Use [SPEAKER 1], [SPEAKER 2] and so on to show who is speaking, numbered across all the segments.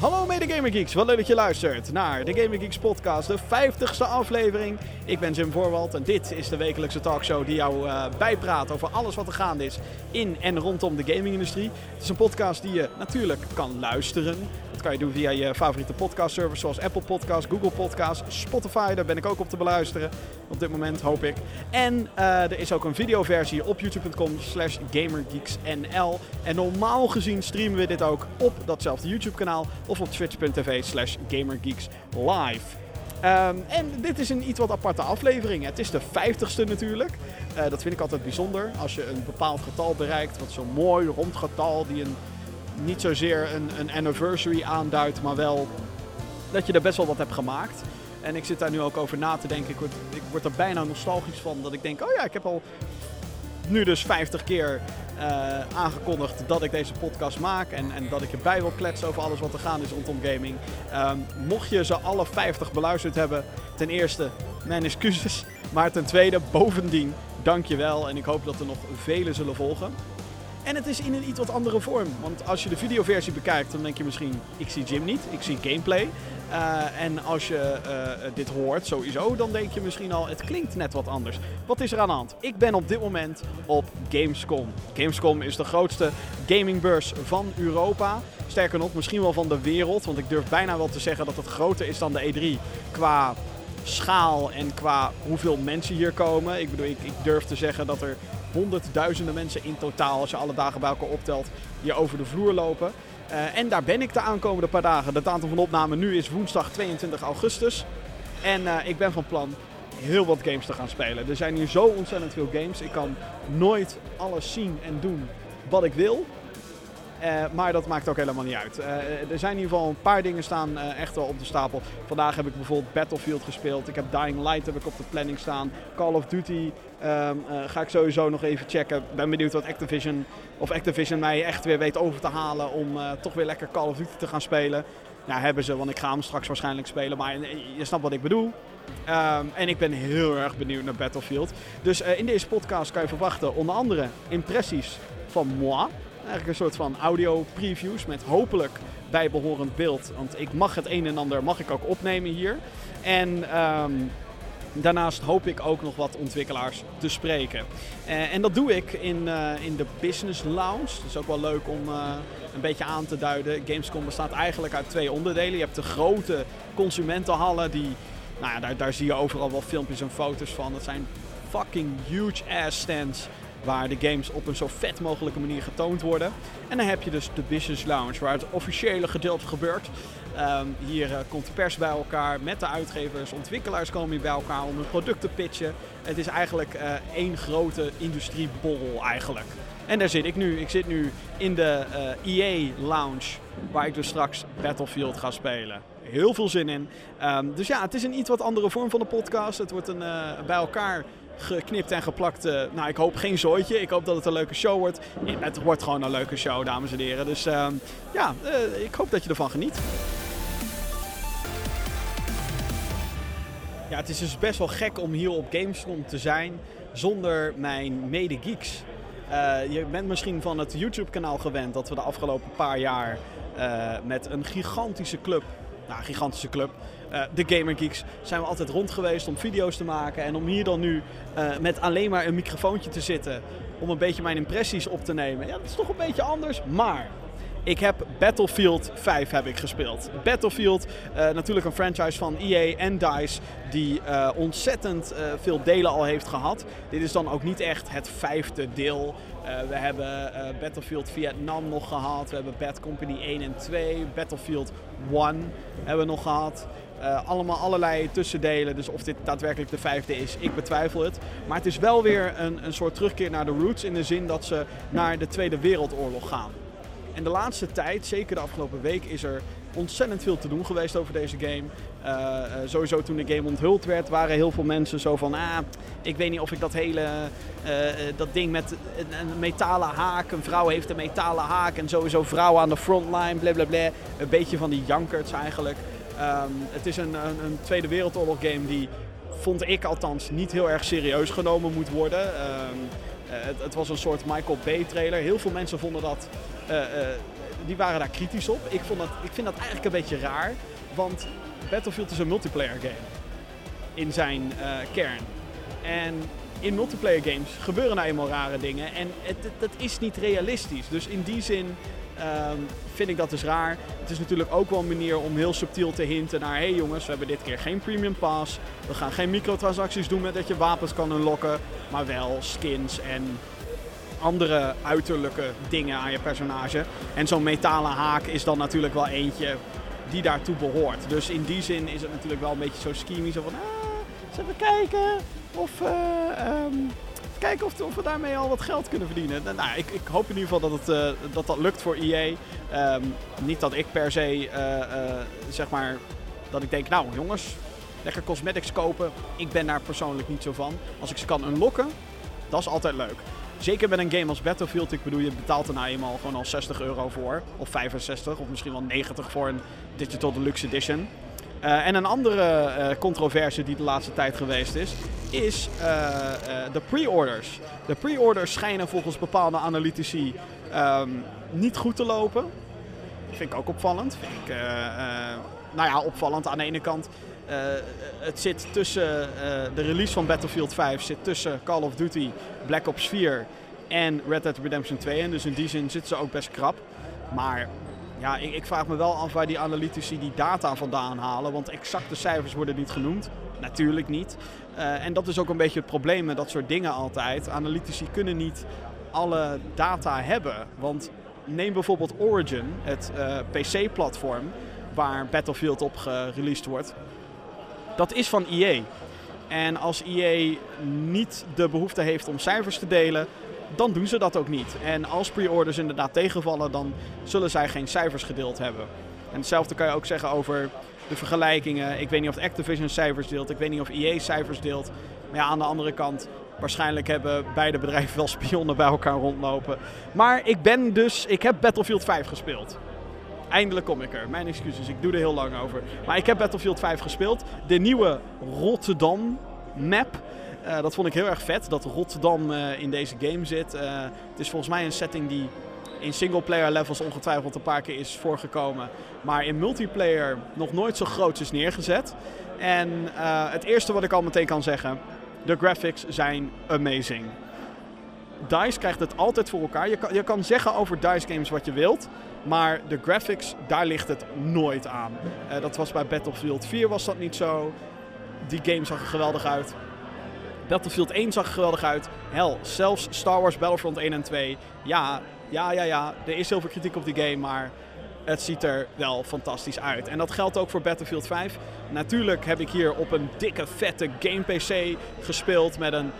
[SPEAKER 1] Hallo mede Gamer Geeks, wat leuk dat je luistert naar de Gamer Geeks podcast, de 50ste aflevering. Ik ben Jim Voorwald en dit is de wekelijkse talkshow die jou uh, bijpraat over alles wat er gaande is in en rondom de gamingindustrie. Het is een podcast die je natuurlijk kan luisteren. Dat kan je doen via je favoriete podcastservice zoals Apple Podcasts, Google Podcasts, Spotify. Daar ben ik ook op te beluisteren op dit moment, hoop ik. En uh, er is ook een videoversie op youtube.com slash gamergeeksnl. En normaal gezien streamen we dit ook op datzelfde YouTube kanaal of op twitch.tv slash gamergeekslive. Um, en dit is een iets wat aparte aflevering. Het is de 50ste natuurlijk. Uh, dat vind ik altijd bijzonder. Als je een bepaald getal bereikt, wat zo'n mooi rond getal, die een, niet zozeer een, een anniversary aanduidt, maar wel dat je er best wel wat hebt gemaakt. En ik zit daar nu ook over na te denken. Ik word, ik word er bijna nostalgisch van. Dat ik denk, oh ja, ik heb al nu dus 50 keer uh, aangekondigd dat ik deze podcast maak. En, en dat ik erbij wil kletsen over alles wat er gaan is rondom gaming. Um, mocht je ze alle 50 beluisterd hebben, ten eerste mijn excuses. Maar ten tweede, bovendien, dank je wel. En ik hoop dat er nog vele zullen volgen. En het is in een iets wat andere vorm. Want als je de videoversie bekijkt, dan denk je misschien, ik zie Jim niet, ik zie gameplay. Uh, en als je uh, dit hoort sowieso, dan denk je misschien al, het klinkt net wat anders. Wat is er aan de hand? Ik ben op dit moment op Gamescom. Gamescom is de grootste gamingbeurs van Europa. Sterker nog, misschien wel van de wereld. Want ik durf bijna wel te zeggen dat het groter is dan de E3 qua schaal en qua hoeveel mensen hier komen. Ik bedoel, ik durf te zeggen dat er honderdduizenden mensen in totaal, als je alle dagen bij elkaar optelt, hier over de vloer lopen. Uh, en daar ben ik de aankomende paar dagen. Het aantal van opname nu is woensdag 22 augustus. En uh, ik ben van plan heel wat games te gaan spelen. Er zijn hier zo ontzettend veel games. Ik kan nooit alles zien en doen wat ik wil. Uh, maar dat maakt ook helemaal niet uit. Er zijn in ieder geval een paar dingen staan uh, echt wel op de stapel. Vandaag heb ik bijvoorbeeld Battlefield gespeeld. Ik heb Dying Light heb ik op de planning staan. Call of Duty um, ga ik sowieso nog even checken. Ben benieuwd wat Activision of Activision mij echt weer weet over te halen om toch weer lekker Call of Duty te gaan spelen. Ja, hebben ze, want ik ga hem straks waarschijnlijk spelen. Maar je snapt wat ik bedoel. Um, en ik ben heel erg benieuwd naar Battlefield. Dus in deze podcast kan je verwachten onder andere impressies van moi. Eigenlijk een soort van audio previews met hopelijk bijbehorend beeld. Want ik mag het een en ander mag ik ook opnemen hier. En um, daarnaast hoop ik ook nog wat ontwikkelaars te spreken. Uh, en dat doe ik in, uh, in de Business Lounge. Dat is ook wel leuk om uh, een beetje aan te duiden. Gamescom bestaat eigenlijk uit twee onderdelen. Je hebt de grote consumentenhallen die... Nou ja, daar, daar zie je overal wel filmpjes en foto's van. Dat zijn fucking huge ass stands waar de games op een zo vet mogelijke manier getoond worden. En dan heb je dus de Business Lounge, waar het officiële gedeelte gebeurt. Um, hier uh, komt de pers bij elkaar met de uitgevers, ontwikkelaars komen hier bij elkaar om hun product te pitchen. Het is eigenlijk uh, één grote industrieborrel eigenlijk. En daar zit ik nu. Ik zit nu in de uh, EA Lounge, waar ik dus straks Battlefield ga spelen. Heel veel zin in. Um, dus ja, het is een iets wat andere vorm van de podcast. Het wordt een bij elkaar geknipt en geplakt. Nou, ik hoop geen zooitje. Ik hoop dat het een leuke show wordt. Het wordt gewoon een leuke show, dames en heren. Dus uh, ja, ik hoop dat je ervan geniet. Ja, het is dus best wel gek om hier op Gamescom te zijn zonder mijn mede-geeks. je bent misschien van het YouTube-kanaal gewend dat we de afgelopen paar jaar met een gigantische club nou, gigantische club. Uh, de Gamer Geeks zijn we altijd rond geweest om video's te maken. En om hier dan nu met alleen maar een microfoontje te zitten. Om een beetje mijn impressies op te nemen. Ja, dat is toch een beetje anders. Maar ik heb Battlefield 5 heb ik gespeeld. Battlefield, uh, natuurlijk een franchise van EA en DICE die uh, ontzettend uh, veel delen al heeft gehad. Dit is dan ook niet echt het vijfde deel. we hebben Battlefield Vietnam nog gehad. We hebben Bad Company 1 en 2. Battlefield 1 hebben we nog gehad. Allemaal allerlei tussendelen. Dus of dit daadwerkelijk de vijfde is, ik betwijfel het. Maar het is wel weer een, een soort terugkeer naar de roots. In de zin dat ze naar de Tweede Wereldoorlog gaan. En de laatste tijd, zeker de afgelopen week, is er ontzettend veel te doen geweest over deze game. Uh, uh, sowieso toen de game onthuld werd, waren heel veel mensen zo van... Ah, ik weet niet of ik dat hele... Uh, dat ding met een, metalen haak... Een vrouw heeft een metalen haak en sowieso vrouwen aan de frontline, blablabla. Een beetje van die jankerts eigenlijk. Um, het is een, een, een, Tweede Wereldoorlog game die, vond ik althans, niet heel erg serieus genomen moet worden. Um, het, het, was een soort Michael Bay trailer. Heel veel mensen vonden dat die waren daar kritisch op. Ik, vond dat, ik vind dat eigenlijk een beetje raar. Want Battlefield is een multiplayer game. In zijn uh, kern. En in multiplayer games gebeuren nou eenmaal rare dingen. En het is niet realistisch. Dus in die zin um, vind ik dat dus raar. Het is natuurlijk ook wel een manier om heel subtiel te hinten naar... hé hey jongens, we hebben dit keer geen premium pass. We gaan geen microtransacties doen met dat je wapens kan unlocken. Maar wel skins en andere uiterlijke dingen aan je personage. En zo'n metalen haak is dan natuurlijk wel eentje die daartoe behoort. Dus in die zin is het natuurlijk wel een beetje zo schemy. Zo van, ah, we kijken of... Uh, um, kijken of, of, we daarmee al wat geld kunnen verdienen. Nou, ik, ik hoop in ieder geval dat het, uh, dat, dat lukt voor EA. Ehm, niet dat ik per se, uh, zeg maar, dat ik denk, nou jongens, lekker cosmetics kopen. Ik ben daar persoonlijk niet zo van. Als ik ze kan unlocken, dat is altijd leuk. Zeker met een game als Battlefield. Ik bedoel, je betaalt er nou eenmaal gewoon al 60 euro voor. Of 65, of misschien wel 90 voor een Digital Deluxe Edition. Uh, en een andere uh, controverse die de laatste tijd geweest is, is uh, de pre-orders. De pre-orders schijnen volgens bepaalde analytici um, niet goed te lopen. Vind ik ook opvallend. Vind ik, nou ja, opvallend aan de ene kant. Het zit tussen de release van Battlefield 5 zit tussen Call of Duty, Black Ops 4 en Red Dead Redemption 2. En dus in die zin zitten ze ook best krap. Maar ja, ik, ik, vraag me wel af waar die analytici die data vandaan halen. Want exacte cijfers worden niet genoemd. Natuurlijk niet. Uh, en dat is ook een beetje het probleem met dat soort dingen altijd. Analytici kunnen niet alle data hebben. Want neem bijvoorbeeld Origin, het PC-platform waar Battlefield op gereleased wordt. Dat is van EA. En als EA niet de behoefte heeft om cijfers te delen, dan doen ze dat ook niet. En als pre-orders inderdaad tegenvallen, dan zullen zij geen cijfers gedeeld hebben. En hetzelfde kan je ook zeggen over de vergelijkingen. Ik weet niet of Activision cijfers deelt, ik weet niet of EA cijfers deelt. Maar ja, aan de andere kant, waarschijnlijk hebben beide bedrijven wel spionnen bij elkaar rondlopen. Maar ik ben dus, ik heb Battlefield 5 gespeeld. Eindelijk kom ik er. Mijn excuses, ik doe er heel lang over. Maar ik heb Battlefield 5 gespeeld. De nieuwe Rotterdam map. Uh, dat vond ik heel erg vet, dat Rotterdam uh, in deze game zit. Uh, het is volgens mij een setting die in singleplayer levels ongetwijfeld een paar keer is voorgekomen. Maar in multiplayer nog nooit zo groot is neergezet. En het eerste wat ik al meteen kan zeggen, de graphics zijn amazing. DICE krijgt het altijd voor elkaar. Je kan, je kan zeggen over DICE games wat je wilt. Maar de graphics, daar ligt het nooit aan. dat was bij Battlefield 4 was dat niet zo. Die game zag er geweldig uit. Battlefield 1 zag er geweldig uit. Hel, zelfs Star Wars Battlefront 1 en 2. Ja, ja, ja, ja. Er is heel veel kritiek op die game, maar het ziet er wel fantastisch uit. En dat geldt ook voor Battlefield 5. Natuurlijk heb ik hier op een dikke, vette game PC gespeeld met een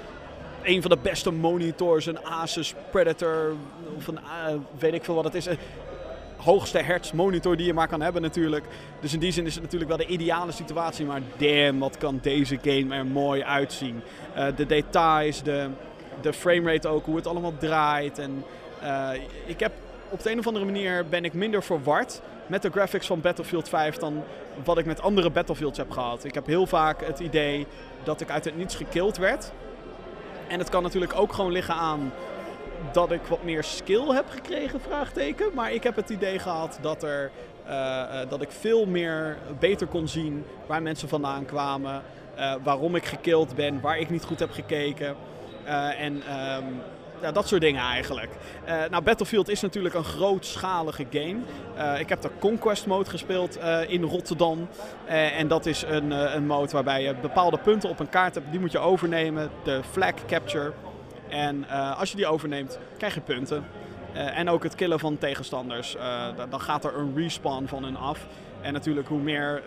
[SPEAKER 1] een van de beste monitors, een Asus Predator, of een, uh, weet ik veel wat het is hoogste hertz monitor die je maar kan hebben natuurlijk. Dus in die zin is het natuurlijk wel de ideale situatie. Maar damn, wat kan deze game er mooi uitzien. Uh, de details, de, de framerate ook, hoe het allemaal draait. En uh, ik heb op de een of andere manier ben ik minder verward met de graphics van Battlefield 5 dan wat ik met andere Battlefields heb gehad. Ik heb heel vaak het idee dat ik uit het niets gekild werd. En het kan natuurlijk ook gewoon liggen aan dat ik wat meer skill heb gekregen, vraagteken. Maar ik heb het idee gehad dat, er, uh, dat ik veel meer beter kon zien waar mensen vandaan kwamen. Uh, waarom ik gekild ben, waar ik niet goed heb gekeken. en um, ja, dat soort dingen eigenlijk. Nou, Battlefield is natuurlijk een grootschalige game. Ik heb de Conquest mode gespeeld in Rotterdam. en dat is een, een mode waarbij je bepaalde punten op een kaart hebt. Die moet je overnemen. De flag capture. En uh, als je die overneemt, krijg je punten. Uh, en ook het killen van tegenstanders. Uh, dan gaat er een respawn van hun af. En natuurlijk, hoe meer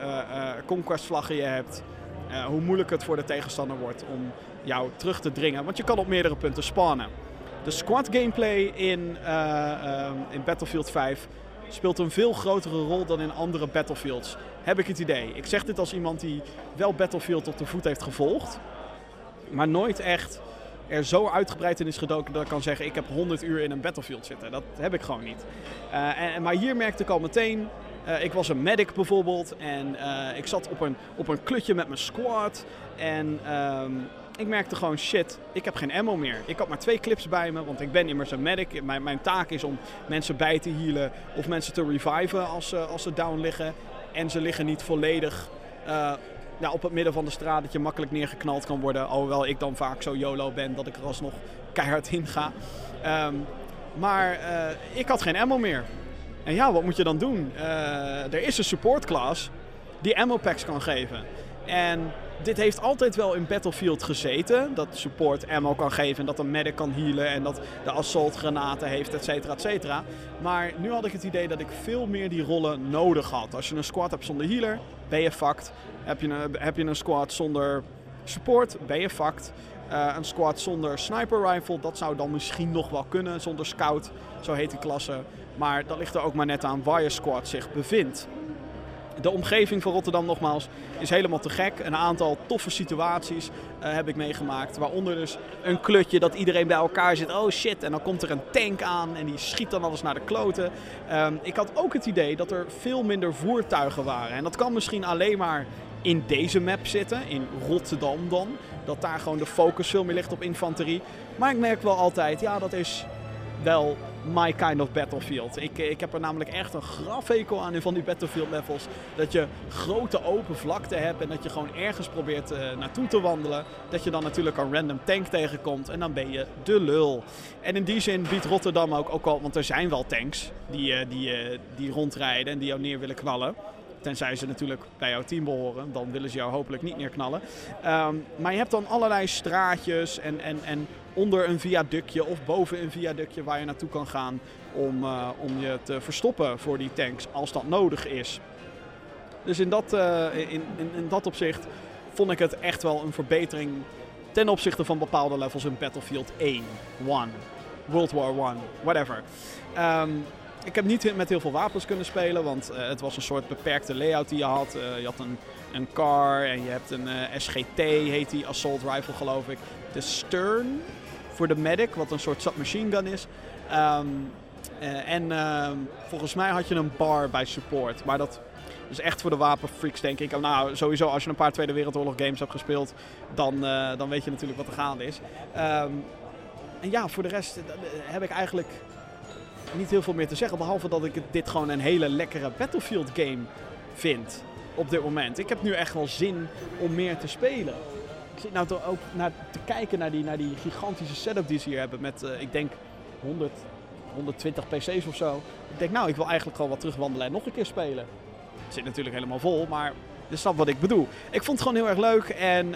[SPEAKER 1] conquest vlaggen je hebt, hoe moeilijker het voor de tegenstander wordt om jou terug te dringen. Want je kan op meerdere punten spawnen. De squad gameplay in, in Battlefield 5 speelt een veel grotere rol dan in andere Battlefields. Heb ik het idee. Ik zeg dit als iemand die wel Battlefield op de voet heeft gevolgd. Maar nooit echt er zo uitgebreid in is gedoken dat ik kan zeggen: ik heb 100 uur in een Battlefield zitten. Dat heb ik gewoon niet. Uh, en, maar hier merkte ik al meteen. Uh, ik was een medic bijvoorbeeld en uh, ik zat op een, op een klutje met mijn squad. En um, ik merkte gewoon shit, ik heb geen ammo meer. Ik had maar twee clips bij me, want ik ben immers een medic. Mijn, mijn taak is om mensen bij te healen of mensen te reviven als, ze als ze down liggen. En ze liggen niet volledig ja, op het midden van de straat dat je makkelijk neergeknald kan worden. Alhoewel ik dan vaak zo YOLO ben dat ik er alsnog keihard in ga. Um, maar uh, ik had geen ammo meer. En ja, wat moet je dan doen? Uh, er is een support class die ammo packs kan geven. En dit heeft altijd wel in Battlefield gezeten. Dat support ammo kan geven en dat een medic kan healen en dat de assault granaten heeft, et cetera, et cetera. Maar nu had ik het idee dat ik veel meer die rollen nodig had. Als je een squad hebt zonder healer, ben je fucked. Heb je een, heb je een squad zonder support, ben je fucked. Uh, een squad zonder sniper rifle, dat zou dan misschien nog wel kunnen. Zonder scout, zo heet die klasse. Maar dat ligt er ook maar net aan waar je squad zich bevindt. De omgeving van Rotterdam nogmaals is helemaal te gek. Een aantal toffe situaties uh, heb ik meegemaakt. Waaronder dus een klutje dat iedereen bij elkaar zit. Oh shit, en dan komt er een tank aan en die schiet dan alles naar de kloten. Um, ik had ook het idee dat er veel minder voertuigen waren. En dat kan misschien alleen maar in deze map zitten, in Rotterdam dan. Dat daar gewoon de focus veel meer ligt op infanterie. Maar ik merk wel altijd, ja, dat is wel my kind of battlefield. Ik, ik heb er namelijk echt een grafhekel aan in van die battlefield levels. Dat je grote open vlakte hebt en dat je gewoon ergens probeert uh, naartoe te wandelen. Dat je dan natuurlijk een random tank tegenkomt en dan ben je de lul. En in die zin biedt Rotterdam ook, ook al, want er zijn wel tanks die, uh, die, uh, die rondrijden en die jou neer willen knallen. Tenzij ze natuurlijk bij jouw team behoren. Dan willen ze jou hopelijk niet neerknallen. Um, maar je hebt dan allerlei straatjes en, en, en onder een viaductje of boven een viaductje waar je naartoe kan gaan om, uh, om je te verstoppen voor die tanks als dat nodig is. Dus in dat, uh, in, in, in, dat opzicht vond ik het echt wel een verbetering ten opzichte van bepaalde levels in Battlefield 1, 1, World War 1, whatever. Um, ik heb niet met heel veel wapens kunnen spelen, want uh, het was een soort beperkte layout die je had. Je had een, een car en je hebt een SGT, heet die, Assault Rifle geloof ik. De Stern voor de medic, wat een soort submachine gun is. Um, en ehm, volgens mij had je een bar bij support, maar dat is echt voor de wapenfreaks denk ik. Nou, sowieso als je een paar Tweede Wereldoorlog games hebt gespeeld, dan, dan weet je natuurlijk wat er gaande is. Um, en ja, voor de rest heb ik eigenlijk niet heel veel meer te zeggen. Behalve dat ik dit gewoon een hele lekkere Battlefield game vind. Op dit moment. Ik heb nu echt wel zin om meer te spelen. Ik zit nou toch ook naar, te kijken naar die, naar die gigantische setup die ze hier hebben. Met, uh, ik denk, 100, 120 PC's of zo. Ik denk, nou, ik wil eigenlijk gewoon wat terugwandelen en nog een keer spelen. Het zit natuurlijk helemaal vol, maar je snapt wat ik bedoel. Ik vond het gewoon heel erg leuk. En uh,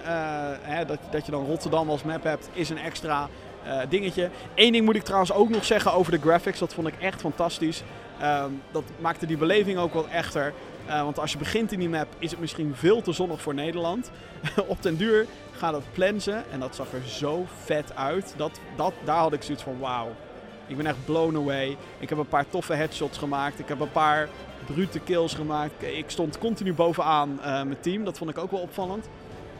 [SPEAKER 1] hè, dat, dat je dan Rotterdam als map hebt, is een extra uh, dingetje. Eén ding moet ik trouwens ook nog zeggen over de graphics. Dat vond ik echt fantastisch. Um, dat maakte die beleving ook wat echter. Want als je begint in die map is het misschien veel te zonnig voor Nederland. Op den duur gaat het plensen en dat zag er zo vet uit. Dat, dat, daar had ik zoiets van wauw. Ik ben echt blown away. Ik heb een paar toffe headshots gemaakt. Ik heb een paar brute kills gemaakt. Ik stond continu bovenaan uh, mijn team. Dat vond ik ook wel opvallend.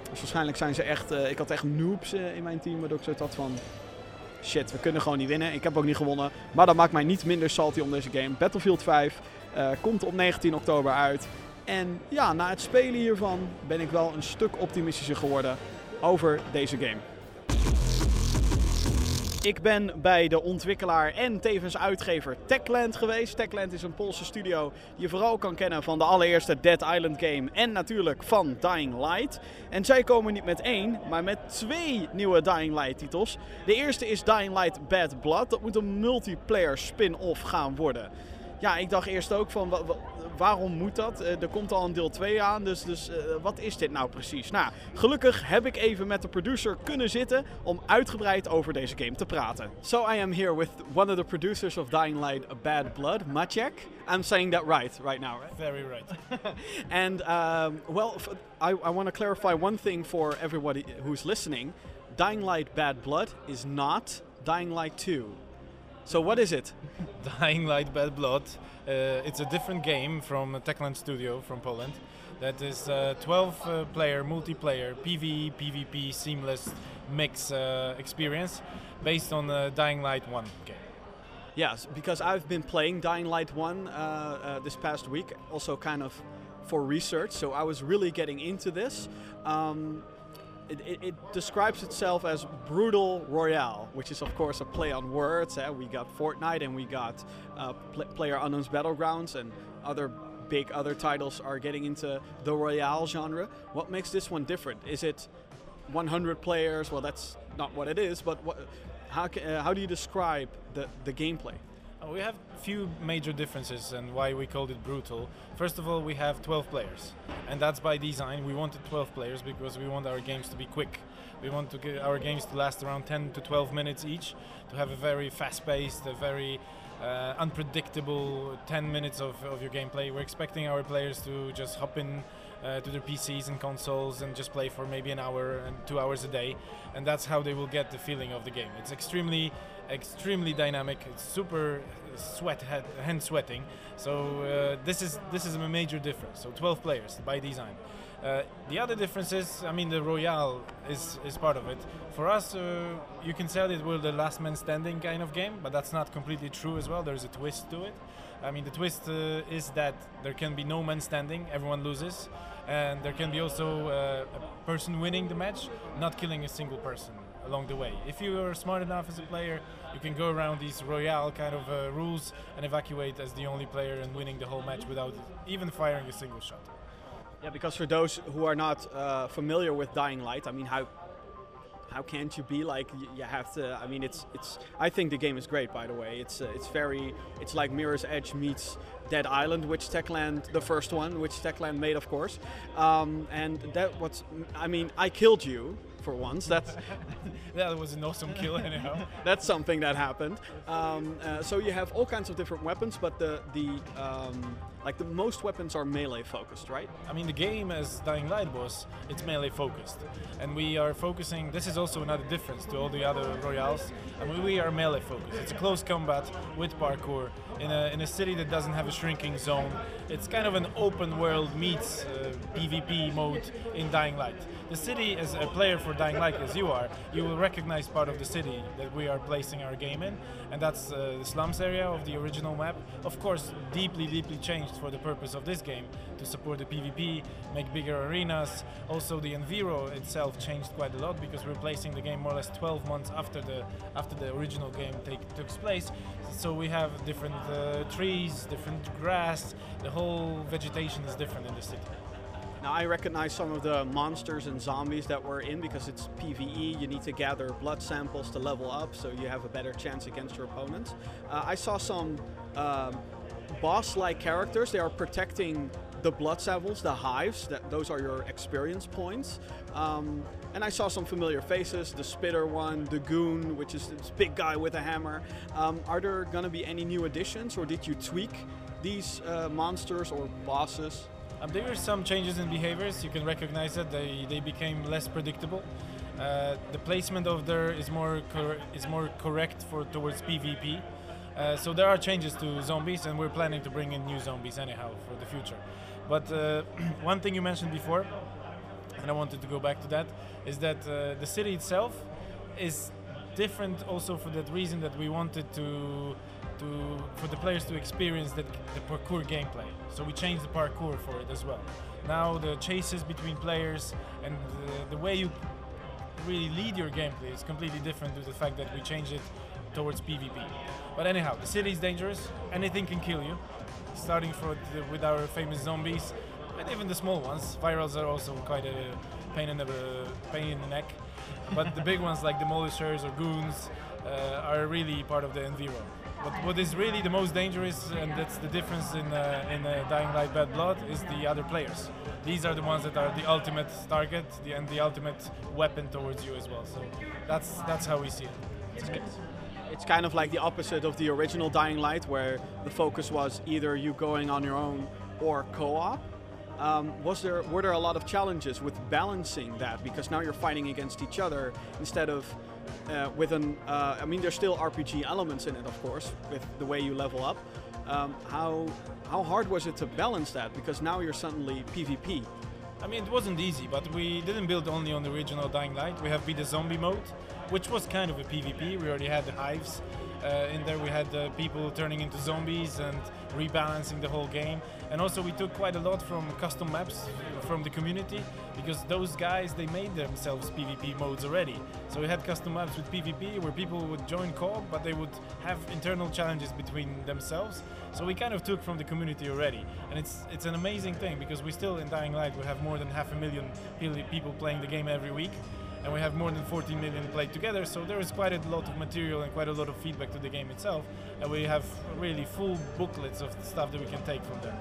[SPEAKER 1] Dus waarschijnlijk zijn ze echt... Uh, ik had echt noobs in mijn team. Waardoor ik zoiets had van shit, we kunnen gewoon niet winnen. Ik heb ook niet gewonnen. Maar dat maakt mij niet minder salty om deze game. Battlefield 5 uh, komt op 19 oktober uit. En ja, na het spelen hiervan ben ik wel een stuk optimistischer geworden over deze game. Ik ben bij de ontwikkelaar en tevens uitgever Techland geweest. Techland is een Poolse studio die je vooral kan kennen van de allereerste Dead Island game en natuurlijk van Dying Light. En zij komen niet met één, maar met twee nieuwe Dying Light titels. De eerste is Dying Light Bad Blood. Dat moet een multiplayer spin-off gaan worden. Ja, ik dacht eerst ook van waarom moet dat? Uh, er komt al een deel 2 aan, dus, dus uh, wat is dit nou precies? Nou, gelukkig heb ik even met de producer kunnen zitten om uitgebreid over deze game te praten. So I am here with one of the producers of Dying Light Bad Blood, Maciek. I'm saying that right, right now, right?
[SPEAKER 2] Very right.
[SPEAKER 1] and, um, well, I, I want to clarify one thing for everybody who's listening. Dying Light Bad Blood is not Dying Light 2. So what is it?
[SPEAKER 2] Dying Light Bad Blood. Uh, it's a different game from Techland Studio from Poland. That is a 12 uh, player multiplayer PvE PvP seamless mix uh, experience based on the Dying Light 1 game.
[SPEAKER 1] Yes, because I've been playing Dying Light 1 uh, uh, this past week, also kind of for research, so I was really getting into this. Um, it, it, it describes itself as brutal royale, which is of course a play on words. Eh? We got Fortnite and we got uh, pl- Player Unknown's Battlegrounds and other big other titles are getting into the royale genre. What makes this one different? Is it 100 players? Well, that's not what it is. But what, how uh, how do you describe the the gameplay?
[SPEAKER 2] Uh, We have a few major differences and why we called it brutal. First of all, we have 12 players, and that's by design. We wanted 12 players because we want our games to be quick. We want to get our games to last around 10 to 12 minutes each, to have a very fast-paced, a very uh, unpredictable 10 minutes of, of your gameplay. We're expecting our players to just hop in uh, to their PCs and consoles and just play for maybe an hour and two hours a day, and that's how they will get the feeling of the game. It's extremely, extremely dynamic. Super sweat, hand sweating. So uh, this is this is a major difference. So 12 players by design. Uh, the other difference is, I mean, the Royale is, is part of it. For us, uh, you can say that we're the last man standing kind of game, but that's not completely true as well. There's a twist to it. I mean, the twist uh, is that there can be no man standing, everyone loses, and there can be also uh, a person winning the match, not killing a single person along the way. If you are smart enough as a player, you can go around these Royale kind of uh, rules and evacuate as the only player and winning the whole match without even firing a single shot.
[SPEAKER 1] Yeah, because for those who are not uh, familiar with Dying Light, I mean, how how can't you be like you have to? I mean, it's it's. I think the game is great, by the way. It's uh, it's very. It's like Mirror's Edge meets Dead Island, which Techland, the first one, which Techland made, of course. Um, and that what's. I mean, I killed you for once. That's
[SPEAKER 2] that was an awesome kill anyhow.
[SPEAKER 1] that's something that happened. Um, uh, so you have all kinds of different weapons, but the the um, like the most weapons are melee focused, right?
[SPEAKER 2] I mean, the game as Dying Light was, it's melee focused, and we are focusing. This is also another difference to all the other royales. I mean, we are melee focused. It's a close combat with parkour in a in a city that doesn't have a shrinking zone. It's kind of an open world meets uh, PvP mode in Dying Light. The city, as a player for Dying Light as you are, you will recognize part of the city that we are placing our game in, and that's uh, the slums area of the original map. Of course, deeply, deeply changed for the purpose of this game to support the PvP, make bigger arenas. Also, the Enviro itself changed quite a lot because we're placing the game more or less 12 months after the after the original game take, took place. So we have different uh, trees, different grass. The whole vegetation is different in the city.
[SPEAKER 1] Now I recognize some of the monsters and zombies that we're in because it's PVE. You need to gather blood samples to level up, so you have a better chance against your opponents. Uh, I saw some um, boss-like characters. They are protecting the blood samples, the hives. That those are your experience points. Um, and I saw some familiar faces. The spitter one, the goon, which is this big guy with a hammer. Um, are there gonna be any new additions, or did you tweak these uh, monsters or bosses?
[SPEAKER 2] Um, there were some changes in behaviors. You can recognize that they, they became less predictable. Uh, the placement of there is more cor- is more correct for towards PvP. Uh, so there are changes to zombies, and we're planning to bring in new zombies anyhow for the future. But uh, one thing you mentioned before, and I wanted to go back to that, is that uh, the city itself is different also for that reason that we wanted to to for the players to experience that the parkour gameplay. So we changed the parkour for it as well. Now the chases between players and the, the way you really lead your gameplay is completely different to the fact that we changed it towards PvP. But anyhow, the city is dangerous. Anything can kill you. Starting the, with our famous zombies, and even the small ones. Virals are also quite a pain in the pain in the neck. But the big ones like demolishers or goons uh, are really part of the Enviro. But what is really the most dangerous, and that's the difference in uh, in uh, Dying Light Bad Blood, is the other players. These are the ones that are the ultimate target the, and the ultimate weapon towards you as well. So that's that's how we see it.
[SPEAKER 1] It's, it's kind of like the opposite of the original Dying Light, where the focus was either you going on your own or co-op. Um, was there were there a lot of challenges with balancing that because now you're fighting against each other instead of uh, with an uh, I mean there's still RPG elements in it of course with the way you level up. Um, how how hard was it to balance that because now you're suddenly PvP.
[SPEAKER 2] I mean, it wasn't easy, but we didn't build only on the original Dying Light. We have Be the Zombie mode, which was kind of a PvP. We already had the hives, Uh, in there we had uh, people turning into zombies and rebalancing the whole game. And also we took quite a lot from custom maps from the community because those guys they made themselves PvP modes already. So we had custom maps with PvP where people would join co-op but they would have internal challenges between themselves. So we kind of took from the community already. And it's it's an amazing thing because we still in Dying Light we have more than half a million people playing the game every week and we have more than 14 million played together so there is quite a lot of material and quite a lot of feedback to the game itself and we have really full booklets of stuff that we can take from there.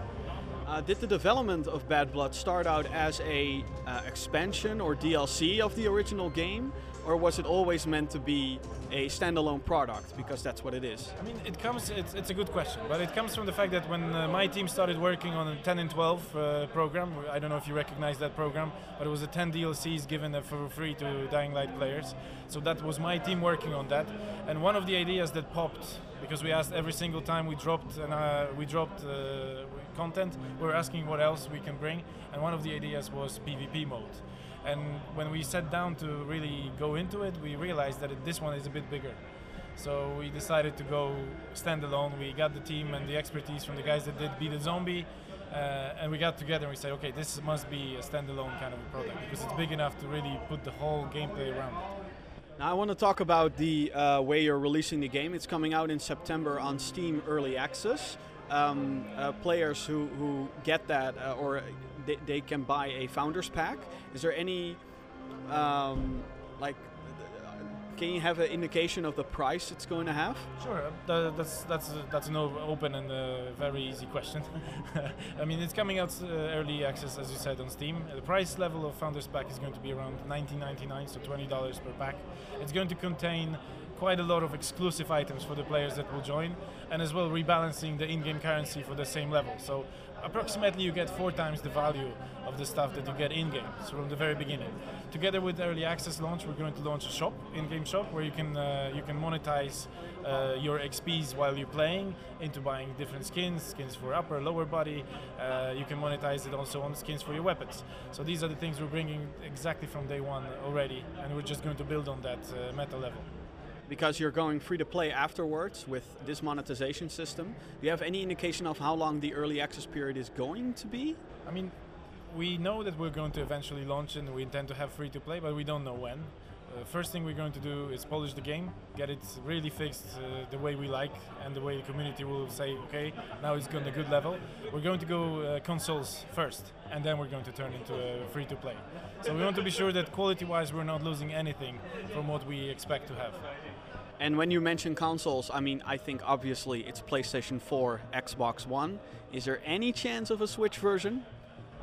[SPEAKER 1] Uh, did the development of Bad Blood start out as a uh, expansion or DLC of the original game, or was it always meant to be a standalone product? Because that's what it is.
[SPEAKER 2] I mean, it comes. It's, it's a good question, but it comes from the fact that when uh, my team started working on a 10 and 12 uh, program, I don't know if you recognize that program, but it was a 10 DLCs given for free to Dying Light players. So that was my team working on that, and one of the ideas that popped because we asked every single time we dropped and uh, we dropped uh, content, we're asking what else we can bring, and one of the ideas was PvP mode. And when we sat down to really go into it, we realized that it, this one is a bit bigger. So we decided to go standalone. We got the team and the expertise from the guys that did Beat the Zombie, uh, and we got together and we said, okay, this must be a standalone kind of a product because it's big enough to really put the whole gameplay around it.
[SPEAKER 1] Now I want to talk about the uh, way you're releasing the game. It's coming out in September on Steam Early Access. Um, uh, players who, who get that uh, or they, they, can buy a founders pack. Is there any um, like can you have an indication of the price it's going to have?
[SPEAKER 2] Sure, uh, that's that's that's an open and uh, very easy question. I mean, it's coming out uh, early access, as you said, on Steam. The price level of Founders Pack is going to be around 19.99, so $20 per pack. It's going to contain quite a lot of exclusive items for the players that will join, and as well rebalancing the in-game currency for the same level. So approximately you get four times the value of the stuff that you get in-game so from the very beginning. Together with early access launch, we're going to launch a shop, in-game shop, where you can uh, you can monetize uh, your XPs while you're playing into buying different skins, skins for upper, lower body. Uh, you can monetize it also on skins for your weapons. So these are the things we're bringing exactly from day one already, and we're just going to build on that uh, meta level
[SPEAKER 1] because you're going free to play afterwards with this monetization system. Do you have any indication of how long the early access period is going to be?
[SPEAKER 2] I mean, we know that we're going to eventually launch and we intend to have free to play, but we don't know when. Uh, first thing we're going to do is polish the game, get it really fixed uh, the way we like and the way the community will say, okay, now it's on a good level. We're going to go uh, consoles first, and then we're going to turn into a free to play. So we want to be sure that quality wise we're not losing anything from what we expect to have.
[SPEAKER 1] And when you mention consoles, I mean, I think obviously it's PlayStation 4, Xbox One. Is there any chance of a Switch version?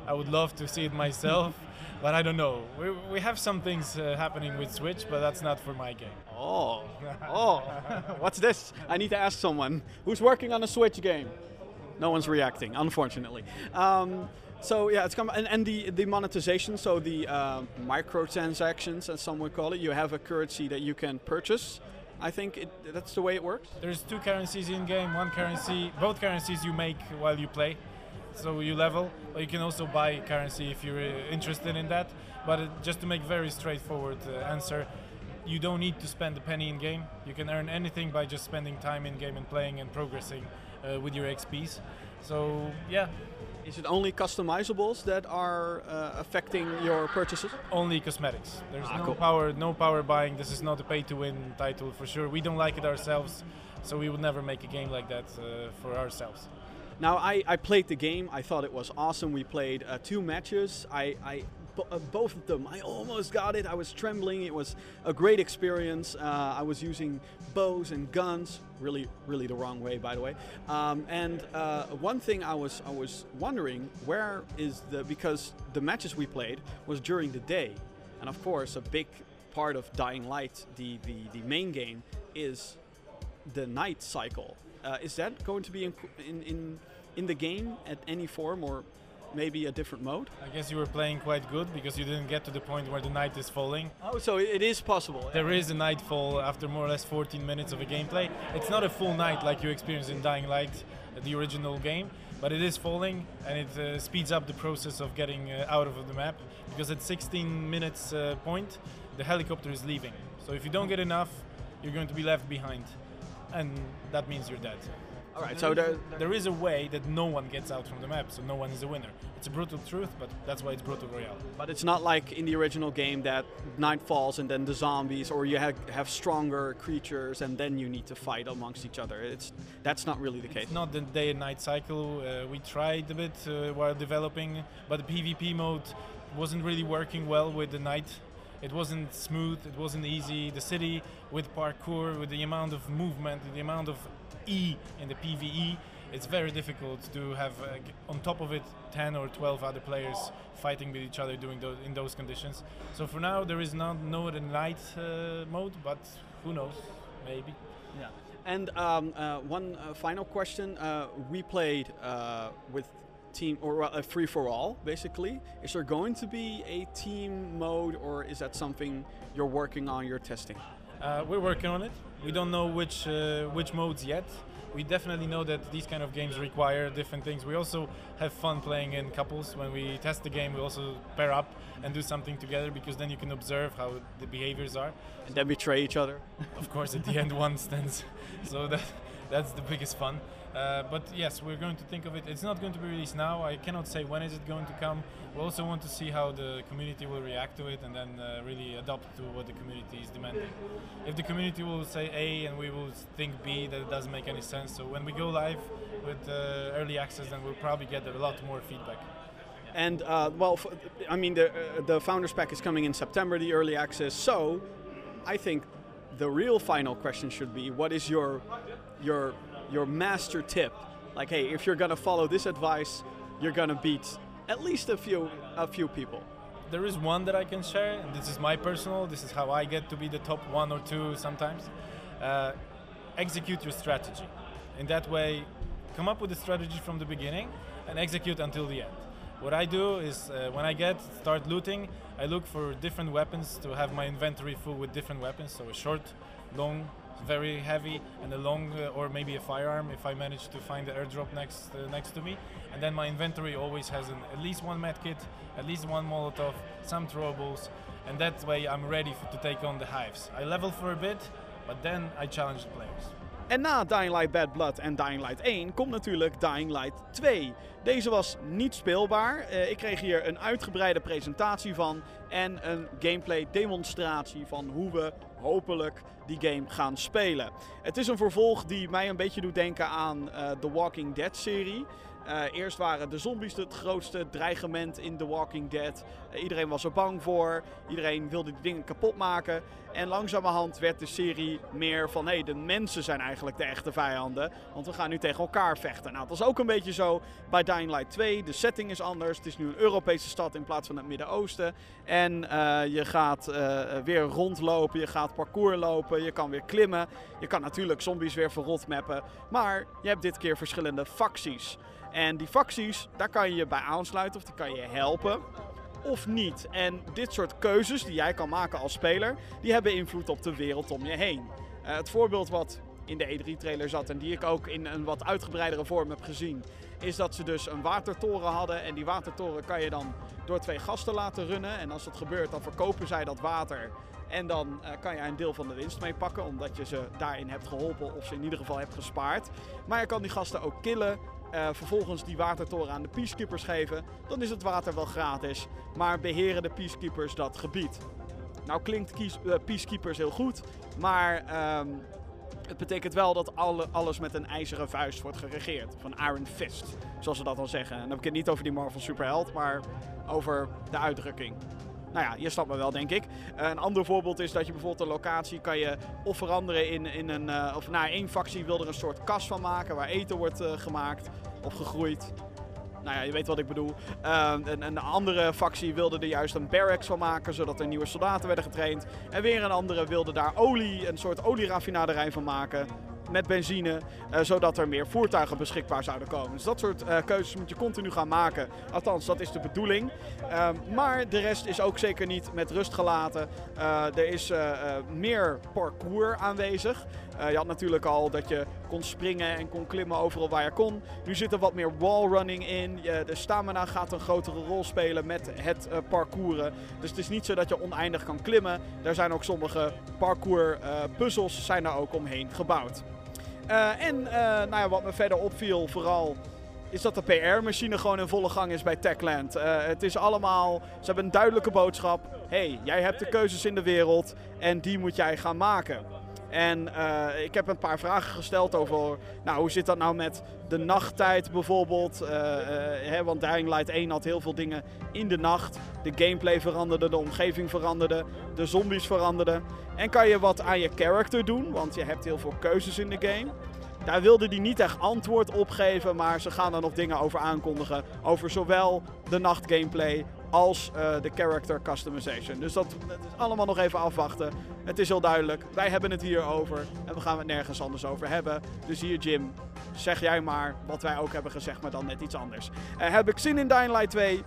[SPEAKER 2] I would love to see it myself, but I don't know. We, we have some things uh, happening with Switch, but that's not for my game.
[SPEAKER 1] Oh, oh, what's this? I need to ask someone who's working on a Switch game. No one's reacting, unfortunately. Um, so yeah, it's come and, and the the monetization, so the uh, microtransactions, as some would call it. You have a currency that you can purchase I think it, that's the way it works.
[SPEAKER 2] There's two currencies in game. One currency, both currencies you make while you play, so you level. But you can also buy currency if you're uh, interested in that. But uh, just to make very straightforward uh, answer, you don't need to spend a penny in game. You can earn anything by just spending time in game and playing and progressing uh, with your XP's. So yeah,
[SPEAKER 1] is it only customizables that are uh, affecting your purchases?
[SPEAKER 2] Only cosmetics. There's ah, no cool. power, no power buying. This is not a pay-to-win title for sure. We don't like it ourselves, so we would never make a game like that uh, for ourselves.
[SPEAKER 1] Now, I, I played the game. I thought it was awesome. We played uh, two matches. I, I both of them. I almost got it. I was trembling. It was a great experience. Uh, I was using bows and guns, really, really the wrong way, by the way. Um, and uh, one thing I was, I was wondering, where is the because the matches we played was during the day, and of course, a big part of Dying Light, the the, the main game, is the night cycle. Uh, is that going to be in, in in in the game at any form or maybe a different mode?
[SPEAKER 2] I guess you were playing quite good because you didn't get to the point where the night is falling.
[SPEAKER 1] Oh, so it is possible.
[SPEAKER 2] There is a nightfall after more or less 14 minutes of a gameplay. It's not a full night like you experience in Dying Light, the original game, but it is falling and it uh, speeds up the process of getting uh, out of the map because at 16 minutes uh, point, the helicopter is leaving. So if you don't get enough, you're going to be left behind. and that means you're dead.
[SPEAKER 1] All right,
[SPEAKER 2] there
[SPEAKER 1] so there,
[SPEAKER 2] there is a way that no one gets out from the map, so no one is a winner. It's a brutal truth, but that's why it's brutal royale.
[SPEAKER 1] but it's not like in the original game that night falls and then the zombies, or you have, have stronger creatures and then you need to fight amongst each other. It's that's not really the case.
[SPEAKER 2] It's not the day and night cycle. Uh, we tried a bit uh, while developing, but the PvP mode wasn't really working well with the night. It wasn't smooth, it wasn't easy. The city with parkour, with the amount of movement, the amount of E in the PvE, it's very difficult to have uh, on top of it 10 or 12 other players fighting with each other doing those in those conditions. So for now there is not no night uh, mode, but who knows? Maybe.
[SPEAKER 1] Yeah. And um, uh, one uh, final question: uh, We played uh, with team or uh, free for all, basically. Is there going to be a team mode, or is that something you're working on? You're testing.
[SPEAKER 2] Uh, we're working on it. We don't know which uh, which modes yet. We definitely know that these kind of games require different things. We also have fun playing in couples. When we test the game, we also pair up and do something together because then you can observe how the behaviors are.
[SPEAKER 1] And then betray each other.
[SPEAKER 2] Of course, at the end, one stands. So that that's the biggest fun. Uh, but yes, we're going to think of it. It's not going to be released now. I cannot say when is it going to come. We also want to see how the community will react to it and then uh, really adopt to what the community is demanding. If the community will say A and we will think B, that it doesn't make any sense. So when we go live with uh, early access, then we'll probably get a lot more feedback.
[SPEAKER 1] And uh, well, I mean, the uh, the founders pack is coming in September, the early access. So, I think the real final question should be: What is your your your master tip? Like, hey, if you're gonna follow this advice, you're gonna beat at least a few a few people.
[SPEAKER 2] There is one that I can share, and this is my personal. This is how I get to be the top one or two sometimes. Uh, execute your strategy. In that way, come up with a strategy from the beginning and execute until the end. What I do is uh, when I get start looting, I look for different weapons to have my inventory full with different weapons. So a short, long, very heavy, and a long uh, or maybe a firearm if I manage to find the airdrop next uh, next to me. And then my inventory always has an, at least one medkit, at least one Molotov, some throwables, and that way I'm ready to take on the hives. I level for a bit, but then I challenge the players.
[SPEAKER 1] En na Dying Light Bad Blood en Dying Light 1 komt natuurlijk Dying Light 2. Deze was niet speelbaar. Eh, ik kreeg hier een uitgebreide presentatie van en een gameplay demonstratie van hoe we hopelijk die game gaan spelen. Het is een vervolg die mij een beetje doet denken aan eh, de Walking Dead serie. Eh, eerst waren de zombies het grootste dreigement in The Walking Dead. Eh, iedereen was er bang voor. Iedereen wilde die dingen kapot maken. En langzamerhand werd de serie meer van... hé, hey, de mensen zijn eigenlijk de echte vijanden. Want we gaan nu tegen elkaar vechten. Nou, dat is ook een beetje zo bij Dying Light 2. De setting is anders. Het is nu een Europese stad in plaats van het Midden-Oosten. En eh, je gaat weer rondlopen. Je gaat parcours lopen. Je kan weer klimmen. Je kan natuurlijk zombies weer verrot mappen. Maar je hebt dit keer verschillende facties. En die facties, daar kan je je bij aansluiten of die kan je helpen of niet. En dit soort keuzes die jij kan maken als speler, die hebben invloed op de wereld om je heen. Eh, het voorbeeld wat in de E3-trailer zat en die ik ook in een wat uitgebreidere vorm heb gezien, is dat ze dus een watertoren hadden. En die watertoren kan je dan door twee gasten laten runnen. En als dat gebeurt, dan verkopen zij dat water. En dan eh, kan je een deel van de winst mee pakken, omdat je ze daarin hebt geholpen of ze in ieder geval hebt gespaard. Maar je kan die gasten ook killen. Eh, vervolgens die watertoren aan de peacekeepers geven. Dan is het water wel gratis. Maar beheren de peacekeepers dat gebied? Nou klinkt eh, peacekeepers heel goed. Maar ehm, het betekent wel dat alle, alles met een ijzeren vuist wordt geregeerd. Van Iron Fist, zoals ze dat dan zeggen. En dan heb ik het niet over die Marvel superheld, maar over de uitdrukking. Nou ja, je snapt me wel, denk ik. Eh, een ander voorbeeld is dat je bijvoorbeeld een locatie kan je of veranderen in, in een... eh, of nou, één factie wil er een soort kas van maken waar eten wordt eh, gemaakt of gegroeid. Nou ja, je weet wat ik bedoel. Eh, een, een andere factie wilde er juist een barracks van maken, zodat er nieuwe soldaten werden getraind. En weer een andere wilde daar olie, een soort olieraffinaderij van maken. Met benzine, eh, zodat er meer voertuigen beschikbaar zouden komen. Dus dat soort eh, keuzes moet je continu gaan maken. Althans, dat is de bedoeling. Ehm, maar de rest is ook zeker niet met rust gelaten. Eh, er is meer parcours aanwezig. Je had natuurlijk al dat je kon springen en kon klimmen overal waar je kon. Nu zit er wat meer wallrunning in. De stamina gaat een grotere rol spelen met het parcouren. Dus het is niet zo dat je oneindig kan klimmen. Er zijn ook sommige parcours puzzels zijn daar ook omheen gebouwd. Eh, en eh, nou ja, wat me verder opviel vooral is dat de PR-machine gewoon in volle gang is bij Techland. Eh, het is allemaal, ze hebben een duidelijke boodschap. hey, jij hebt de keuzes in de wereld en die moet jij gaan maken. En eh, ik heb een paar vragen gesteld over, nou, hoe zit dat nou met de nachttijd bijvoorbeeld? Eh, eh, hè, want Dying Light 1 had heel veel dingen in de nacht. De gameplay veranderde, de omgeving veranderde, de zombies veranderden. En kan je wat aan je character doen, want je hebt heel veel keuzes in de game. Daar wilde hij niet echt antwoord op geven, maar ze gaan er nog dingen over aankondigen. Over zowel de nacht gameplay als eh, de character customization. Dus dat, is allemaal nog even afwachten. Het is heel duidelijk, wij hebben het hier over en we gaan het nergens anders over hebben. Dus hier Jim, zeg jij maar wat wij ook hebben gezegd, maar dan net iets anders. Eh, heb ik zin in Dying Light 2?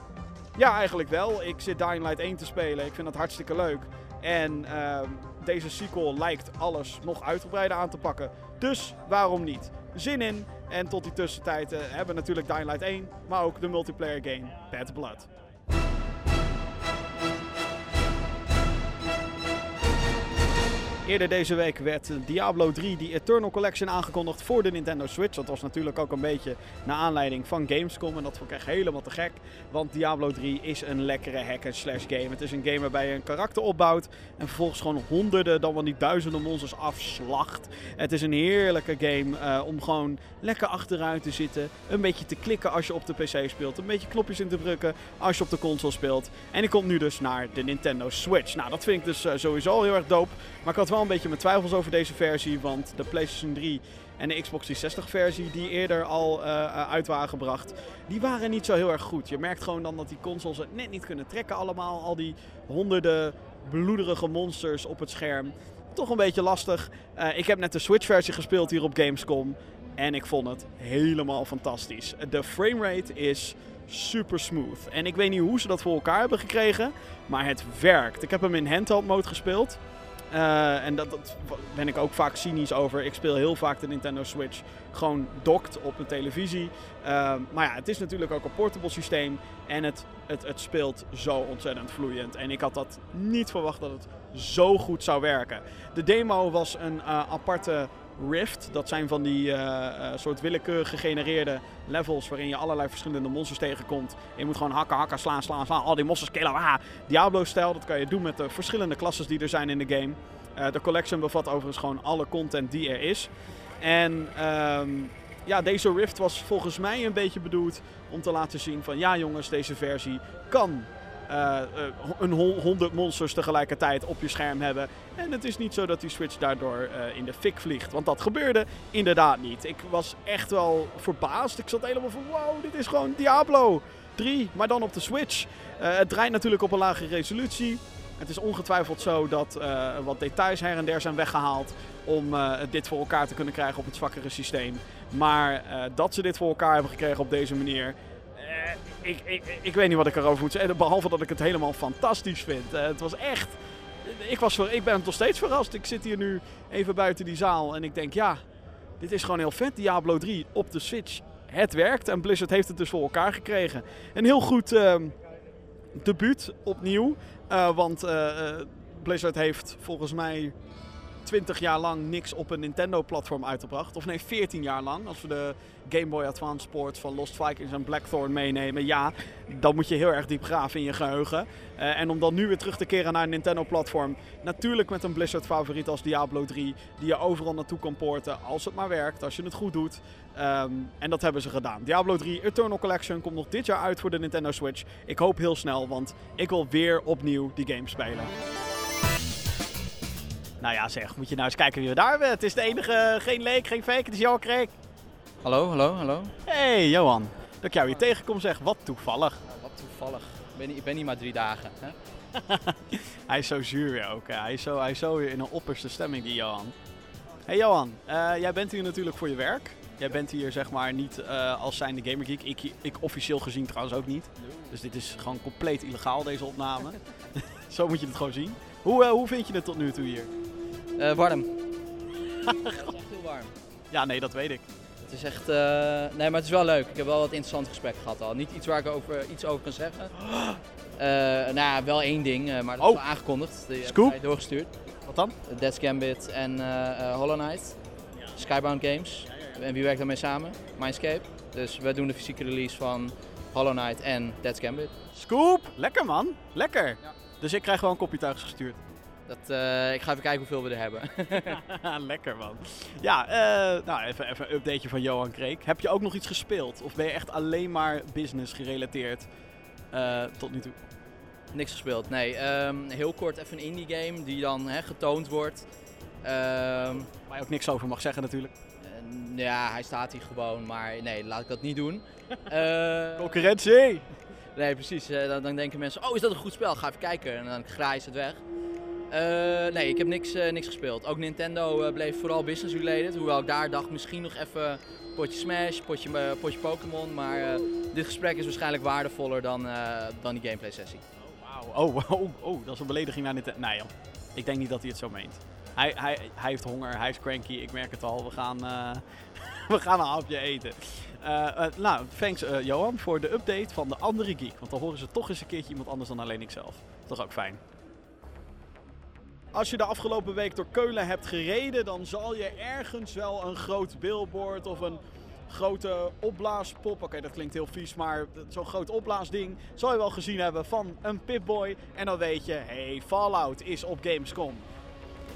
[SPEAKER 1] Ja, eigenlijk wel. Ik zit Dying Light 1 te spelen. Ik vind dat hartstikke leuk. En ehm, deze sequel lijkt alles nog uitgebreider aan te pakken. Dus waarom niet? Zin in. En tot die tussentijd eh, hebben we natuurlijk Dying Light 1, maar ook de multiplayer game Bad Blood. Eerder deze week werd Diablo 3, die Eternal Collection, aangekondigd voor de Nintendo Switch. Dat was natuurlijk ook een beetje naar aanleiding van Gamescom. En dat vond ik echt helemaal te gek. Want Diablo 3 is een lekkere hack-and-slash game. Het is een game waarbij je een karakter opbouwt. En vervolgens gewoon honderden, dan wel niet duizenden monsters afslacht. Het is een heerlijke game eh, om gewoon lekker achteruit te zitten. Een beetje te klikken als je op de PC speelt. Een beetje knopjes in te drukken als je op de console speelt. En die komt nu dus naar de Nintendo Switch. Nou, dat vind ik dus eh, sowieso heel erg dope. Maar ik had wel een beetje mijn twijfels over deze versie. Want de PlayStation 3 en de Xbox 360 versie die eerder al eh, eh, uit waren gebracht, die waren niet zo heel erg goed. Je merkt gewoon dan dat die consoles het net niet kunnen trekken allemaal. Al die honderden bloederige monsters op het scherm. Toch een beetje lastig. Eh, ik heb net de Switch versie gespeeld hier op Gamescom. En ik vond het helemaal fantastisch. De framerate is super smooth. En ik weet niet hoe ze dat voor elkaar hebben gekregen. Maar het werkt. Ik heb hem in handheld mode gespeeld. Uh, en dat, dat, ben ik ook vaak cynisch over. Ik speel heel vaak de Nintendo Switch gewoon docked op mijn televisie. Uh, maar ja, het is natuurlijk ook een portable systeem. En het, het, het speelt zo ontzettend vloeiend. En ik had dat niet verwacht dat het zo goed zou werken. De demo was een uh, aparte Rift. Dat zijn van die uh, soort willekeurig gegenereerde levels waarin je allerlei verschillende monsters tegenkomt. En je moet gewoon hakken, hakken, slaan, slaan, slaan. Al die monsters killen. Ah, Diablo-stijl, dat kan je doen met de verschillende klassen die er zijn in de game. Uh, de collection bevat overigens gewoon alle content die er is. En um, ja, deze Rift was volgens mij een beetje bedoeld om te laten zien van ja jongens, deze versie kan uh, een honderd monsters tegelijkertijd op je scherm hebben. En het is niet zo dat die Switch daardoor uh, in de fik vliegt. Want dat gebeurde inderdaad niet. Ik was echt wel verbaasd. Ik zat helemaal van wow, dit is gewoon Diablo 3, maar dan op de Switch. het draait natuurlijk op een lage resolutie. Het is ongetwijfeld zo dat wat details her en der zijn weggehaald om dit voor elkaar te kunnen krijgen op het zwakkere systeem. Maar dat ze dit voor elkaar hebben gekregen op deze manier, ik, ik, ik weet niet wat ik erover moet zeggen. Behalve dat ik het helemaal fantastisch vind. Uh, het was echt. Ik, was ik ben nog steeds verrast. Ik zit hier nu even buiten die zaal en ik denk, ja, dit is gewoon heel vet. Diablo 3 op de Switch. Het werkt en Blizzard heeft het dus voor elkaar gekregen. Een heel goed uh, debuut opnieuw. Uh, want Blizzard heeft volgens mij 20 jaar lang niks op een Nintendo-platform uitgebracht. Of nee, 14 jaar lang. Als we de Game Boy Advance Sports van Lost Vikings en Blackthorn meenemen, ja, dan moet je heel erg diep graven in je geheugen. Uh, en om dan nu weer terug te keren naar een Nintendo-platform, natuurlijk met een Blizzard-favoriet als Diablo 3, die je overal naartoe kan porten als het maar werkt, als je het goed doet. Um, en dat hebben ze gedaan. Diablo 3 Eternal Collection komt nog dit jaar uit voor de Nintendo Switch. Ik hoop heel snel, want ik wil weer opnieuw die game spelen. Nou ja, zeg, moet je nou eens kijken wie we daar hebben. Het is de enige, geen leek, geen fake. Het is Johan Kreek.
[SPEAKER 3] Hallo, hallo, hallo.
[SPEAKER 1] Hey Johan, dat ik jou hier tegenkom zeg, wat toevallig.
[SPEAKER 3] Wat toevallig. Ik ben, ik ben niet maar drie dagen. Hè?
[SPEAKER 1] hij is zo zuur weer ook. Hij is zo, hij is zo weer in een opperste stemming, die Johan. Hey Johan, uh, jij bent hier natuurlijk voor je werk. Jij bent hier zeg maar niet uh, als zijnde Gamer Geek. Ik, ik officieel gezien trouwens ook niet. Dus dit is gewoon compleet illegaal, deze opname. zo moet je het gewoon zien. Hoe, uh, hoe vind je het tot nu toe hier?
[SPEAKER 3] Uh, warm. het is echt heel warm.
[SPEAKER 1] Ja, nee, dat weet ik.
[SPEAKER 3] Het is echt. Uh, nee, maar het is wel leuk. Ik heb wel wat interessant gesprek gehad al. Niet iets waar ik over, iets over kan zeggen. Uh, nou ja, wel één ding, maar dat
[SPEAKER 1] oh.
[SPEAKER 3] is wel aangekondigd. Die
[SPEAKER 1] Scoop?
[SPEAKER 3] heb doorgestuurd.
[SPEAKER 1] Wat dan?
[SPEAKER 3] Dead's Gambit en Hollow Knight. Skybound Games. En wie werkt daarmee samen? Mindscape. Dus wij doen de fysieke release van Hollow Knight en Dead's Gambit.
[SPEAKER 1] Scoop! Lekker man, lekker.
[SPEAKER 3] Ja.
[SPEAKER 1] Dus ik krijg wel een kopje thuis gestuurd.
[SPEAKER 3] Dat, eh, ik ga even kijken hoeveel we er hebben.
[SPEAKER 1] lekker man. Ja, eh, nou even, even een updateje van Johan Kreek. Heb je ook nog iets gespeeld? Of ben je echt alleen maar business gerelateerd eh, tot nu toe?
[SPEAKER 3] Niks gespeeld. Nee, ehm, heel kort even een indie game die dan getoond wordt. Ehm,
[SPEAKER 1] Waar je ook niks over mag zeggen natuurlijk.
[SPEAKER 3] ja, hij staat hier gewoon, maar nee, laat ik dat niet doen.
[SPEAKER 1] Concurrentie!
[SPEAKER 3] nee, precies. dan, dan denken mensen, oh is dat een goed spel? Ga even kijken. En dan graai ze het weg. Eh, nee, ik heb niks, eh, niks gespeeld. Ook Nintendo eh, bleef vooral business related. Hoewel ik daar dacht misschien nog even potje Smash, potje, potje Pokémon. Maar dit gesprek is waarschijnlijk waardevoller dan, dan die gameplay sessie.
[SPEAKER 1] Wauw, oh, oh, oh, dat is een belediging naar Nintendo. Nee ik denk niet dat hij het zo meent. Hij, hij, hij heeft honger, hij is cranky, ik merk het al. We gaan, we gaan een hapje eten. Nou, thanks Johan voor de update van de andere geek. Want dan horen ze toch eens een keertje iemand anders dan alleen ikzelf. Toch ook fijn. Als je de afgelopen week door Keulen hebt gereden, dan zal je ergens wel een groot billboard of een grote opblaaspop. Oké, dat klinkt heel vies, maar zo'n groot opblaasding zal je wel gezien hebben van een Pip-Boy. En dan weet je, hey, Fallout is op Gamescom.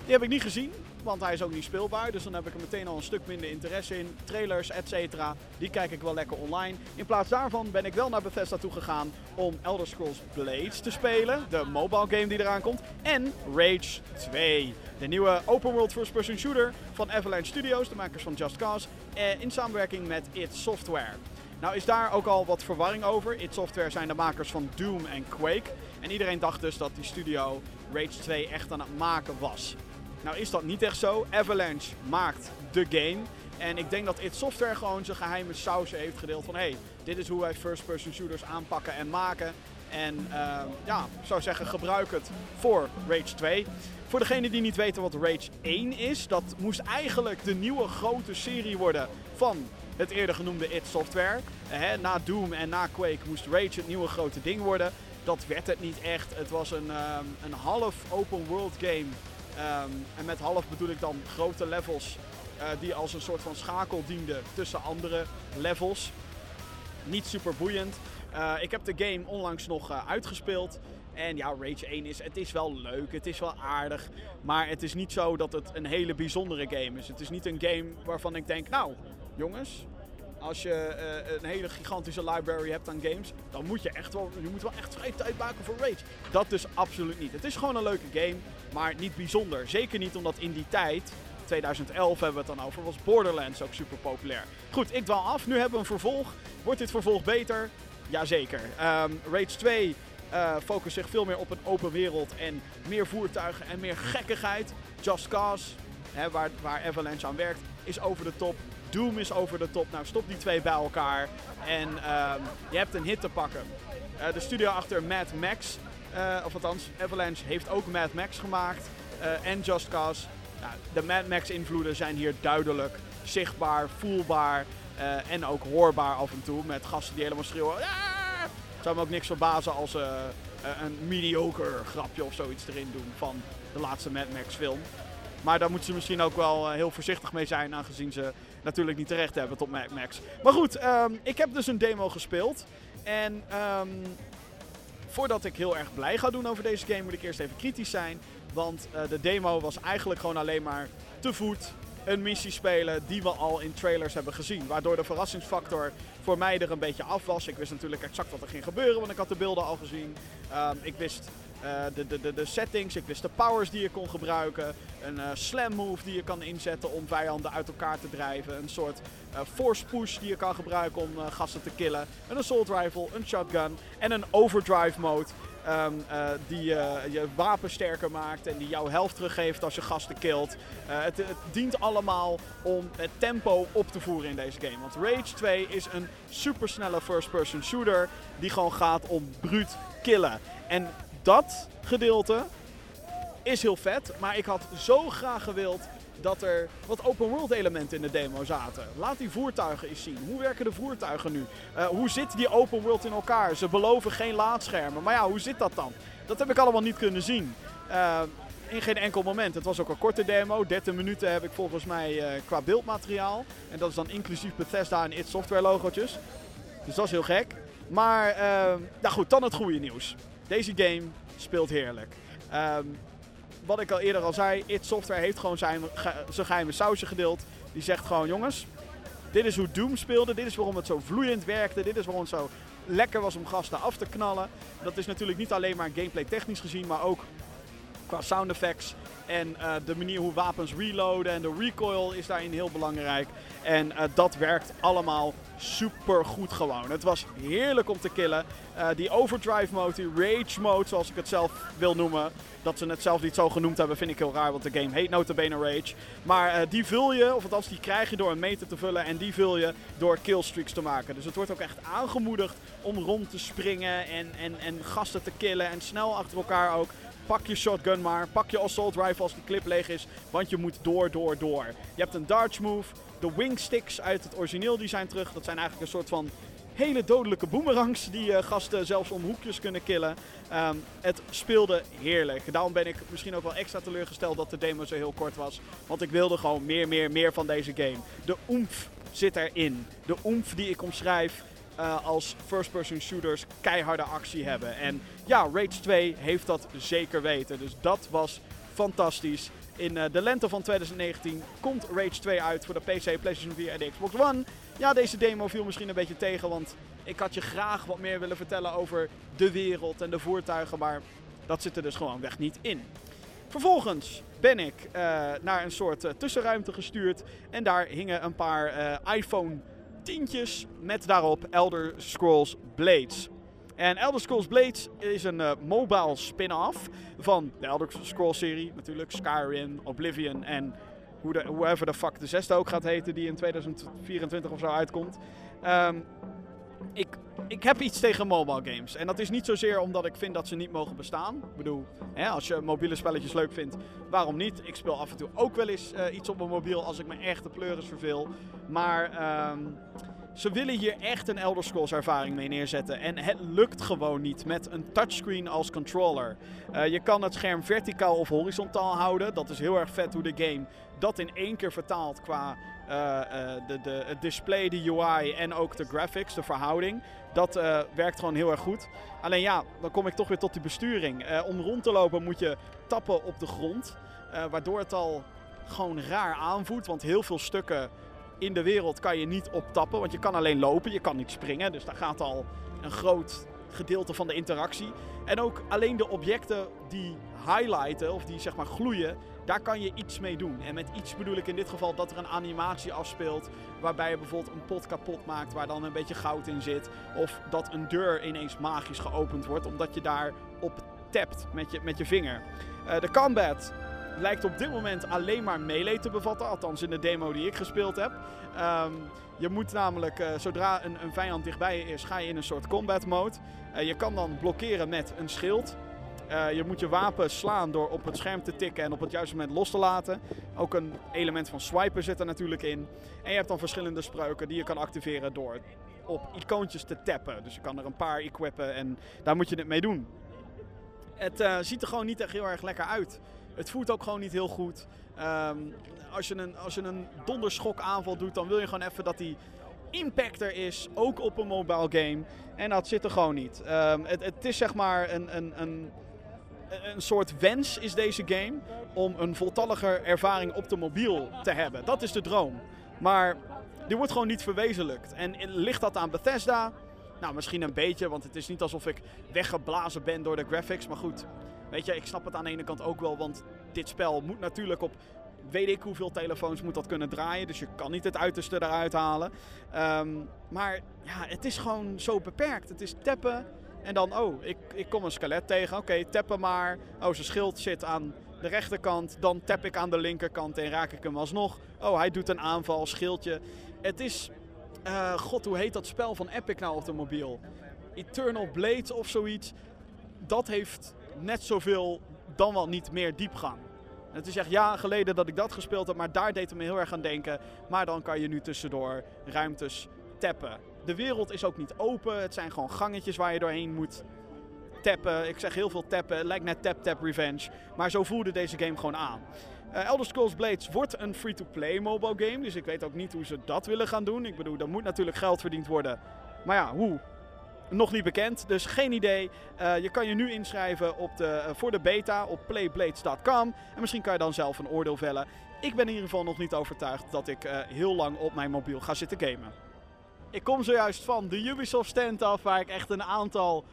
[SPEAKER 1] Die heb ik niet gezien, want hij is ook niet speelbaar. Dus dan heb ik er meteen al een stuk minder interesse in. Trailers, et cetera, die kijk ik wel lekker online. In plaats daarvan ben ik wel naar Bethesda toe gegaan om Elder Scrolls Blades te spelen. De mobile game die eraan komt. En Rage 2. De nieuwe open world first person shooter van Avalanche Studios, de makers van Just Cause. eh, In samenwerking met id Software. Nou is daar ook al wat verwarring over. id Software zijn de makers van Doom en Quake. En iedereen dacht dus dat die studio Rage 2 echt aan het maken was. Nou is dat niet echt zo. Avalanche maakt de game. En ik denk dat id Software gewoon zijn geheime saus heeft gedeeld van... hey, dit is hoe wij first-person shooters aanpakken en maken. En ehm, ja, ik zou zeggen, gebruik het voor Rage 2. Voor degenen die niet weten wat Rage 1 is, dat moest eigenlijk de nieuwe grote serie worden van het eerder genoemde id Software. Eh, na Doom en na Quake moest Rage het nieuwe grote ding worden. Dat werd het niet echt. Het was een, ehm, een half open world game. Ehm, en met half bedoel ik dan grote levels eh, die als een soort van schakel dienden tussen andere levels. Niet super boeiend. Eh, ik heb de game onlangs nog eh, uitgespeeld. En ja, Rage 1 is, het is wel leuk, het is wel aardig. Maar het is niet zo dat het een hele bijzondere game is. Het is niet een game waarvan ik denk, nou jongens, als je een hele gigantische library hebt aan games, dan moet je echt wel, je moet wel echt vrij tijd maken voor Rage. Dat dus absoluut niet. Het is gewoon een leuke game, maar niet bijzonder. Zeker niet omdat in die tijd, 2011 hebben we het dan over, was Borderlands ook super populair. Goed, ik dwaal af. Nu hebben we een vervolg. Wordt dit vervolg beter? Jazeker. Ehm Rage 2 eh focust zich veel meer op een open wereld en meer voertuigen en meer gekkigheid. Just Cause, hè, waar, waar Avalanche aan werkt, is over de top. Doom is over de top. Nou, stop die twee bij elkaar en ehm, je hebt een hit te pakken. Eh, de studio achter Mad Max, eh, of althans, Avalanche heeft ook Mad Max gemaakt eh, en Just Cause. De Mad Max invloeden zijn hier duidelijk, zichtbaar, voelbaar eh, en ook hoorbaar af en toe met gasten die helemaal schreeuwen. "Ah!" zou me ook niks verbazen als ze een mediocre grapje of zoiets erin doen van de laatste Mad Max film. Maar daar moeten ze misschien ook wel heel voorzichtig mee zijn, aangezien ze natuurlijk niet terecht hebben tot Mad Max. Maar goed, ehm, ik heb dus een demo gespeeld. En ehm, voordat ik heel erg blij ga doen over deze game, moet ik eerst even kritisch zijn. Want eh, de demo was eigenlijk gewoon alleen maar te voet een missie spelen die we al in trailers hebben gezien. Waardoor de verrassingsfactor voor mij er een beetje af was. Ik wist natuurlijk exact wat er ging gebeuren, want ik had de beelden al gezien. Ehm, ik wist eh, de, de, de, de settings, ik wist de powers die je kon gebruiken. Een eh, slam move die je kan inzetten om vijanden uit elkaar te drijven. Een soort force push die je kan gebruiken om eh, gasten te killen. Een assault rifle, een shotgun en een overdrive mode. ehm, eh, die eh, je wapen sterker maakt en die jouw helft teruggeeft als je gasten kilt. Eh, het, het dient allemaal om het tempo op te voeren in deze game. Want Rage 2 is een supersnelle first-person shooter die gewoon gaat om bruut killen. En dat gedeelte is heel vet, maar ik had zo graag gewild dat er wat open world elementen in de demo zaten. Laat die voertuigen eens zien. Hoe werken de voertuigen nu? Eh, hoe zit die open world in elkaar? Ze beloven geen laadschermen. Maar ja, hoe zit dat dan? Dat heb ik allemaal niet kunnen zien. Eh, in geen enkel moment. Het was ook een korte demo. 13 minuten heb ik volgens mij eh, qua beeldmateriaal. En dat is dan inclusief Bethesda en id Software logootjes. Dus dat is heel gek. Maar, nou goed, dan het goede nieuws. Deze game speelt heerlijk. Ehm, wat ik al eerder al zei, id Software heeft gewoon zijn, zijn geheime sausje gedeeld. Die zegt gewoon, jongens, dit is hoe Doom speelde. Dit is waarom het zo vloeiend werkte. Dit is waarom het zo lekker was om gasten af te knallen. Dat is natuurlijk niet alleen maar gameplay technisch gezien, maar ook qua sound effects. En uh, de manier hoe wapens reloaden en de recoil is daarin heel belangrijk. En uh, dat werkt allemaal super goed gewoon. Het was heerlijk om te killen. Uh, die overdrive mode, die rage mode zoals ik het zelf wil noemen. Dat ze het zelf niet zo genoemd hebben vind ik heel raar, want de game heet notabene Rage. Maar die vul je, of althans die krijg je door een meter te vullen en die vul je door killstreaks te maken. Dus het wordt ook echt aangemoedigd om rond te springen en, en, en gasten te killen en snel achter elkaar ook. Pak je shotgun maar, pak je assault rifle als die clip leeg is, want je moet door, door, door. Je hebt een dodge move, de wingsticks uit het origineel die zijn terug. Dat zijn eigenlijk een soort van hele dodelijke boomerangs die uh, gasten zelfs om hoekjes kunnen killen. Um, het speelde heerlijk. Daarom ben ik misschien ook wel extra teleurgesteld dat de demo zo heel kort was. Want ik wilde gewoon meer, meer, meer van deze game. De oemf zit erin. De oemf die ik omschrijf uh, als first-person shooters keiharde actie hebben. En ja, Rage 2 heeft dat zeker weten. Dus dat was fantastisch. In uh, de lente van 2019 komt Rage 2 uit voor de PC, PlayStation 4 en de Xbox One. Ja, deze demo viel misschien een beetje tegen, want ik had je graag wat meer willen vertellen over de wereld en de voertuigen, maar dat zit er dus gewoon weg niet in. Vervolgens ben ik uh, naar een soort tussenruimte gestuurd en daar hingen een paar iPhone tientjes met daarop Elder Scrolls Blades. En Elder Scrolls Blades is een uh, mobile spin-off van de Elder Scrolls serie. Natuurlijk Skyrim, Oblivion en de, whoever the fuck de zesde ook gaat heten die in 2024 of zo uitkomt. Um, ik, ik heb iets tegen mobile games. En dat is niet zozeer omdat ik vind dat ze niet mogen bestaan. Ik bedoel, hè, als je mobiele spelletjes leuk vindt, waarom niet? Ik speel af en toe ook wel eens uh, iets op mijn mobiel als ik me echt de pleuris verveel. Maar um, ze willen hier echt een Elder Scrolls ervaring mee neerzetten. En het lukt gewoon niet met een touchscreen als controller. Uh, je kan het scherm verticaal of horizontaal houden. Dat is heel erg vet hoe de game dat in één keer vertaalt qua de, de, het display, de UI en ook de graphics, de verhouding. Dat uh, werkt gewoon heel erg goed. Alleen ja, dan kom ik toch weer tot die besturing. om rond te lopen moet je tappen op de grond. waardoor het al gewoon raar aanvoelt. Want heel veel stukken in de wereld kan je niet optappen. Want je kan alleen lopen, je kan niet springen. Dus daar gaat al een groot gedeelte van de interactie. En ook alleen de objecten die highlighten of die zeg maar gloeien, daar kan je iets mee doen. En met iets bedoel ik in dit geval dat er een animatie afspeelt. Waarbij je bijvoorbeeld een pot kapot maakt waar dan een beetje goud in zit. Of dat een deur ineens magisch geopend wordt omdat je daar op tapt met je, met je vinger. Uh, de combat lijkt op dit moment alleen maar melee te bevatten. Althans in de demo die ik gespeeld heb. Um, je moet namelijk, uh, zodra een, een, vijand dichtbij is, ga je in een soort combat mode. Uh, je kan dan blokkeren met een schild. Uh, je moet je wapen slaan door op het scherm te tikken en op het juiste moment los te laten. Ook een element van swipen zit er natuurlijk in. En je hebt dan verschillende spreuken die je kan activeren door op icoontjes te tappen. Dus je kan er een paar equippen en daar moet je het mee doen. Het ziet er gewoon niet echt heel erg lekker uit. Het voelt ook gewoon niet heel goed. Um, als, je een, als je een donderschok aanval doet, dan wil je gewoon even dat die impact er is. Ook op een mobile game. En dat zit er gewoon niet. Um, het, het, is zeg maar een, een, een, een soort wens is deze game. Om een voltalliger ervaring op de mobiel te hebben. Dat is de droom. Maar die wordt gewoon niet verwezenlijkt. En ligt dat aan Bethesda? Nou, misschien een beetje, want het is niet alsof ik weggeblazen ben door de graphics. Maar goed, weet je, ik snap het aan de ene kant ook wel, want dit spel moet natuurlijk op weet ik hoeveel telefoons moet dat kunnen draaien. Dus je kan niet het uiterste eruit halen. Um, maar ja, het is gewoon zo beperkt. Het is tappen en dan, oh, ik, ik kom een skelet tegen. Oké, okay, tappen maar. Oh, zijn schild zit aan de rechterkant. Dan tap ik aan de linkerkant en raak ik hem alsnog. Oh, hij doet een aanval, schildje. Het is, uh, god, hoe heet dat spel van Epic nou op de mobiel? Eternal Blades of zoiets. Dat heeft net zoveel, dan wel niet meer diepgang. Het is echt jaren geleden dat ik dat gespeeld heb, maar daar deed het me heel erg aan denken. Maar dan kan je nu tussendoor ruimtes tappen. De wereld is ook niet open, het zijn gewoon gangetjes waar je doorheen moet. tappen. Ik zeg heel veel tappen. Het lijkt net Tap Tap Revenge. Maar zo voelde deze game gewoon aan. Uh, Elder Scrolls Blades wordt een free-to-play mobile game. Dus ik weet ook niet hoe ze dat willen gaan doen. Ik bedoel, er moet natuurlijk geld verdiend worden. Maar ja, hoe? Nog niet bekend, dus geen idee. Uh, je kan je nu inschrijven op de, uh, voor de beta op playblades.com. En misschien kan je dan zelf een oordeel vellen. Ik ben in ieder geval nog niet overtuigd dat ik heel lang op mijn mobiel ga zitten gamen. Ik kom zojuist van de Ubisoft stand af, waar ik echt een aantal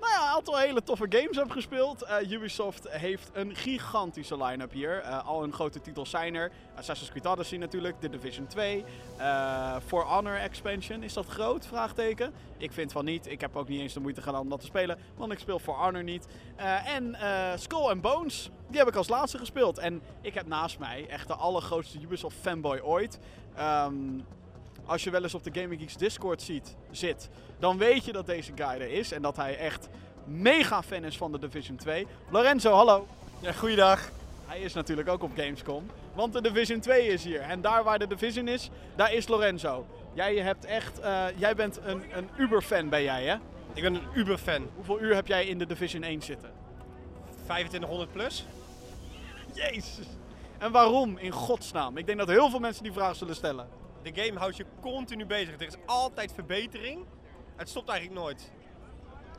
[SPEAKER 1] nou ja, aantal hele toffe games heb gespeeld. Uh, Ubisoft heeft een gigantische line-up hier. Uh, al hun grote titels zijn er. Assassin's Creed Odyssey natuurlijk, The Division 2. Uh, For Honor Expansion, is dat groot? Vraagteken. Ik vind van niet. Ik heb ook niet eens de moeite gedaan om dat te spelen, want ik speel For Honor niet. en Skull and Bones, die heb ik als laatste gespeeld. En ik heb naast mij echt de allergrootste Ubisoft fanboy ooit. Um, als je wel eens op de Gaming Geeks Discord ziet, zit, dan weet je dat deze guy er is. En dat hij echt mega fan is van de Division 2. Lorenzo, hallo.
[SPEAKER 4] Ja, goeiedag.
[SPEAKER 1] Hij is natuurlijk ook op Gamescom. Want de Division 2 is hier. En daar waar de Division is, daar is Lorenzo. Jij hebt echt, uh, jij bent een, een Uber-fan ben jij hè?
[SPEAKER 4] Ik ben een Uber-fan.
[SPEAKER 1] Hoeveel uur heb jij in de Division 1 zitten?
[SPEAKER 4] 2500 plus.
[SPEAKER 1] Jezus. En waarom in godsnaam? Ik denk dat heel veel mensen die vraag zullen stellen.
[SPEAKER 4] De game houdt je continu bezig. Er is altijd verbetering. Het stopt eigenlijk nooit.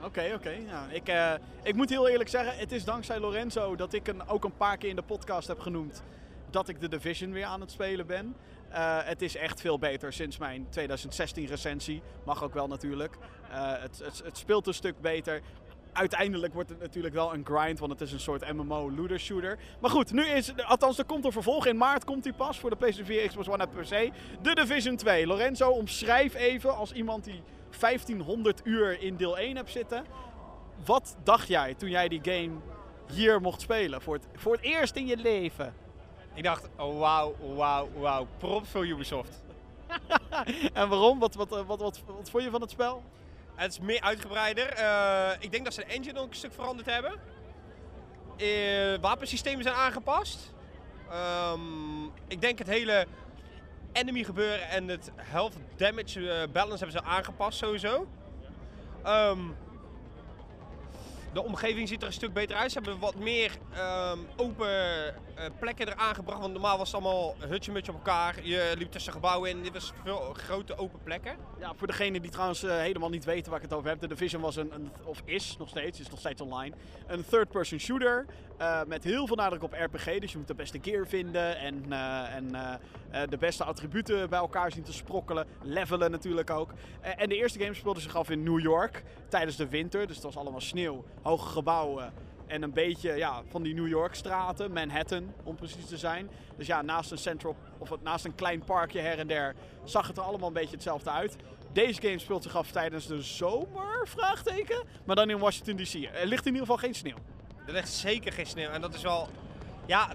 [SPEAKER 1] Oké, oké. Ik, uh, ik moet heel eerlijk zeggen, het is dankzij Lorenzo dat ik een, ook een paar keer in de podcast heb genoemd dat ik de Division weer aan het spelen ben. Uh, het is echt veel beter sinds mijn 2016 recensie. Mag ook wel natuurlijk. Uh, het, het, het, speelt een stuk beter uiteindelijk wordt het natuurlijk wel een grind, want het is een soort MMO looter shooter. Maar goed, nu is, althans er komt een vervolg. In maart komt hij pas voor de PlayStation 4, Xbox One en PC. De Division 2. Lorenzo, omschrijf even als iemand die 1500 uur in deel 1 hebt zitten. Wat dacht jij toen jij die game hier mocht spelen? Voor het, voor het eerst in je leven.
[SPEAKER 4] Ik dacht, oh, wauw, wauw, wauw. Props voor Ubisoft.
[SPEAKER 1] en waarom? Wat, wat, wat, wat, wat vond je van het spel?
[SPEAKER 4] Het is meer uitgebreider. Uh, ik denk dat ze de engine nog een stuk veranderd hebben. Uh, wapensystemen zijn aangepast. Um, ik denk het hele enemy gebeuren en het health damage uh, balance hebben ze aangepast sowieso. Um, de omgeving ziet er een stuk beter uit. Ze hebben wat meer um, open uh, plekken eraan gebracht. Want normaal was het allemaal hutje-mutje op elkaar. Je liep tussen gebouwen in. Dit was veel grote open plekken.
[SPEAKER 1] Ja, voor degenen die trouwens uh, helemaal niet weten waar ik het over heb. De Division was een, of is nog steeds, is nog steeds online. Een third-person shooter. Uh, met heel veel nadruk op RPG. Dus je moet de beste gear vinden. En, en de beste attributen bij elkaar zien te sprokkelen. Levelen natuurlijk ook. en de eerste game speelde zich af in New York. Tijdens de winter. Dus het was allemaal sneeuw hoge gebouwen en een beetje ja, van die New York straten, Manhattan om precies te zijn. Dus ja, naast een central of naast een klein parkje her en der zag het er allemaal een beetje hetzelfde uit. Deze game speelt zich af tijdens de zomer, vraagteken. Maar dan in Washington DC. Er ligt in ieder geval geen sneeuw.
[SPEAKER 4] Er ligt zeker geen sneeuw. En dat is wel... Ja,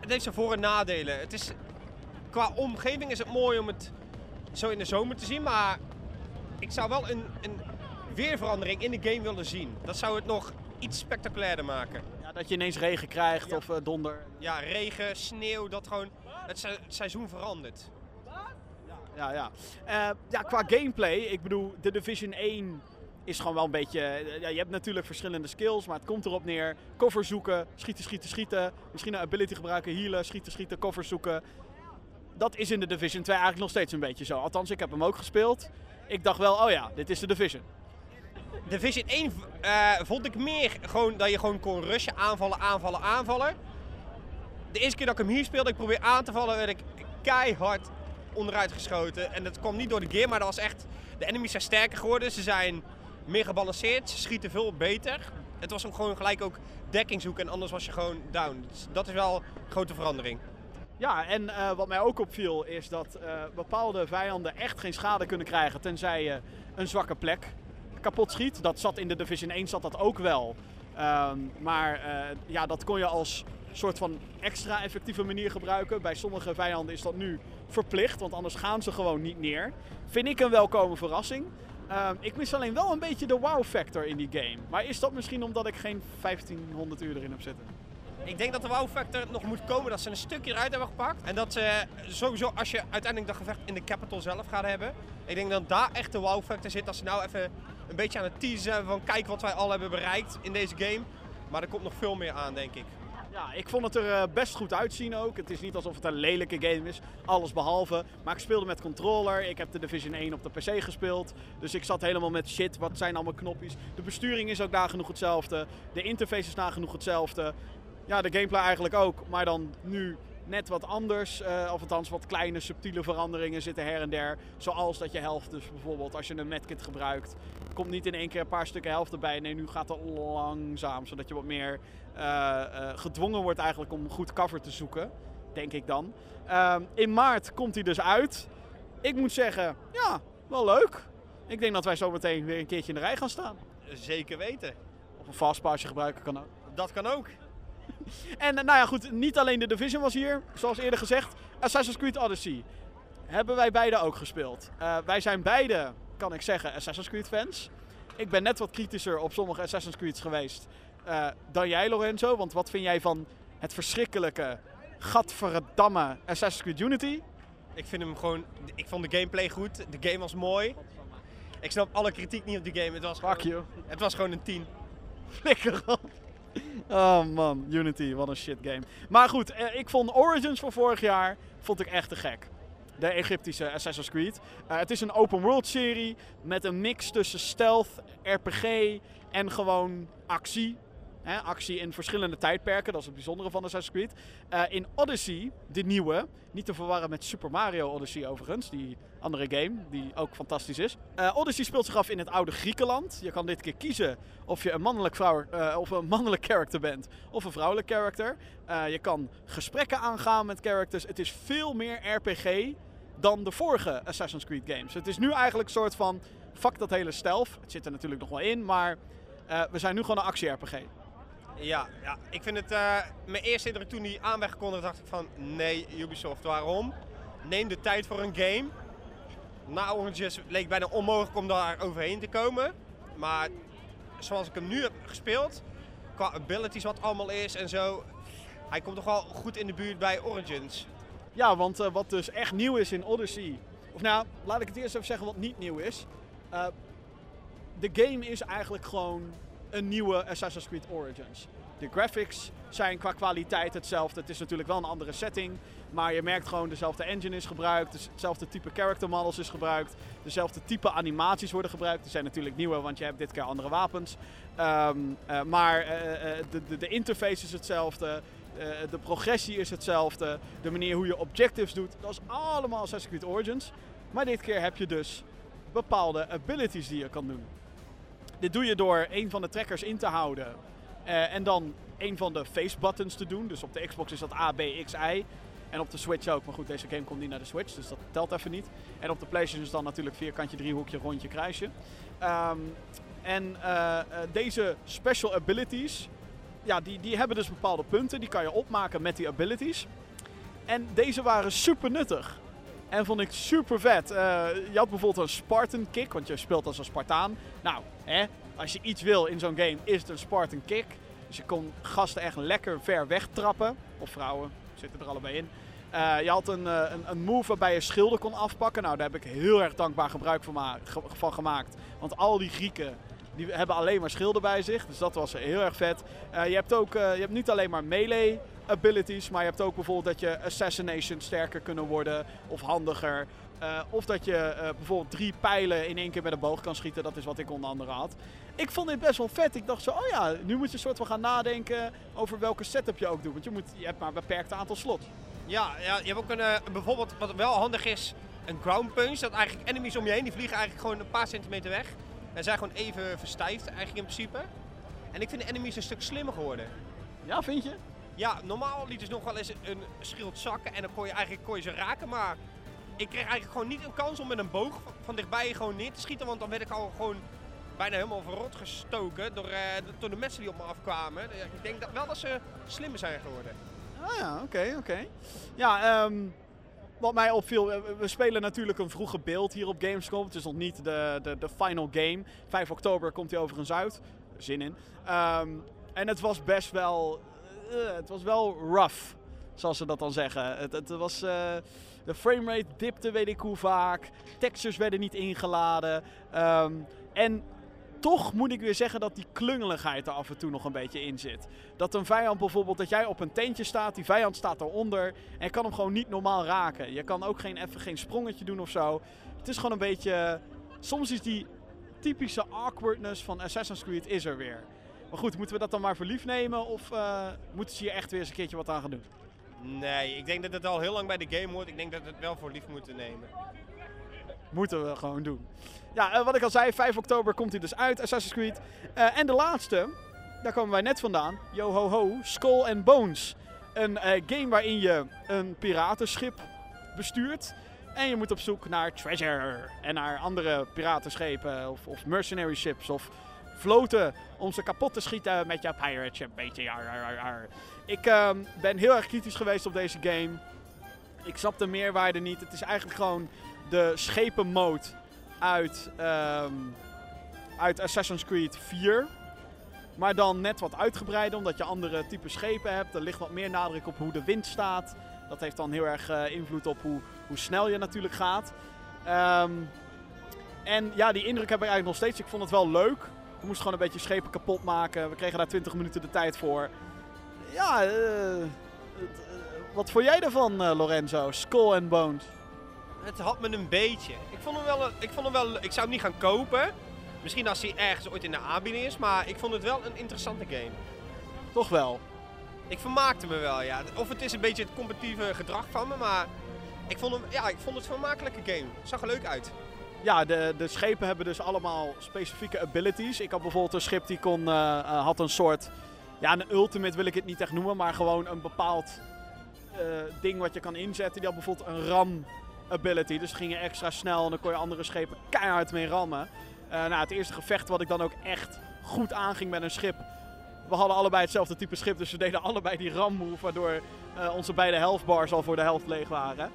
[SPEAKER 4] het heeft zijn voor- en nadelen. Het is, qua omgeving is het mooi om het zo in de zomer te zien. Maar ik zou wel een, een weerverandering in de game willen zien. Dat zou het nog iets spectaculairder maken.
[SPEAKER 1] Ja, dat je ineens regen krijgt
[SPEAKER 4] Ja.
[SPEAKER 1] of eh, donder.
[SPEAKER 4] Ja, regen, sneeuw, dat gewoon het, se- het seizoen verandert.
[SPEAKER 1] Ja, ja. Eh, ja, qua gameplay, ik bedoel, de Division 1 is gewoon wel een beetje... eh, ja, je hebt natuurlijk verschillende skills, maar het komt erop neer. Cover zoeken, schieten, schieten, schieten. Misschien een ability gebruiken, healen, schieten, schieten, cover zoeken. Dat is in de Division 2 eigenlijk nog steeds een beetje zo. Althans, ik heb hem ook gespeeld. Ik dacht wel, oh ja, dit is de Division.
[SPEAKER 4] Division 1 eh, vond ik meer gewoon dat je gewoon kon rushen, aanvallen, aanvallen, aanvallen. De eerste keer dat ik hem hier speelde, ik probeer aan te vallen, werd ik keihard onderuit geschoten. En dat kwam niet door de gear, maar dat was echt... De enemies zijn sterker geworden, ze zijn meer gebalanceerd, ze schieten veel beter. Het was ook gewoon gelijk ook dekking zoeken en anders was je gewoon down. Dus dat is wel een grote verandering.
[SPEAKER 1] Ja, en eh, wat mij ook opviel is dat eh, bepaalde vijanden echt geen schade kunnen krijgen tenzij je een zwakke plek kapot schiet. Dat zat in de Division 1 zat dat ook wel. Ehm, maar eh, ja, dat kon je als soort van extra effectieve manier gebruiken. Bij sommige vijanden is dat nu verplicht, want anders gaan ze gewoon niet neer. Vind ik een welkome verrassing. Ehm, ik mis alleen wel een beetje de wow factor in die game. Maar is dat misschien omdat ik geen 1500 uur erin heb zitten?
[SPEAKER 4] Ik denk dat de wow factor nog moet komen, dat ze een stukje eruit hebben gepakt. En dat ze sowieso, als je uiteindelijk dat gevecht in de capital zelf gaat hebben. Ik denk dat daar echt de wow factor zit, dat ze nou even een beetje aan het teasen van kijk wat wij al hebben bereikt in deze game. Maar er komt nog veel meer aan, denk ik.
[SPEAKER 1] Ja, ik vond het er eh, best goed uitzien ook. Het is niet alsof het een lelijke game is, alles behalve. Maar ik speelde met controller. Ik heb de Division 1 op de PC gespeeld. Dus ik zat helemaal met shit, wat zijn allemaal knopjes. De besturing is ook nagenoeg hetzelfde. De interface is nagenoeg hetzelfde. Ja, de gameplay eigenlijk ook, maar dan nu net wat anders. eh, of althans wat kleine subtiele veranderingen zitten her en der. Zoals dat je helft dus bijvoorbeeld als je een medkit gebruikt. Komt niet in één keer een paar stukken helft erbij. Nee, nu gaat het langzaam. Zodat je wat meer eh, eh, gedwongen wordt eigenlijk om goed cover te zoeken. Denk ik dan. Ehm, in maart komt hij dus uit. Ik moet zeggen, ja, wel leuk. Ik denk dat wij zo meteen weer een keertje in de rij gaan staan.
[SPEAKER 4] Zeker weten.
[SPEAKER 1] Of een fastpassje gebruiken kan ook.
[SPEAKER 4] Dat kan ook.
[SPEAKER 1] En nou ja, goed, niet alleen de Division was hier, zoals eerder gezegd. Assassin's Creed Odyssey hebben wij beide ook gespeeld. Eh, wij zijn beide, kan ik zeggen, Assassin's Creed fans. Ik ben net wat kritischer op sommige Assassin's Creeds geweest eh, dan jij, Lorenzo. Want wat vind jij van het verschrikkelijke, gadverdamme Assassin's Creed Unity?
[SPEAKER 4] Ik vind hem gewoon. Ik vond de gameplay goed. De game was mooi. Ik snap alle kritiek niet op die game. Het was,
[SPEAKER 1] Fuck
[SPEAKER 4] gewoon,
[SPEAKER 1] you.
[SPEAKER 4] het was gewoon een 10.
[SPEAKER 1] Flikker op. Oh man, Unity, wat een shit game. Maar goed, eh, ik vond Origins van vorig jaar vond ik echt te gek. De Egyptische Assassin's Creed. Eh, het is een open world serie met een mix tussen stealth, RPG en gewoon actie. Hè, actie in verschillende tijdperken, dat is het bijzondere van Assassin's Creed. Eh, in Odyssey, de nieuwe, niet te verwarren met Super Mario Odyssey overigens, die andere game, die ook fantastisch is. Eh, Odyssey speelt zich af in het oude Griekenland. Je kan dit keer kiezen of je een mannelijk, vrouw, eh, of een mannelijk character bent of een vrouwelijk character. Je kan gesprekken aangaan met characters. Het is veel meer RPG dan de vorige Assassin's Creed games. Het is nu eigenlijk een soort van, fuck dat hele stealth. Het zit er natuurlijk nog wel in, maar we zijn nu gewoon een actie-RPG.
[SPEAKER 4] Ja, ja, ik vind het. eh, mijn eerste indruk toen die aan werd gekondigd, dacht ik van nee, Ubisoft, waarom? Neem de tijd voor een game. Na Oranges leek bijna onmogelijk om daar overheen te komen. Maar zoals ik hem nu heb gespeeld, qua abilities wat allemaal is en zo, hij komt toch wel goed in de buurt bij Origins.
[SPEAKER 1] Ja, want eh, wat dus echt nieuw is in Odyssey. Of nou, laat ik het eerst even zeggen wat niet nieuw is. Eh, de game is eigenlijk gewoon een nieuwe Assassin's Creed Origins. De graphics zijn qua kwaliteit hetzelfde. Het is natuurlijk wel een andere setting. Maar je merkt gewoon dezelfde engine is gebruikt. dus Hetzelfde type character models is gebruikt. Dezelfde type animaties worden gebruikt. Die zijn natuurlijk nieuwer, want je hebt dit keer andere wapens. Ehm, eh, maar eh, eh, de, de, interface is hetzelfde. De progressie is hetzelfde. De manier hoe je objectives doet. Dat is allemaal Assassin's Creed Origins. Maar dit keer heb je dus bepaalde abilities die je kan doen. Dit doe je door een van de trackers in te houden. eh, en dan een van de face buttons te doen. Dus op de Xbox is dat A, B, X, Y. En op de Switch ook. Maar goed, deze game komt niet naar de Switch. Dus dat telt even niet. En op de PlayStation is dan natuurlijk vierkantje, driehoekje, rondje, kruisje. Ehm, en eh, eh, deze special abilities. Ja, die, die hebben dus bepaalde punten. Die kan je opmaken met die abilities. En deze waren super nuttig. En vond ik super vet. Eh, je had bijvoorbeeld een Spartan kick, want je speelt als een Spartaan. Nou, hè, als je iets wil in zo'n game, is het een Spartan kick. Dus je kon gasten echt lekker ver wegtrappen. Of vrouwen, zitten er allebei in. Eh, je had een, eh, een, een move waarbij je schilden kon afpakken. Nou, daar heb ik heel erg dankbaar gebruik van, van gemaakt. Want al die Grieken die hebben alleen maar schilden bij zich. Dus dat was heel erg vet. Je, hebt ook, je hebt niet alleen maar melee abilities. Maar je hebt ook bijvoorbeeld dat je assassination sterker kunnen worden. Of handiger. Eh, of dat je eh, bijvoorbeeld drie pijlen in één keer met een boog kan schieten. Dat is wat ik onder andere had. Ik vond dit best wel vet. Ik dacht zo, oh ja, nu moet je een soort van gaan nadenken over welke setup je ook doet. Want je, moet, je hebt maar een beperkt aantal slots.
[SPEAKER 4] Ja, ja je hebt ook een, eh, bijvoorbeeld wat wel handig is, een ground punch. Dat eigenlijk enemies om je heen, die vliegen eigenlijk gewoon een paar centimeter weg. En zijn gewoon even verstijfd eigenlijk in principe. En ik vind de enemies een stuk slimmer geworden.
[SPEAKER 1] Ja, vind je?
[SPEAKER 4] Ja, normaal lieten ze nog wel eens een schild zakken en dan kon je eigenlijk kon je ze raken. Maar ik kreeg eigenlijk gewoon niet een kans om met een boog van- dichtbij gewoon neer te schieten. Want dan werd ik al gewoon bijna helemaal verrot gestoken door, eh, door de mensen die op me afkwamen. Ik denk dat wel dat ze slimmer zijn geworden.
[SPEAKER 1] Ah ja, oké, oké. Ja, ehm, wat mij opviel, eh, we- we spelen natuurlijk een vroege beeld hier op Gamescom. Het is nog niet de, de, de final game. 5 oktober komt hij overigens uit. Zin in. Ehm, en het was best wel, eh, het was wel rough, zoals ze dat dan zeggen. Het, het was, eh, de framerate dipte weet ik hoe vaak. Textures werden niet ingeladen. Ehm, en toch moet ik weer zeggen dat die klungeligheid er af en toe nog een beetje in zit. Dat een vijand bijvoorbeeld, dat jij op een tentje staat, die vijand staat eronder en je kan hem gewoon niet normaal raken. Je kan ook geen, even geen sprongetje doen of zo. Het is gewoon een beetje, soms is die typische awkwardness van Assassin's Creed is er weer. Maar goed, moeten we dat dan maar voor lief nemen of uh, moeten ze hier echt weer eens een keertje wat aan gaan doen?
[SPEAKER 4] Nee, ik denk dat het al heel lang bij de game hoort. Ik denk dat we het wel voor lief moeten nemen.
[SPEAKER 1] Moeten we gewoon doen. Ja, uh, wat ik al zei, 5 oktober komt hij dus uit, Assassin's Creed. Uh, en de laatste, daar komen wij net vandaan. Yo ho ho, Skull and Bones. Een game waarin je een piratenschip bestuurt. En je moet op zoek naar treasure. En naar andere piratenschepen of, of mercenary ships of vloten om ze kapot te schieten met je pirate ship. Beetje. Ik uh, ben heel erg kritisch geweest op deze game. Ik snap de meerwaarde niet. Het is eigenlijk gewoon de schepenmode uit, um, uit Assassin's Creed 4. Maar dan net wat uitgebreider, omdat je andere type schepen hebt. Er ligt wat meer nadruk op hoe de wind staat. Dat heeft dan heel erg uh, invloed op hoe, hoe snel je natuurlijk gaat. Um, en ja, die indruk heb ik eigenlijk nog steeds. Ik vond het wel leuk. We moesten gewoon een beetje schepen kapot maken. We kregen daar 20 minuten de tijd voor. Ja, uh, uh, wat vond jij ervan, uh, Lorenzo? Skull and Bones.
[SPEAKER 4] Het had me een beetje. Ik vond hem wel, ik vond hem wel, ik zou hem niet gaan kopen. Misschien als hij ergens ooit in de aanbieding is, maar ik vond het wel een interessante game.
[SPEAKER 1] Toch wel?
[SPEAKER 4] Ik vermaakte me wel, ja. Of het is een beetje het competitieve gedrag van me, maar ik vond, hem, ja, ik vond het een vermakelijke game. Het zag er leuk uit.
[SPEAKER 1] Ja, de, de schepen hebben dus allemaal specifieke abilities. Ik had bijvoorbeeld een schip die kon, uh, had een soort... Ja, een ultimate wil ik het niet echt noemen, maar gewoon een bepaald uh, ding wat je kan inzetten. Die had bijvoorbeeld een ram ability. Dus ging je extra snel en dan kon je andere schepen keihard mee rammen. Uh, nou, het eerste gevecht wat ik dan ook echt goed aanging met een schip. We hadden allebei hetzelfde type schip, dus we deden allebei die ram move. Waardoor onze beide health bars al voor de helft leeg waren.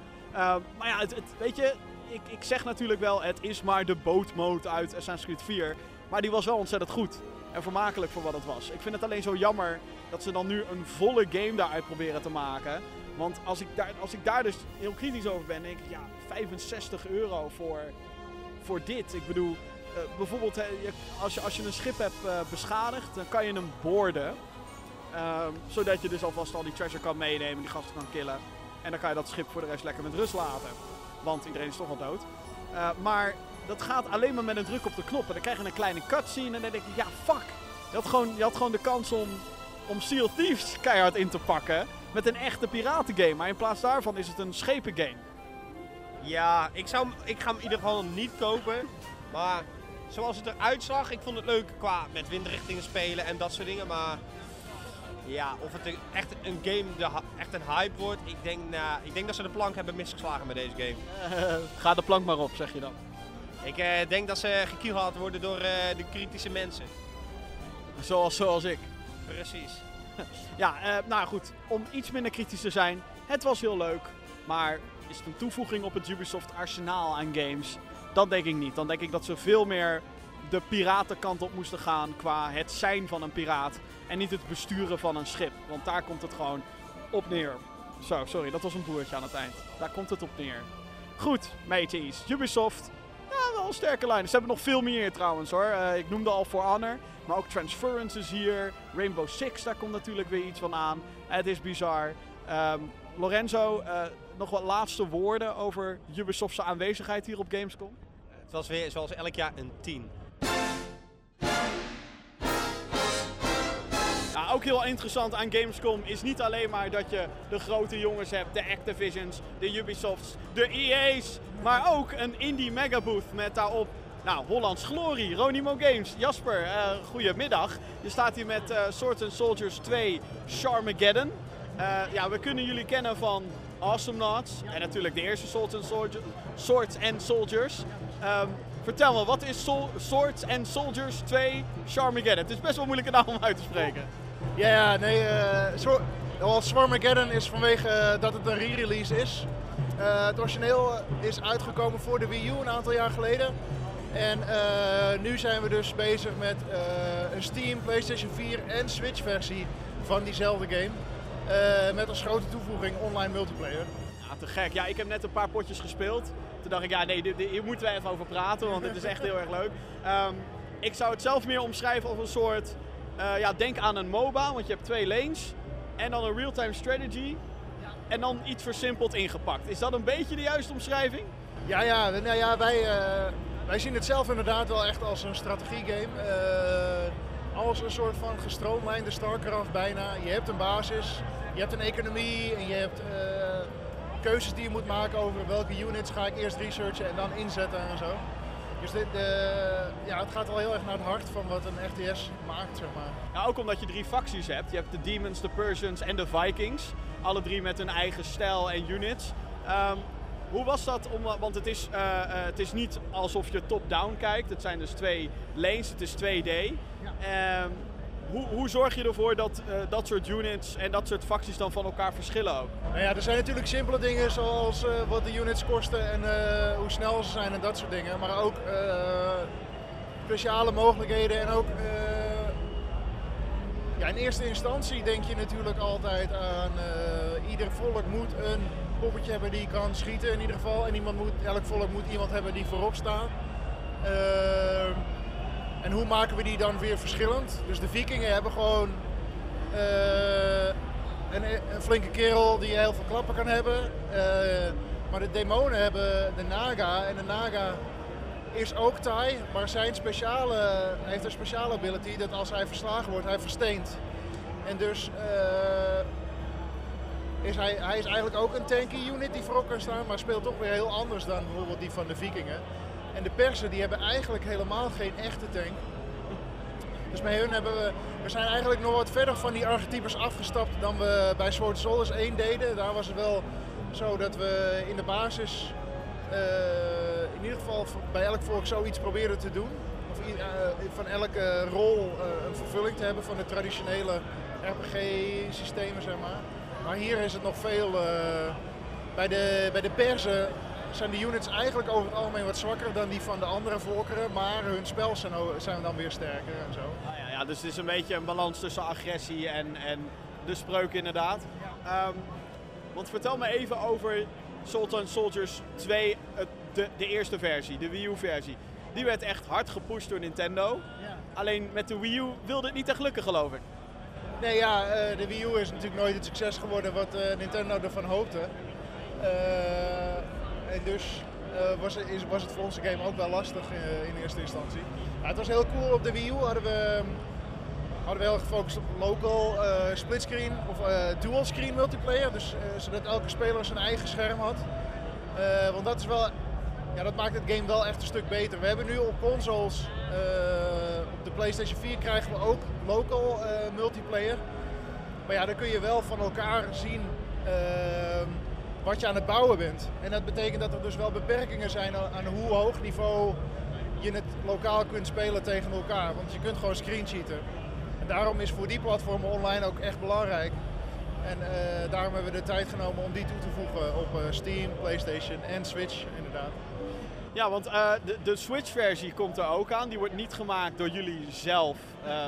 [SPEAKER 1] Maar ja, het, weet je, ik, ik zeg natuurlijk wel, het is maar de bootmode uit Assassin's Creed 4. Maar die was wel ontzettend goed. En vermakelijk voor wat het was. Ik vind het alleen zo jammer dat ze dan nu een volle game daaruit proberen te maken. Want als ik daar, als ik daar dus heel kritisch over ben, denk ik, ja, 65 euro voor, voor dit. Ik bedoel, uh, bijvoorbeeld als, je, als je een schip hebt uh, beschadigd, dan kan je hem boorden. zodat je dus alvast al die treasure kan meenemen, die gasten kan killen. En dan kan je dat schip voor de rest lekker met rust laten. Want iedereen is toch al dood. Uh, maar dat gaat alleen maar met een druk op de knop. En dan krijg je een kleine cutscene. En dan denk ik, ja, fuck. Je had gewoon, je had gewoon de kans om, om Sea of Thieves keihard in te pakken. Met een echte piratengame. Maar in plaats daarvan is het een schepengame.
[SPEAKER 4] Ja, ik, zou, ik ga hem in ieder geval niet kopen. Maar zoals het eruit zag, ik vond het leuk qua met windrichtingen spelen en dat soort dingen. Maar ja, of het echt een game de, echt een hype wordt, ik denk, nou, ik denk dat ze de plank hebben misgeslagen met deze game.
[SPEAKER 1] Ga de plank maar op, zeg je dan.
[SPEAKER 4] Ik uh, denk dat ze gekielhaald worden door uh, de kritische mensen.
[SPEAKER 1] Zoals, zoals ik.
[SPEAKER 4] Precies.
[SPEAKER 1] ja, nou goed, om iets minder kritisch te zijn, het was heel leuk, maar is het een toevoeging op het Ubisoft arsenaal aan games? Dat denk ik niet. Dan denk ik dat ze veel meer de piratenkant op moesten gaan qua het zijn van een piraat. En niet het besturen van een schip. Want daar komt het gewoon op neer. Zo, sorry, dat was een boertje aan het eind. Daar komt het op neer. Goed, mateys. Ubisoft. Ja, wel een sterke lijn. Ze hebben nog veel meer trouwens hoor. Uh, ik noemde al For Honor. Maar ook Transference is hier. Rainbow Six, daar komt natuurlijk weer iets van aan. Het is bizar. Um, Lorenzo, uh, nog wat laatste woorden over Ubisoft's aanwezigheid hier op Gamescom?
[SPEAKER 4] Het was weer zoals elk jaar een 10.
[SPEAKER 1] Ook heel interessant aan Gamescom is niet alleen maar dat je de grote jongens hebt, de Activisions, de Ubisofts, de EA's, maar ook een indie megabooth met daarop nou, Hollands Glorie, Ronimo Games. Jasper, uh, goedemiddag. Je staat hier met uh, Swords and Soldiers 2 Charmageddon. Uh, ja, we kunnen jullie kennen van Awesome Knots en natuurlijk de eerste Swords and Soldiers. Um, vertel me, wat is Swords and Soldiers 2 Charmageddon? Het is best wel moeilijke naam om uit te spreken.
[SPEAKER 5] Ja, ja nee. Uh, Swarmageddon is vanwege uh, dat het een re-release is. Uh, het origineel is uitgekomen voor de Wii U een aantal jaar geleden. En nu zijn we dus bezig met een Steam, PlayStation 4 en Switch versie van diezelfde game. met als grote toevoeging online multiplayer.
[SPEAKER 1] Ja, te gek. Ja, ik heb net een paar potjes gespeeld. Toen dacht ik, ja nee, hier moeten we even over praten, want dit is echt heel erg leuk. Um, ik zou het zelf meer omschrijven als een soort, eh, ja, denk aan een MOBA, want je hebt twee lanes. En dan een real-time strategy. En dan iets versimpeld ingepakt. Is dat een beetje de juiste omschrijving?
[SPEAKER 5] Ja, ja, nou ja wij, eh, wij zien het zelf inderdaad wel echt als een strategiegame. Uh, als een soort van gestroomlijnde StarCraft bijna. Je hebt een basis, je hebt een economie en je hebt keuzes die je moet maken over welke units ga ik eerst researchen en dan inzetten en zo. Dus dit, ja, het gaat wel heel erg naar het hart van wat een RTS maakt, zeg maar.
[SPEAKER 1] Ja, ook omdat je drie facties hebt. Je hebt de Demons, de Persians en de Vikings. Alle drie met hun eigen stijl en units. Um, hoe was dat? Om, want het is, uh, uh, het is niet alsof je top-down kijkt. Het zijn dus twee lanes, het is 2D. Ja. Um, hoe, hoe, zorg je ervoor dat uh, dat soort units en dat soort facties dan van elkaar verschillen ook?
[SPEAKER 5] Nou ja, er zijn natuurlijk simpele dingen zoals wat de units kosten en hoe snel ze zijn en dat soort dingen. Maar ook speciale mogelijkheden en ook ja, in eerste instantie denk je natuurlijk altijd aan ieder volk moet een poppetje hebben die kan schieten in ieder geval. En iemand moet, elk volk moet iemand hebben die voorop staat. En hoe maken we die dan weer verschillend? Dus de vikingen hebben gewoon uh, een, een, flinke kerel die heel veel klappen kan hebben. maar de demonen hebben de naga en de naga is ook taai, maar zijn speciale, heeft een speciale ability dat als hij verslagen wordt, hij versteent. En dus uh, is hij, hij is eigenlijk ook een tanky unit die voorop kan staan, maar speelt toch weer heel anders dan bijvoorbeeld die van de Vikingen. En de Persen die hebben eigenlijk helemaal geen echte tank. Dus met hun hebben we, we zijn eigenlijk nog wat verder van die archetypes afgestapt dan we bij Sword Soldiers 1 deden. Daar was het wel zo dat we in de basis uh, in ieder geval bij elk volk zoiets proberen te doen. Of uh, van elke rol uh, een vervulling te hebben van de traditionele RPG-systemen, zeg maar. Maar hier is het nog veel. bij, de, bij de Perzen zijn de units eigenlijk over het algemeen wat zwakker dan die van de andere volkeren. Maar hun spel zijn, zijn dan weer sterker en zo.
[SPEAKER 1] Ah, ja, ja, dus het is een beetje een balans tussen agressie en, en de spreuk inderdaad. Ja. Um, want vertel me even over Sultan Soldiers 2, de, de eerste versie, de Wii U versie. Die werd echt hard gepusht door Nintendo. Ja. Alleen met de Wii U wilde het niet echt lukken geloof ik.
[SPEAKER 5] Nee ja, uh, de Wii U is natuurlijk nooit het succes geworden wat uh, Nintendo ervan hoopte. Uh, en dus was, het, is, was het voor onze game ook wel lastig in eerste instantie. Het was heel cool. Op de Wii U hadden we, hadden we heel gefocust op local splitscreen of dual screen multiplayer. Dus zodat elke speler zijn eigen scherm had. want dat is wel ja, dat maakt het game wel echt een stuk beter. We hebben nu op consoles, op de PlayStation 4 krijgen we ook local multiplayer. Maar ja, dan kun je wel van elkaar zien uh, wat je aan het bouwen bent. En dat betekent dat er dus wel beperkingen zijn aan hoe hoog niveau je het lokaal kunt spelen tegen elkaar. Want je kunt gewoon screensheeten. En daarom is voor die platformen online ook echt belangrijk. En daarom hebben we de tijd genomen om die toe te voegen op Steam, PlayStation en Switch inderdaad.
[SPEAKER 1] Ja, want uh, de, de Switch-versie komt er ook aan. Die wordt niet gemaakt door jullie zelf,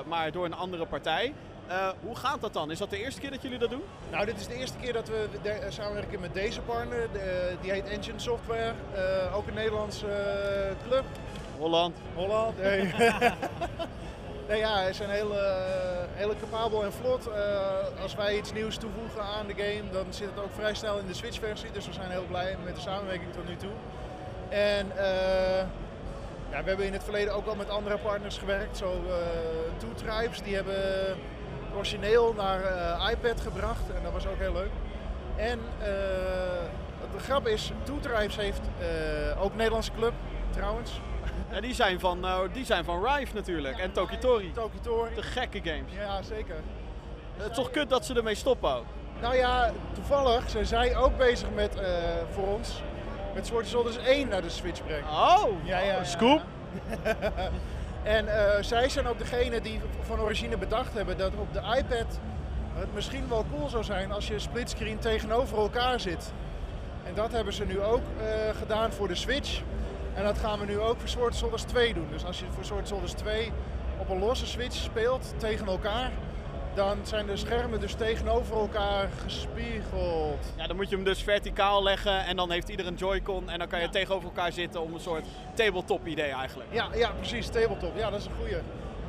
[SPEAKER 1] maar door een andere partij. Uh, hoe gaat dat dan? Is dat de eerste keer dat jullie dat doen?
[SPEAKER 5] Nou, dit is de eerste keer dat we de, samenwerken met deze partner. De, die heet Engine Software. ook een Nederlandse club.
[SPEAKER 1] Holland.
[SPEAKER 5] Holland, nee. nee ja, ze zijn heel, heel capabel en vlot. als wij iets nieuws toevoegen aan de game, dan zit het ook vrij snel in de Switch-versie. Dus we zijn heel blij met de samenwerking tot nu toe. En ja, we hebben in het verleden ook al met andere partners gewerkt. Zo uh, Two Tribes, die hebben origineel naar uh, iPad gebracht. En dat was ook heel leuk. En de grap is, Two Tribes heeft ook een Nederlandse club trouwens.
[SPEAKER 1] Ja, die zijn van, die zijn van Rive natuurlijk. Ja, en Tokitori.
[SPEAKER 5] Tokitori.
[SPEAKER 1] De gekke games.
[SPEAKER 5] Ja, zeker.
[SPEAKER 1] Het is toch kut dat ze ermee stoppen ook?
[SPEAKER 5] Nou ja, toevallig zijn zij ook bezig met, voor ons, met Sword Soldiers 1 naar de Switch brengen.
[SPEAKER 1] Oh, ja, ja, scoop.
[SPEAKER 5] en uh, zij zijn ook degene die van origine bedacht hebben dat op de iPad het misschien wel cool zou zijn als je splitscreen tegenover elkaar zit. En dat hebben ze nu ook uh, gedaan voor de Switch. En dat gaan we nu ook voor Sword Soldiers 2 doen. Dus als je voor Sword Soldiers 2 op een losse Switch speelt tegen elkaar, dan zijn de schermen dus tegenover elkaar gespiegeld.
[SPEAKER 1] Ja, dan moet je hem dus verticaal leggen en dan heeft ieder een Joy-Con en dan kan je tegenover elkaar zitten om een soort tabletop idee eigenlijk.
[SPEAKER 5] Ja, ja precies, tabletop. Ja, dat is een goeie.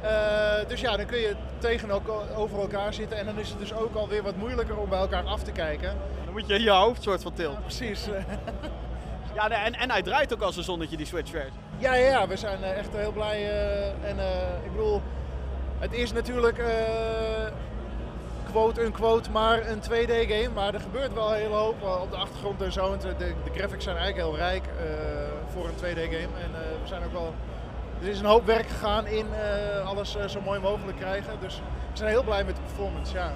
[SPEAKER 5] Eh, dus ja, dan kun je tegenover elkaar zitten en dan is het dus ook alweer wat moeilijker om bij elkaar af te kijken.
[SPEAKER 1] Dan moet je je hoofd soort van tilten.
[SPEAKER 5] Precies.
[SPEAKER 1] Ja, en, en hij draait ook als een zonnetje, die Switch versie.
[SPEAKER 5] Ja, ja, ja, we zijn eh, echt heel blij. eh, en ik bedoel, het is natuurlijk eh, quote-unquote maar een 2D-game. Maar er gebeurt wel een hele hoop eh, op de achtergrond en zo. De, de graphics zijn eigenlijk heel rijk eh, voor een 2D-game. En we zijn ook wel... Er is een hoop werk gegaan in alles zo mooi mogelijk krijgen. Dus we zijn heel blij met de performance, ja.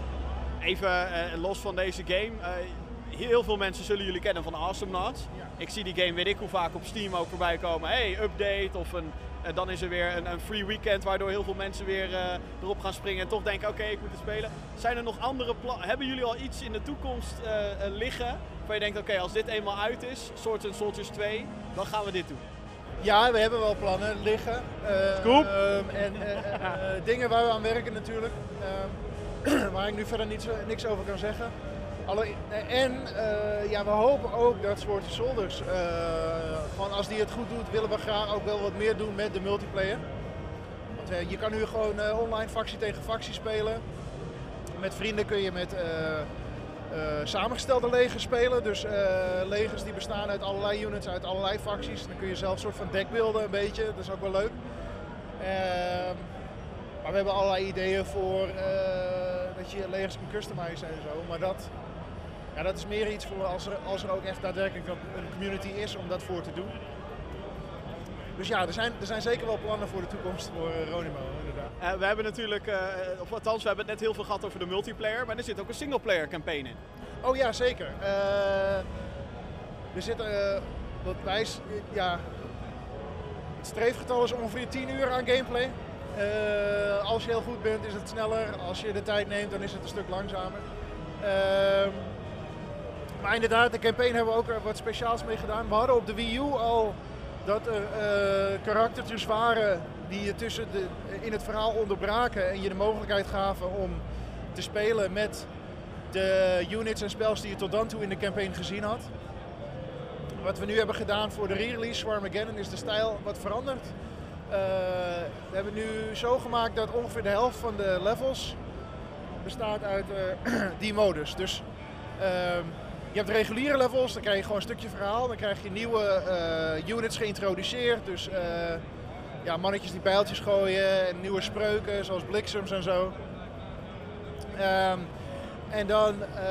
[SPEAKER 1] Even los van deze game. heel veel mensen zullen jullie kennen van Awesome Nuts. Ik zie die game, weet ik hoe vaak, op Steam ook voorbij komen. Hey, update of een, eh, dan is er weer een, een free weekend waardoor heel veel mensen weer eh, erop gaan springen en toch denken, oké, ik moet het spelen. Zijn er nog andere plannen? Hebben jullie al iets in de toekomst eh, eh, liggen waar je denkt, oké, als dit eenmaal uit is, Swords and Soldiers 2, dan gaan we dit doen?
[SPEAKER 5] Ja, we hebben wel plannen liggen.
[SPEAKER 1] Scoop.
[SPEAKER 5] ehm, en dingen waar we aan werken natuurlijk. Ehm, waar ik nu verder niets, niks over kan zeggen. En eh, ja, we hopen ook dat Sword and Soldiers, eh, als die het goed doet, willen we graag ook wel wat meer doen met de multiplayer. Want eh, je kan nu gewoon online factie tegen factie spelen. Met vrienden kun je met samengestelde legers spelen. Dus legers die bestaan uit allerlei units, uit allerlei facties. Dan kun je zelf een soort van deck beelden een beetje. Dat is ook wel leuk. Ehm, maar we hebben allerlei ideeën voor eh, dat je legers kan customizen en zo. Maar dat, ja, dat is meer iets voor als er, als er ook echt daadwerkelijk een community is om dat voor te doen. Dus ja, er zijn, er zijn zeker wel plannen voor de toekomst voor uh, Ronimo, inderdaad.
[SPEAKER 1] Eh, we hebben natuurlijk, eh, of althans, we hebben het net heel veel gehad over de multiplayer, maar er zit ook een singleplayer campaign in.
[SPEAKER 5] Oh ja, zeker. Eh, er eh, wat wij, ja, het streefgetal is ongeveer 10 uur aan gameplay. Eh, als je heel goed bent is het sneller, als je de tijd neemt dan is het een stuk langzamer. Maar inderdaad, de campaign hebben we ook wat speciaals mee gedaan. We hadden op de Wii U al dat er eh, karaktertjes waren die je tussen de, in het verhaal onderbraken en je de mogelijkheid gaven om te spelen met de units en spels die je tot dan toe in de campaign gezien had. Wat we nu hebben gedaan voor de re-release Swarmageddon is de stijl wat veranderd. Eh, we hebben nu zo gemaakt dat ongeveer de helft van de levels bestaat uit eh, die modus. Dus ehm, je hebt reguliere levels, dan krijg je gewoon een stukje verhaal. Dan krijg je nieuwe eh, units geïntroduceerd. Dus eh, ja, mannetjes die pijltjes gooien en nieuwe spreuken zoals bliksems en zo. Ehm, en dan, eh,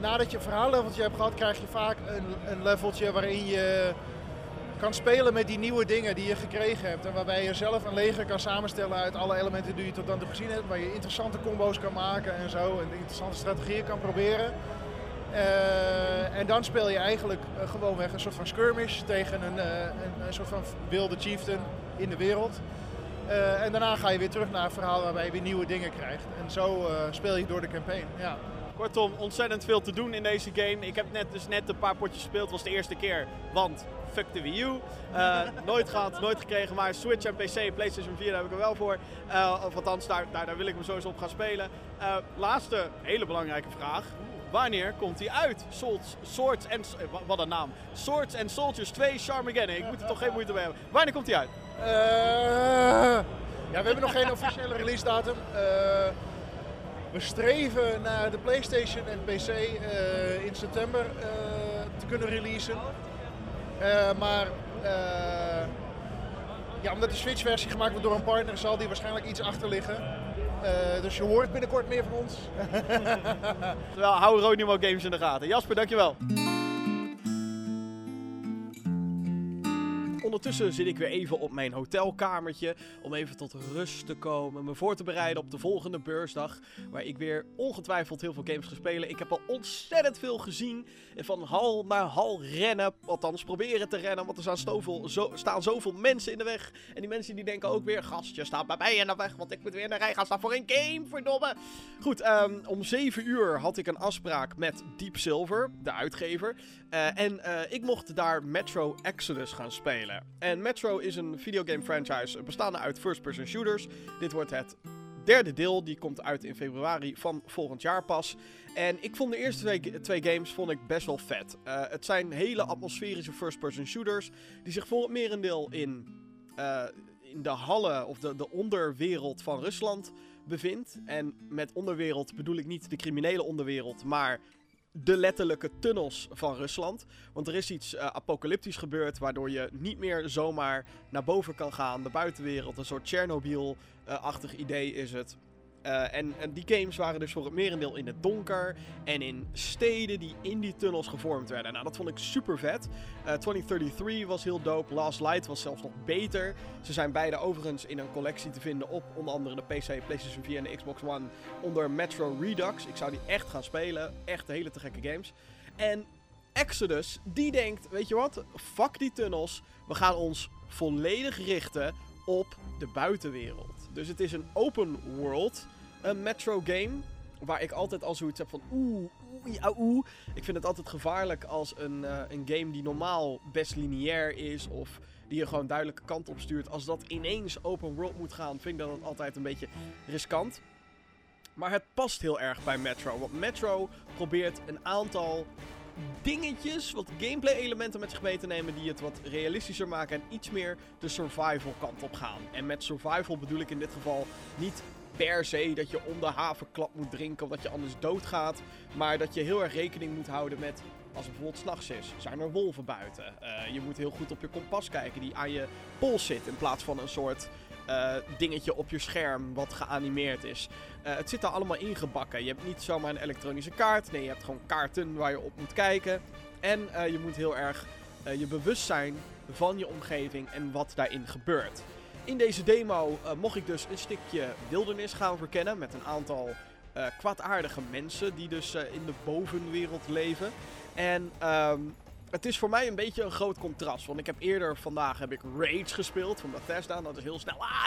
[SPEAKER 5] nadat je een verhaalleveltje hebt gehad, krijg je vaak een, een leveltje waarin je kan spelen met die nieuwe dingen die je gekregen hebt. En waarbij je zelf een leger kan samenstellen uit alle elementen die je tot dan toe gezien hebt. Waar je interessante combo's kan maken en zo. En interessante strategieën kan proberen. Eh, en dan speel je eigenlijk uh, gewoonweg een soort van skirmish tegen een, uh, een, een, soort van wilde chieftain in de wereld. En daarna ga je weer terug naar een verhaal waarbij je weer nieuwe dingen krijgt. En zo speel je door de campaign. Ja.
[SPEAKER 1] Kortom, ontzettend veel te doen in deze game. Ik heb net, dus net een paar potjes gespeeld. Was de eerste keer, want fuck de Wii U. Nooit gehad, nooit gekregen. Maar Switch en PC, PlayStation 4, daar heb ik er wel voor. Of althans, daar, daar, wil ik me sowieso op gaan spelen. Laatste, hele belangrijke vraag. Wanneer komt hij uit? Swords, Swords en... Wat een naam. Swords and Soldiers 2 Charmageddon. Ik moet er toch geen moeite mee hebben. Wanneer komt hij uit?
[SPEAKER 5] Uh, ja, we hebben nog geen officiële release datum. Uh, we streven naar de PlayStation en PC in september te kunnen releasen. Maar ja, omdat de Switch-versie gemaakt wordt door een partner, zal die waarschijnlijk iets achter liggen. dus je hoort binnenkort meer van ons.
[SPEAKER 1] Terwijl hou Ronimo Games in de gaten. Jasper, dankjewel. Ondertussen zit ik weer even op mijn hotelkamertje om even tot rust te komen. Me voor te bereiden op de volgende beursdag. Waar ik weer ongetwijfeld heel veel games ga spelen. Ik heb al ontzettend veel gezien. Van hal naar hal rennen. Althans, proberen te rennen. Want er staan, zoveel, zo, staan zoveel mensen in de weg. En die mensen die denken ook weer: gastje staat bij mij in de weg. Want ik moet weer in de rij gaan staan voor een game. Verdomme. Goed, um, om 7 uur had ik een afspraak met Deep Silver, de uitgever. Uh, en uh, ik mocht daar Metro Exodus gaan spelen. En Metro is een videogame franchise bestaande uit first-person shooters. Dit wordt het derde deel. Die komt uit in februari van volgend jaar pas. En ik vond de eerste twee, games vond ik best wel vet. Eh, het zijn hele atmosferische first-person shooters. Die zich voor het merendeel in, eh, in de hallen of de, de onderwereld van Rusland bevindt. En met onderwereld bedoel ik niet de criminele onderwereld, maar de letterlijke tunnels van Rusland. Want er is iets uh, apocalyptisch gebeurd, waardoor je niet meer zomaar naar boven kan gaan. De buitenwereld, een soort Chernobyl-achtig idee is het. Uh, en, en, die games waren dus voor het merendeel in het donker en in steden die in die tunnels gevormd werden. Nou, dat vond ik super vet. Uh, eh, 2033 was heel dope. Last Light was zelfs nog beter. Ze zijn beide overigens in een collectie te vinden op onder andere de PC, PlayStation 4 en de Xbox One onder Metro Redux. Ik zou die echt gaan spelen. Echt hele te gekke games. En Exodus, die denkt, weet je wat? Fuck die tunnels. We gaan ons volledig richten op de buitenwereld. Dus het is een open world een Metro game. Waar ik altijd al zoiets heb van oeh, oeh, oeh. Ik vind het altijd gevaarlijk als een, uh, een game die normaal best lineair is. Of die je gewoon duidelijke kant op stuurt. Als dat ineens open world moet gaan, vind ik dat altijd een beetje riskant. Maar het past heel erg bij Metro. Want Metro probeert een aantal dingetjes, wat gameplay elementen met zich mee te nemen die het wat realistischer maken en iets meer de survival kant op gaan. En met survival bedoel ik in dit geval niet per se dat je om de havenklap moet drinken of dat je anders doodgaat. Maar dat je heel erg rekening moet houden met als het bijvoorbeeld s'nachts is, zijn er wolven buiten. Uh, je moet heel goed op je kompas kijken die aan je pols zit in plaats van een soort uh, dingetje op je scherm wat geanimeerd is. Uh, het zit daar allemaal ingebakken. Je hebt niet zomaar een elektronische kaart. Nee, je hebt gewoon kaarten waar je op moet kijken. En je moet heel erg je bewust zijn van je omgeving en wat daarin gebeurt. In deze demo uh, mocht ik dus een stukje wildernis gaan verkennen met een aantal uh, kwaadaardige mensen die dus uh, in de bovenwereld leven. En um, het is voor mij een beetje een groot contrast. Want ik heb eerder vandaag heb ik Rage gespeeld van Bethesda. Dat is heel snel. Ah,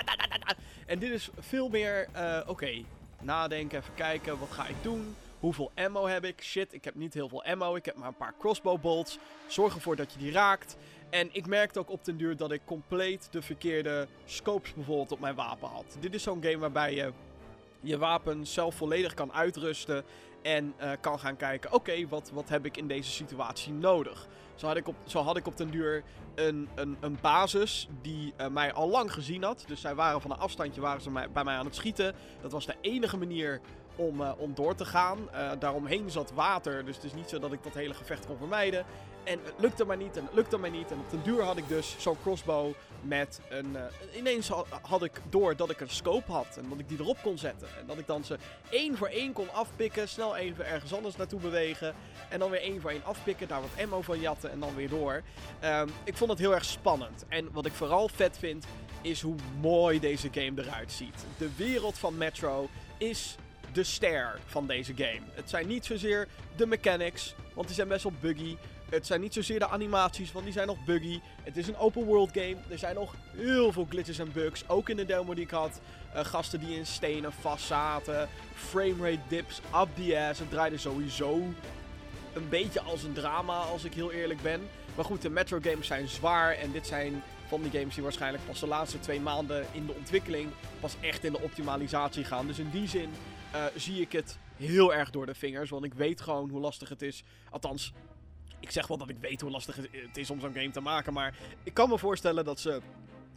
[SPEAKER 1] en dit is veel meer, oké, nadenken, even kijken, wat ga ik doen? Hoeveel ammo heb ik? Shit, ik heb niet heel veel ammo. Ik heb maar een paar crossbow bolts. Zorg ervoor dat je die raakt. En ik merkte ook op den duur dat ik compleet de verkeerde scopes bijvoorbeeld op mijn wapen had. Dit is zo'n game waarbij je je wapen zelf volledig kan uitrusten. En uh, kan gaan kijken, oké, wat, wat heb ik in deze situatie nodig? Zo had ik op, zo had ik op den duur een, een, een basis die uh, mij al lang gezien had. Dus zij waren van een afstandje waren ze bij mij aan het schieten. Dat was de enige manier om, uh, om door te gaan. Daaromheen zat water, dus het is niet zo dat ik dat hele gevecht kon vermijden. En het lukte maar niet en het lukte maar niet. En op den duur had ik dus zo'n crossbow met een... Uh, ineens had ik door dat ik een scope had en dat ik die erop kon zetten. En dat ik dan ze één voor één kon afpikken, snel even ergens anders naartoe bewegen. En dan weer één voor één afpikken, daar wat ammo van jatten en dan weer door. Um, ik vond het heel erg spannend. En wat ik vooral vet vind, is hoe mooi deze game eruit ziet. De wereld van Metro is de ster van deze game. Het zijn niet zozeer de mechanics, want die zijn best wel buggy. Het zijn niet zozeer de animaties, want die zijn nog buggy. Het is een open world game. Er zijn nog heel veel glitches en bugs. Ook in de demo die ik had. Uh, gasten die in stenen vast zaten. Framerate dips up the ass. Het draaide sowieso een beetje als een drama, als ik heel eerlijk ben. Maar goed, de Metro games zijn zwaar. En dit zijn van die games die waarschijnlijk pas de laatste twee maanden in de ontwikkeling pas echt in de optimalisatie gaan. Dus in die zin uh, zie ik het heel erg door de vingers. Want ik weet gewoon hoe lastig het is. Althans, ik zeg wel dat ik weet hoe lastig het is om zo'n game te maken. Maar ik kan me voorstellen dat ze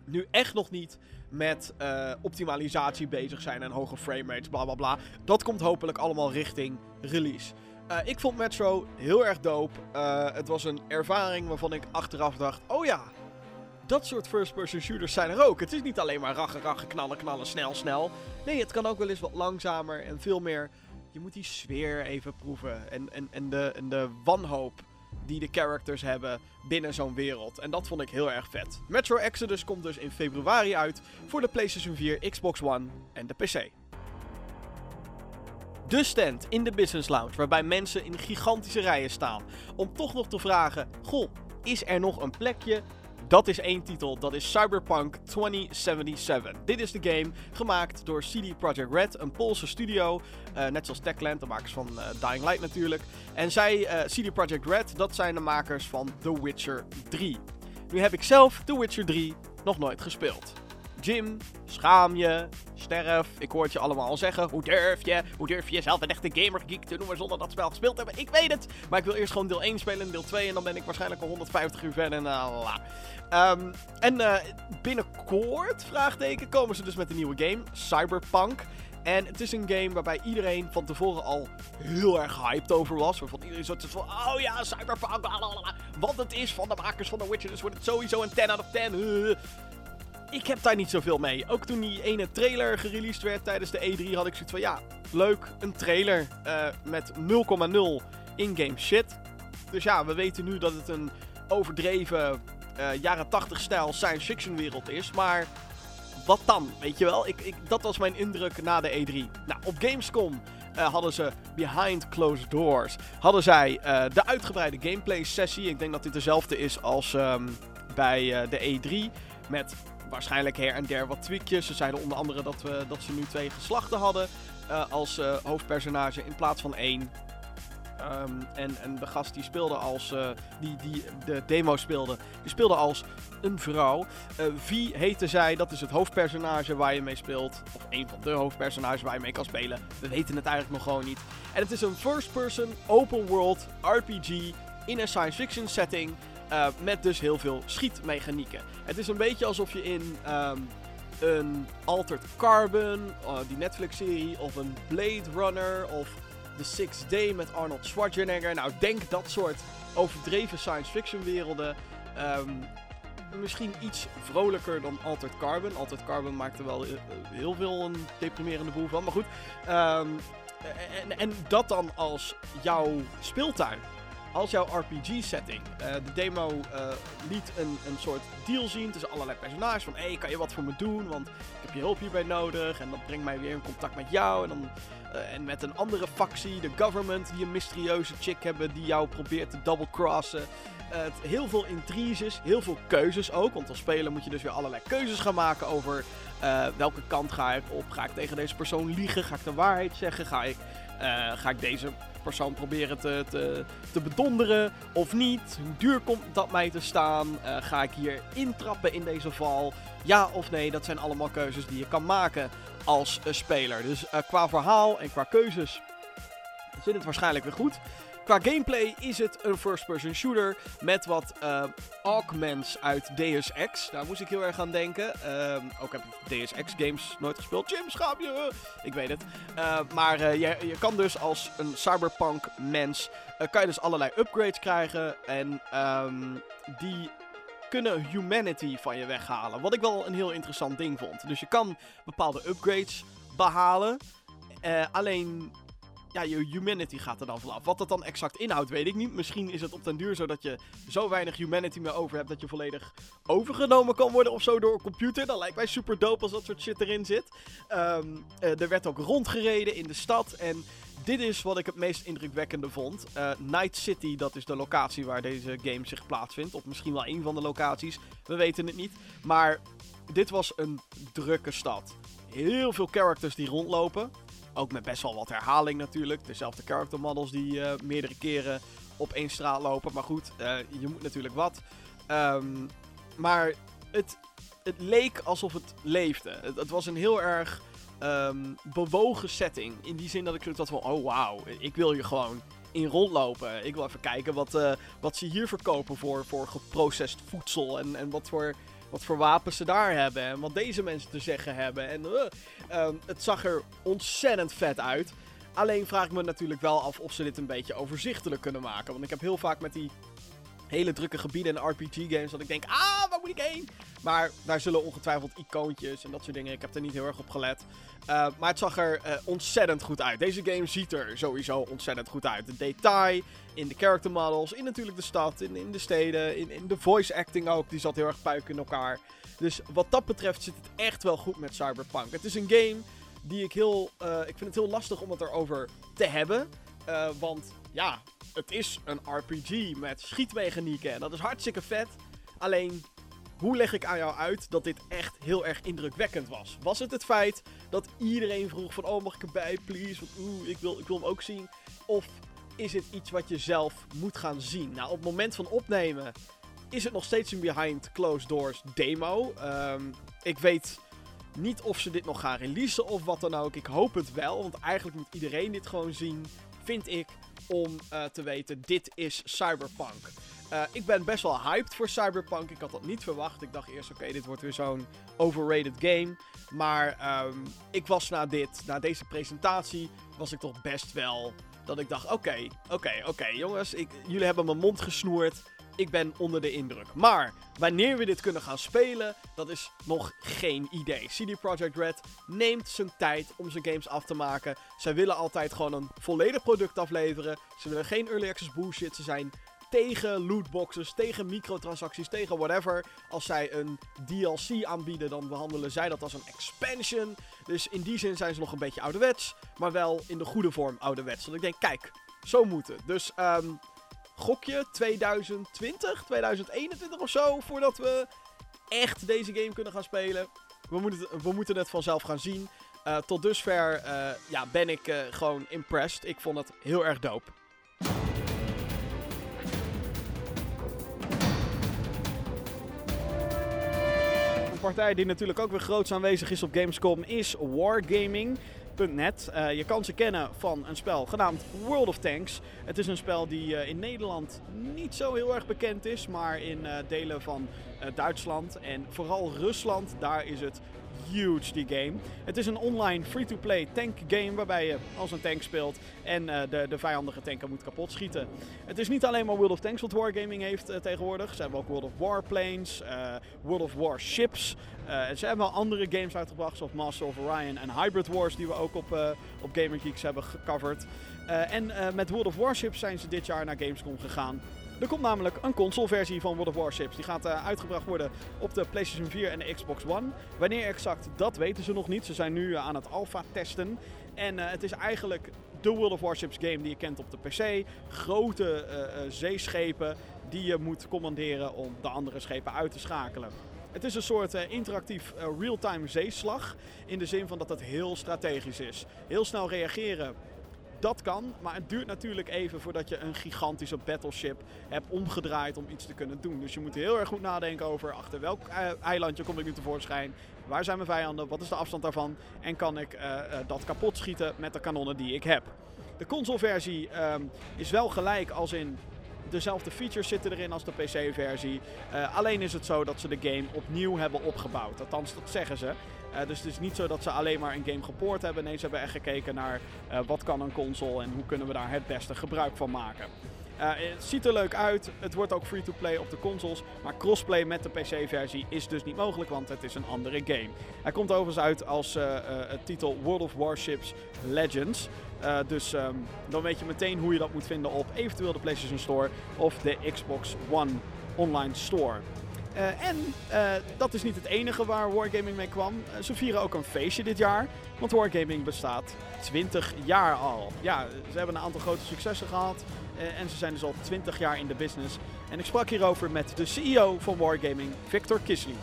[SPEAKER 1] nu echt nog niet met uh, optimalisatie bezig zijn en hoge framerates, bla bla bla. Dat komt hopelijk allemaal richting release. Uh, ik vond Metro heel erg dope. Uh, het was een ervaring waarvan ik achteraf dacht: oh ja, dat soort first-person shooters zijn er ook. Het is niet alleen maar rachen, rachen, knallen, knallen, snel, snel. Nee, het kan ook wel eens wat langzamer en veel meer. Je moet die sfeer even proeven. En, en, en, de, en de wanhoop die de characters hebben binnen zo'n wereld. En dat vond ik heel erg vet. Metro Exodus komt dus in februari uit voor de PlayStation 4, Xbox One en de PC. De stand in de Business Lounge, waarbij mensen in gigantische rijen staan. Om toch nog te vragen: Goh, is er nog een plekje? Dat is één titel, dat is Cyberpunk 2077. Dit is de game gemaakt door CD Projekt Red, een Poolse studio. Uh, net zoals Techland, de makers van uh, Dying Light natuurlijk. En zij, eh, CD Projekt Red, dat zijn de makers van The Witcher 3. Nu heb ik zelf The Witcher 3 nog nooit gespeeld. Jim, schaam je, sterf. Ik hoor het je allemaal al zeggen. Hoe durf je? Hoe durf je jezelf een echte gamergeek te noemen zonder dat spel gespeeld te hebben? Ik weet het. Maar ik wil eerst gewoon deel 1 spelen en deel 2. En dan ben ik waarschijnlijk al 150 uur verder. En uh, um, en uh, binnenkort, vraagteken, komen ze dus met een nieuwe game. Cyberpunk. En het is een game waarbij iedereen van tevoren al heel erg hyped over was. Waarvan iedereen zo van, oh ja, Cyberpunk, blablabla. Want het is van de makers van The Witcher, dus wordt het sowieso een 10 out of 10. Uh. Ik heb daar niet zoveel mee. Ook toen die ene trailer gereleased werd tijdens de E3 had ik zoiets van, ja, leuk, een trailer uh, met 0,0 in-game shit. Dus ja, we weten nu dat het een overdreven uh, jaren 80 stijl science fiction wereld is. Maar wat dan? Weet je wel? Ik, ik, dat was mijn indruk na de E3. Nou, op Gamescom uh, hadden ze behind closed doors. Hadden zij de uitgebreide gameplay sessie. Ik denk dat dit dezelfde is als um, bij de E3. Met waarschijnlijk her en der wat tweakjes. Ze zeiden onder andere dat, we, dat ze nu twee geslachten hadden als hoofdpersonage in plaats van één. Um, en, en de gast die speelde als. Uh, die, die de demo speelde. Die speelde als een vrouw. Vie heette zij. Dat is het hoofdpersonage waar je mee speelt. Of een van de hoofdpersonages waar je mee kan spelen. We weten het eigenlijk nog gewoon niet. En het is een first-person, open world RPG. In een science fiction setting. Uh, met dus heel veel schietmechanieken. Het is een beetje alsof je in. Um, een Altered Carbon, die Netflix-serie, of een Blade Runner, of The Sixth Day met Arnold Schwarzenegger. Nou, denk dat soort overdreven science fiction werelden. Um, misschien iets vrolijker dan Altered Carbon. Altered Carbon maakte wel heel veel een deprimerende boel van. Maar goed. Um, en, en dat dan als jouw speeltuin als jouw RPG-setting. Uh, de demo uh, liet een, een soort deal zien tussen allerlei personages. Van, hé, hey, kan je wat voor me doen? Want ik heb je hulp hierbij nodig. En dat brengt mij weer in contact met jou. En, dan, uh, en met een andere factie, de government, die een mysterieuze chick hebben die jou probeert te double-crossen. heel veel intriges, heel veel keuzes ook. Want als speler moet je dus weer allerlei keuzes gaan maken over welke kant ga ik op. Ga ik tegen deze persoon liegen? Ga ik de waarheid zeggen? Ga ik, ga ik deze persoon proberen te, te, te bedonderen of niet? Hoe duur komt dat mij te staan? Uh, ga ik hier intrappen in deze val? Ja of nee, dat zijn allemaal keuzes die je kan maken als speler. Dus uh, qua verhaal en qua keuzes zit het waarschijnlijk weer goed. Qua gameplay is het een first-person shooter met wat uh, augments uit Deus Ex. Daar moest ik heel erg aan denken. Uh, ook heb ik Deus Ex games nooit gespeeld. Jim, schaam je! Ik weet het. Uh, maar je, je, kan dus als een cyberpunk mens, kan je dus allerlei upgrades krijgen. En um, die kunnen humanity van je weghalen. Wat ik wel een heel interessant ding vond. Dus je kan bepaalde upgrades behalen. alleen ja, je humanity gaat er dan vanaf. Wat dat dan exact inhoudt, weet ik niet. Misschien is het op den duur zo dat je zo weinig humanity meer over hebt dat je volledig overgenomen kan worden of zo door een computer. Dat lijkt mij super dope als dat soort shit erin zit. Um, uh, er werd ook rondgereden in de stad en dit is wat ik het meest indrukwekkende vond. Uh, Night City, dat is de locatie waar deze game zich plaatsvindt. Of misschien wel een van de locaties. We weten het niet. Maar dit was een drukke stad. Heel veel characters die rondlopen. Ook met best wel wat herhaling natuurlijk. Dezelfde character models die uh, meerdere keren op één straat lopen. Maar goed, uh, je moet natuurlijk wat. Um, maar het, het leek alsof het leefde. Het, was een heel erg um, bewogen setting. In die zin dat ik zoiets had van, oh wauw, ik wil hier gewoon in rondlopen. Ik wil even kijken wat, uh, wat ze hier verkopen voor, voor geprocessed voedsel. En, en wat voor wat voor wapens ze daar hebben en wat deze mensen te zeggen hebben. En uh, um, het zag er ontzettend vet uit. Alleen vraag ik me natuurlijk wel af of ze dit een beetje overzichtelijk kunnen maken. Want ik heb heel vaak met die hele drukke gebieden en RPG-games dat ik denk, ah, waar moet ik heen? Maar daar zullen ongetwijfeld icoontjes en dat soort dingen. Ik heb er niet heel erg op gelet. Uh, maar het zag er uh, ontzettend goed uit. Deze game ziet er sowieso ontzettend goed uit. De detail in de character models, in natuurlijk de stad, in, in de steden, in, in de voice acting ook. Die zat heel erg puik in elkaar. Dus wat dat betreft zit het echt wel goed met Cyberpunk. Het is een game die ik heel... Uh, ik vind het heel lastig om het erover te hebben. want ja, het is een RPG met schietmechanieken en dat is hartstikke vet. Alleen, hoe leg ik aan jou uit dat dit echt heel erg indrukwekkend was? Was het het feit dat iedereen vroeg van, oh mag ik erbij, please? Want oeh, ik wil, ik wil hem ook zien. Of is het iets wat je zelf moet gaan zien? Nou, op het moment van opnemen is het nog steeds een behind closed doors demo. Um, ik weet Niet of ze dit nog gaan releasen of wat dan ook. Ik hoop het wel, want eigenlijk moet iedereen dit gewoon zien, vind ik, om uh, te weten, dit is Cyberpunk. Uh, ik ben best wel hyped voor Cyberpunk. Ik had dat niet verwacht. Ik dacht eerst, oké, dit wordt weer zo'n overrated game. Maar um, ik was na dit, na deze presentatie, was ik toch best wel dat ik dacht, oké, oké, oké, jongens, ik, jullie hebben mijn mond gesnoerd. Ik ben onder de indruk. Maar wanneer we dit kunnen gaan spelen, dat is nog geen idee. CD Projekt Red neemt zijn tijd om zijn games af te maken. Zij willen altijd gewoon een volledig product afleveren. Ze willen geen early access bullshit. Ze zijn tegen lootboxes, tegen microtransacties, tegen whatever. Als zij een DLC aanbieden, dan behandelen zij dat als een expansion. Dus in die zin zijn ze nog een beetje ouderwets, maar wel in de goede vorm ouderwets. Want ik denk, kijk, zo moet het. Dus um, gokje 2020, 2021 of zo, voordat we echt deze game kunnen gaan spelen. We moeten, het, we moeten het vanzelf gaan zien. Uh, tot dusver uh, ja, ben ik uh, gewoon impressed. Ik vond het heel erg dope. partij die natuurlijk ook weer groots aanwezig is op Gamescom is Wargaming.net. Uh, je kan ze kennen van een spel genaamd World of Tanks. Het is een spel die uh, in Nederland niet zo heel erg bekend is, maar in uh, delen van Duitsland en vooral Rusland, daar is het huge, die game. Het is een online free-to-play tank game waarbij je als een tank speelt en uh, de, de vijandige tanker moet kapot schieten. Het is niet alleen maar World of Tanks wat Wargaming heeft uh, tegenwoordig. Ze hebben ook World of Warplanes, uh, World of Warships. ze hebben wel andere games uitgebracht zoals Master of Orion en Hybrid Wars die we ook op, op Gamer Geeks hebben gecoverd. en met World of Warships zijn ze dit jaar naar Gamescom gegaan. Er komt namelijk een consoleversie van World of Warships. Die gaat uh, uitgebracht worden op de PlayStation 4 en de Xbox One. Wanneer exact, dat weten ze nog niet. Ze zijn nu uh, aan het alpha testen. En uh, het is eigenlijk de World of Warships game die je kent op de PC. Grote zeeschepen die je moet commanderen om de andere schepen uit te schakelen. Het is een soort interactief real-time zeeslag. In de zin van dat het heel strategisch is. Heel snel reageren dat kan, maar het duurt natuurlijk even voordat je een gigantische battleship hebt omgedraaid om iets te kunnen doen. Dus je moet heel erg goed nadenken over achter welk eilandje kom ik nu tevoorschijn. Waar zijn mijn vijanden? Wat is de afstand daarvan? En kan ik uh, uh, dat kapot schieten met de kanonnen die ik heb? De consoleversie um, is wel gelijk als in dezelfde features zitten erin als de PC-versie. Alleen is het zo dat ze de game opnieuw hebben opgebouwd. Althans, dat zeggen ze. Uh, dus het is niet zo dat ze alleen maar een game gepoord hebben. Nee, ze hebben echt gekeken naar uh, wat kan een console en hoe kunnen we daar het beste gebruik van maken. Uh, het ziet er leuk uit. Het wordt ook free-to-play op de consoles. Maar crossplay met de PC-versie is dus niet mogelijk, want het is een andere game. Hij komt overigens uit als titel World of Warships Legends. dus um, dan weet je meteen hoe je dat moet vinden op eventueel de PlayStation Store of de Xbox One Online Store. Uh, en uh, dat is niet het enige waar Wargaming mee kwam. Uh, ze vieren ook een feestje dit jaar. Want Wargaming bestaat 20 jaar al. Ja, ze hebben een aantal grote successen gehad. en ze zijn dus al 20 jaar in de business. En ik sprak hierover met de CEO van Wargaming, Victor Kisley.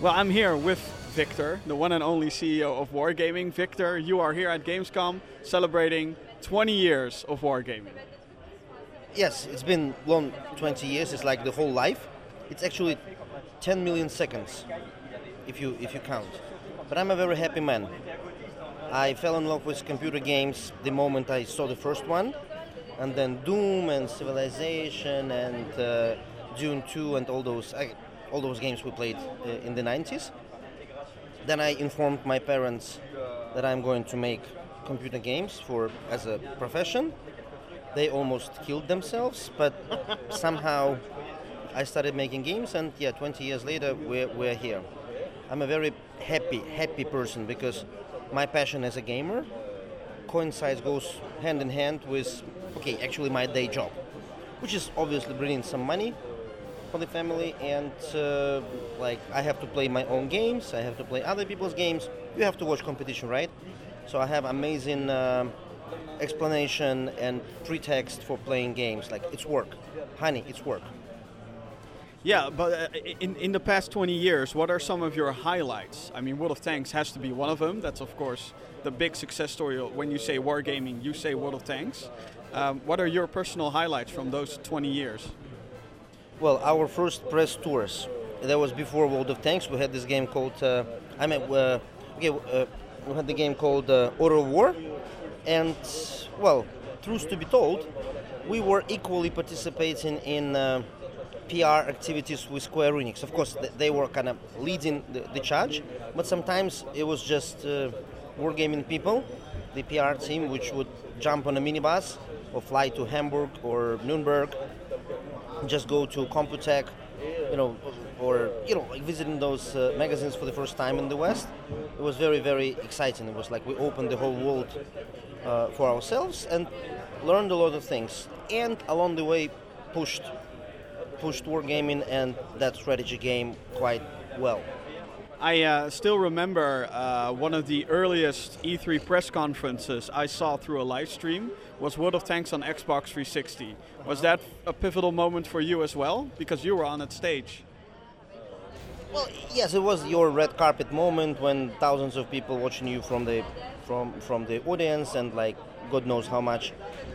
[SPEAKER 1] Well, I'm here with Victor, the one and only CEO of Wargaming. Victor, you are here at Gamescom celebrating 20 years of Wargaming.
[SPEAKER 6] Yes, it's been long 20 years. It's like the whole life. It's actually 10 million seconds if you if you count. But i'm a very happy man. I fell in love with computer games the moment i saw the first one and then doom and civilization and uh, dune 2 and all those all those games we played uh, in the 90s then i informed my parents that i'm going to make computer games for as a profession. They almost killed themselves but somehow I started making games, and yeah, 20 years later, we're, we're here. I'm a very happy, happy person because my passion as a gamer coincides, goes hand in hand with, okay, actually my day job, which is obviously bringing some money for the family, and uh, like I have to play my own games, I have to play other people's games. You have to watch competition, right? So I have amazing uh, explanation and pretext for playing games. Like it's work, honey, it's work.
[SPEAKER 1] Yeah, but uh, in, in the past 20 years, what are some of your highlights? I mean, World of Tanks has to be one of them. That's, of course, the big success story. When you say wargaming, you say World of Tanks. Um, what are your personal highlights from those 20 years?
[SPEAKER 6] Well, our first press tours, that was before World of Tanks. We had this game called, uh, I mean, uh, okay, uh, we had the game called uh, Order of War, and well, truth to be told, we were equally participating in uh, PR activities with Square Enix. Of course, they were kind of leading the, the charge, but sometimes it was just uh, wargaming people, the PR team, which would jump on a minibus or fly to Hamburg or Nuremberg, just go to Computech, you know, or you know, like visiting those uh, magazines for the first time in the West. It was very, very exciting. It was like we opened the whole world uh, for ourselves and learned a lot of things, and along the way pushed pushed wargaming and that strategy game quite well.
[SPEAKER 1] I uh, still remember uh, one of the earliest E3 press conferences I saw through a live stream was World of Tanks on Xbox 360. Was that a pivotal moment for you as well? Because you were on that stage.
[SPEAKER 6] Well, yes, it was your red carpet moment when thousands of people watching you from the from from the audience and like God knows how much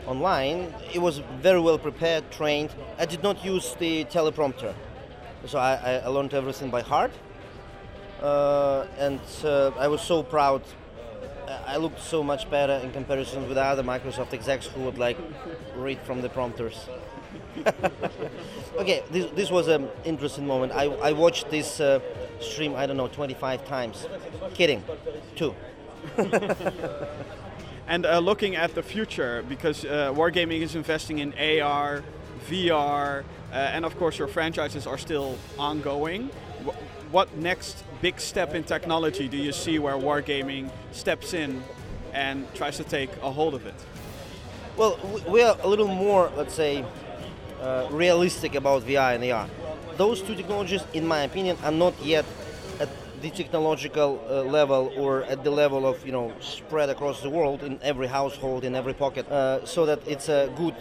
[SPEAKER 6] online. It was very well prepared, trained. I did not use the teleprompter, so I, I- learned everything by heart. Uh, and uh, I was so proud. I- I looked so much better in comparison with other Microsoft execs who would like read from the prompters. okay, this, this was an interesting moment. I, I watched this uh, stream, I don't know, 25 times. Kidding, two.
[SPEAKER 1] And uh, looking at the future, because uh, Wargaming is investing in AR, VR, uh, and of course your franchises are still ongoing. Wh- what next big step in technology do you see where Wargaming steps in and tries to take a hold of it?
[SPEAKER 6] Well, we are a little more, let's say, uh, realistic about VR and AR. Those two technologies, in my opinion, are not yet the technological uh, level or at the level of you know spread across the world in every household, in every pocket, uh, so that it's a good,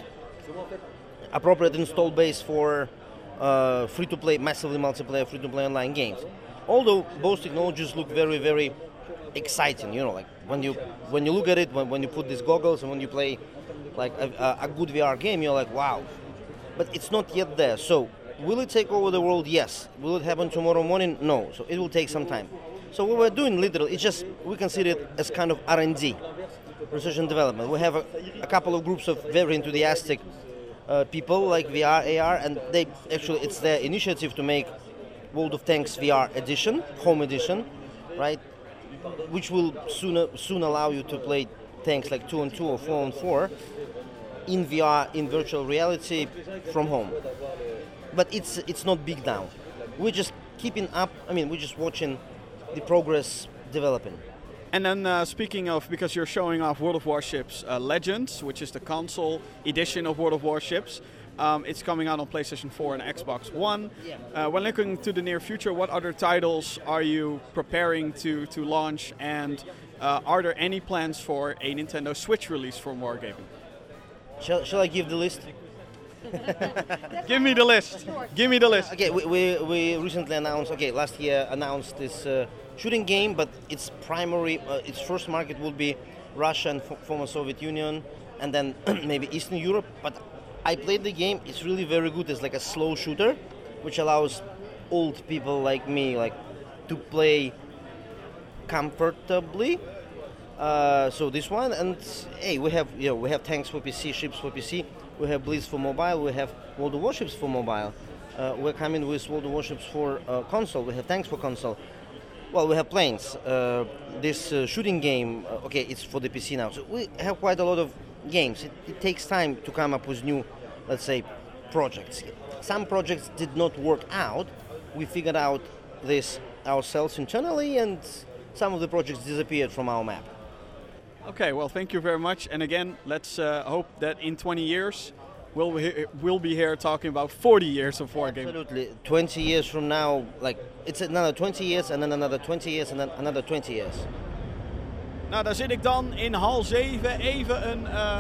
[SPEAKER 6] appropriate install base for uh, free-to-play, massively multiplayer free-to-play online games. Although both technologies look very, very exciting, you know, like when you when you look at it, when, when you put these goggles and when you play like a- a good VR game, you're like, wow. But it's not yet there. So will it take over the world? Yes. Will it happen tomorrow morning? No. So it will take some time. So what we're doing literally, it's just we consider it as kind of R&D, research and development. We have a, a couple of groups of very enthusiastic uh, people like VR, AR, and they actually it's their initiative to make World of Tanks VR edition, home edition, right? Which will soon soon allow you to play tanks like two on two or four on four in VR in virtual reality from home. But it's it's not big now. We're just keeping up. I mean, we're just watching the progress developing.
[SPEAKER 1] And then uh, speaking of, because you're showing off World of Warships uh, Legends, which is the console edition of World of Warships. Um, it's coming out on PlayStation 4 and Xbox One. Uh, when looking to the near future, what other titles are you preparing to, to launch? And uh, are there any plans for a Nintendo Switch release for Wargaming?
[SPEAKER 6] Shall, shall I give the list?
[SPEAKER 1] Give me the list. Give me the list.
[SPEAKER 6] Okay, we, we, we recently announced, okay, last year announced this uh, shooting game, but its primary, uh, its first market will be Russia and former Soviet Union, and then maybe Eastern Europe. But I played the game, it's really very good. It's like a slow shooter, which allows old people like me, like, to play comfortably. Uh, so this one, and hey, we have you know we have tanks for PC, ships for PC, we have Blitz for mobile, we have World of Warships for mobile. Uh, we're coming with World of Warships for uh, console. We have tanks for console. Well, we have planes. Uh, this uh, shooting game, uh, okay, it's for the PC now. So we have quite a lot of games. It, it takes time to come up with new, let's say, projects. Some projects did not work out. We figured out this ourselves internally, and some of the projects disappeared from our map.
[SPEAKER 1] Okay, well, thank you very much. And again, let's uh, hope that in 20 years, we'll be, we'll be here talking about 40 years of Wargaming.
[SPEAKER 6] Absolutely. 20 years from now, like it's another 20 years, and then another 20 years, and then another 20 years.
[SPEAKER 1] Nou, daar zit ik dan in hal 7 even een eh,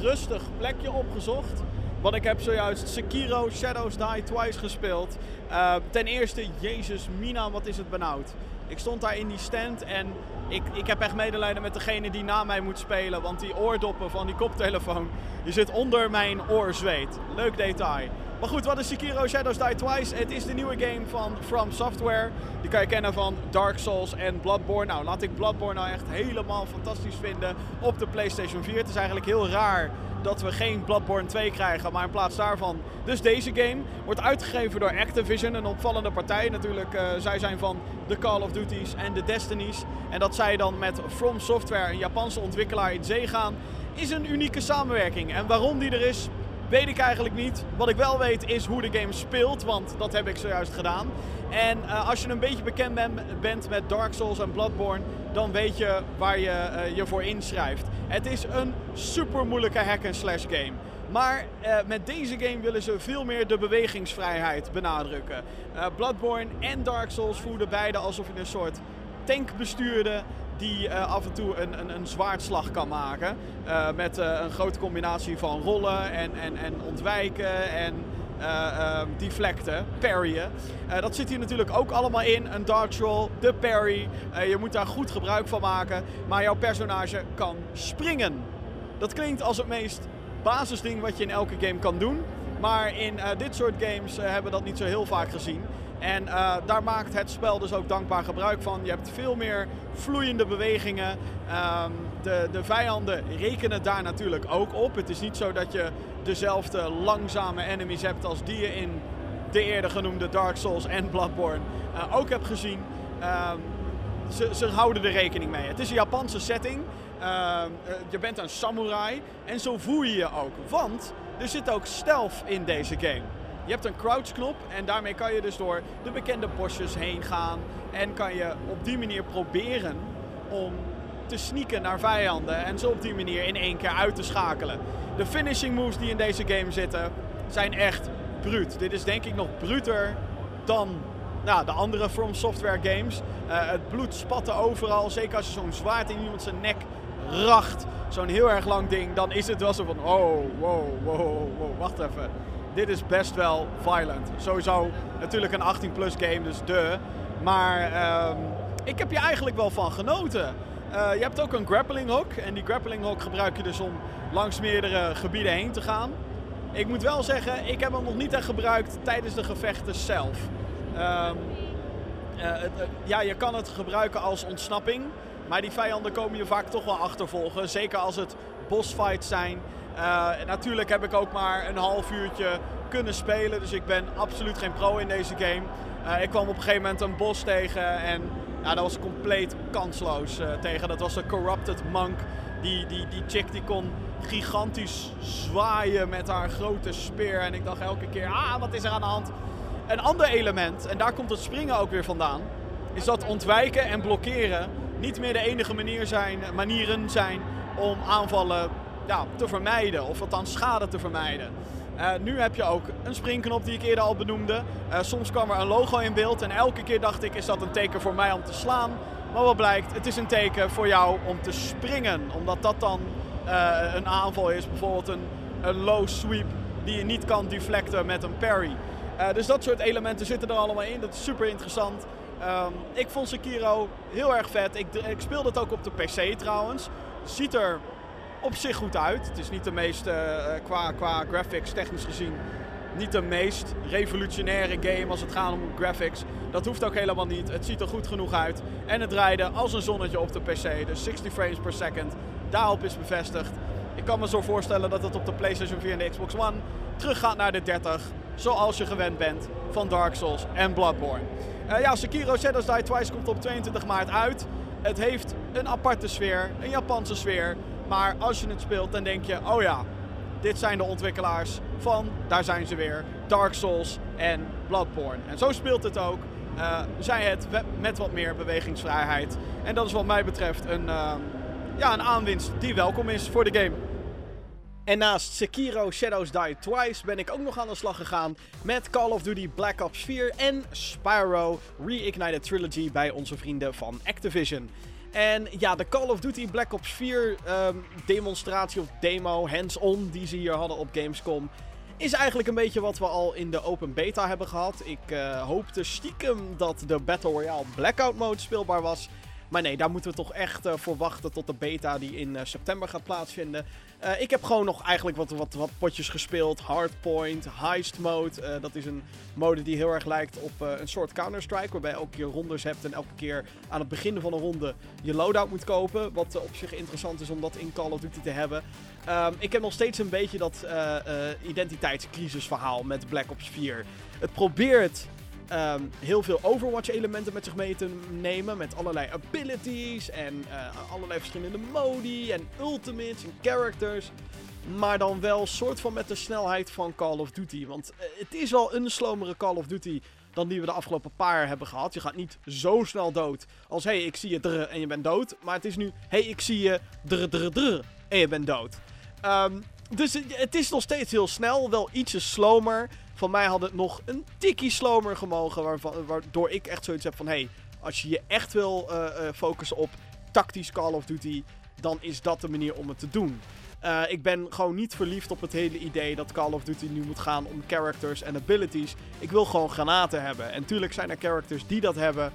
[SPEAKER 1] rustig plekje opgezocht. Want ik heb zojuist Sekiro Shadows Die Twice gespeeld. Eh, ten eerste, Jezus Mina, wat is het benauwd. Ik stond daar in die stand en ik, ik heb echt medelijden met degene die na mij moet spelen. Want die oordoppen van die koptelefoon, die zit onder mijn oorzweet. Leuk detail. Maar goed, wat is Sekiro Shadows Die Twice? Het is de nieuwe game van From Software. Die kan je kennen van Dark Souls en Bloodborne. Nou, laat ik Bloodborne nou echt helemaal fantastisch vinden op de PlayStation 4. Het is eigenlijk heel raar dat we geen Bloodborne 2 krijgen, maar in plaats daarvan dus deze game. Wordt uitgegeven door Activision, een opvallende partij. Natuurlijk, uh, zij zijn van de Call of Duties en de Destinies. En dat zij dan met From Software, een Japanse ontwikkelaar, in zee gaan, is een unieke samenwerking. En waarom die er is, weet ik eigenlijk niet. Wat ik wel weet is hoe de game speelt, want dat heb ik zojuist gedaan. En uh, als je een beetje bekend ben, bent met Dark Souls en Bloodborne, dan weet je waar je uh, je voor inschrijft. Het is een super moeilijke hack-and-slash game. Maar uh, met deze game willen ze veel meer de bewegingsvrijheid benadrukken. Bloodborne en Dark Souls voelden beide alsof je een soort tank bestuurde die uh, af en toe een, een, een zwaardslag kan maken. Uh, met uh, een grote combinatie van rollen en, en, en ontwijken en deflecten, parryen. dat zit hier natuurlijk ook allemaal in. Een dodge roll, de parry. je moet daar goed gebruik van maken. Maar jouw personage kan springen. Dat klinkt als het meest basisding wat je in elke game kan doen. Maar in dit soort games hebben we dat niet zo heel vaak gezien. En uh, daar maakt het spel dus ook dankbaar gebruik van. Je hebt veel meer vloeiende bewegingen. Um, de, de vijanden rekenen daar natuurlijk ook op. Het is niet zo dat je dezelfde langzame enemies hebt als die je in de eerder genoemde Dark Souls en Bloodborne uh, ook hebt gezien. Um, ze, ze, houden er rekening mee. Het is een Japanse setting. Uh, je bent een samurai en zo voel je je ook. Want er zit ook stealth in deze game. Je hebt een crouch knop en daarmee kan je dus door de bekende bosjes heen gaan. En kan je op die manier proberen om te sneaken naar vijanden. En zo op die manier in één keer uit te schakelen. De finishing moves die in deze game zitten zijn echt bruut. Dit is denk ik nog bruter dan nou, de andere From Software games. Uh, het bloed spatte overal. Zeker als je zo'n zwaard in iemand zijn nek racht. Zo'n heel erg lang ding. Dan is het wel zo van, oh, wow, wow, wow, wacht even dit is best wel violent. Sowieso natuurlijk een 18-plus game, dus de. Maar um, ik heb je eigenlijk wel van genoten. Uh, je hebt ook een grappling hook. En die grappling hook gebruik je dus om langs meerdere gebieden heen te gaan. Ik moet wel zeggen, ik heb hem nog niet echt gebruikt tijdens de gevechten zelf. Uh, het, uh, ja, je kan het gebruiken als ontsnapping. Maar die vijanden komen je vaak toch wel achtervolgen. Zeker als het bossfights zijn. Natuurlijk heb ik ook maar een half uurtje kunnen spelen. Dus ik ben absoluut geen pro in deze game. Ik kwam op een gegeven moment een bos tegen en ja, dat was compleet kansloos uh, tegen. Dat was een Corrupted Monk. Die, die, die chick die kon gigantisch zwaaien met haar grote speer. En ik dacht elke keer, ah, wat is er aan de hand? Een ander element, en daar komt het springen ook weer vandaan, is dat ontwijken en blokkeren niet meer de enige manier zijn, manieren zijn om aanvallen ja, te vermijden. Of althans schade te vermijden. Uh, nu heb je ook een springknop die ik eerder al benoemde. Uh, soms kwam er een logo in beeld en elke keer dacht ik, is dat een teken voor mij om te slaan? Maar wat blijkt, het is een teken voor jou om te springen. Omdat dat dan uh, een aanval is, bijvoorbeeld een, een low sweep die je niet kan deflecten met een parry. dus dat soort elementen zitten er allemaal in. Dat is super interessant. Um, ik vond Sekiro heel erg vet. Ik, ik speelde het ook op de PC trouwens. Ziet er op zich goed uit. Het is niet de meest, uh, qua, qua graphics technisch gezien, niet de meest revolutionaire game als het gaat om graphics. Dat hoeft ook helemaal niet. Het ziet er goed genoeg uit. En het draaide als een zonnetje op de PC. Dus 60 frames per second. Daarop is bevestigd. Ik kan me zo voorstellen dat het op de PlayStation 4 en de Xbox One teruggaat naar de 30. Zoals je gewend bent van Dark Souls en Bloodborne. Uh, ja, Sekiro Shadows Die Twice komt op 22 maart uit. Het heeft een aparte sfeer, een Japanse sfeer. Maar als je het speelt, dan denk je, oh ja, dit zijn de ontwikkelaars van, daar zijn ze weer, Dark Souls en Bloodborne. En zo speelt het ook. Uh, zij het met wat meer bewegingsvrijheid. En dat is wat mij betreft een, uh, ja, een aanwinst die welkom is voor de game. En naast Sekiro Shadows Die Twice ben ik ook nog aan de slag gegaan met Call of Duty Black Ops 4 en Spyro Reignited Trilogy bij onze vrienden van Activision. En ja, de Call of Duty Black Ops 4 um, demonstratie of demo, hands-on, die ze hier hadden op Gamescom, is eigenlijk een beetje wat we al in de open beta hebben gehad. Ik uh, hoopte stiekem dat de Battle Royale Blackout mode speelbaar was. Maar nee, daar moeten we toch echt eh, voor wachten tot de beta die in eh, september gaat plaatsvinden. Eh, ik heb gewoon nog eigenlijk wat, wat, wat potjes gespeeld. Hardpoint, Heist Mode. Eh, dat is een mode die heel erg lijkt op eh, een soort Counter-Strike. Waarbij je elke keer rondes hebt en elke keer aan het begin van een ronde je loadout moet kopen. Wat op zich interessant is om dat in Call of Duty te hebben. Ehm, ik heb nog steeds een beetje dat identiteitscrisisverhaal met Black Ops 4. Het probeert ehm, heel veel Overwatch-elementen met zich mee te nemen. Met allerlei abilities en eh, allerlei verschillende modi en ultimates en characters. Maar dan wel soort van met de snelheid van Call of Duty. Want eh, het is wel een slomere Call of Duty dan die we de afgelopen paar jaar hebben gehad. Je gaat niet zo snel dood als hé, hey, ik zie je drr en je bent dood. Maar het is nu hé, hey, ik zie je drr drr drr en je bent dood. Ehm, dus het is nog steeds heel snel, wel ietsje slomer. Van mij had het nog een tikkie slomer gemogen. Waardoor ik echt zoiets heb van: hé, hey, als je je echt wil eh, eh, focussen op tactisch Call of Duty, dan is dat de manier om het te doen. Uh, ik ben gewoon niet verliefd op het hele idee dat Call of Duty nu moet gaan om characters en abilities. Ik wil gewoon granaten hebben. En tuurlijk zijn er characters die dat hebben.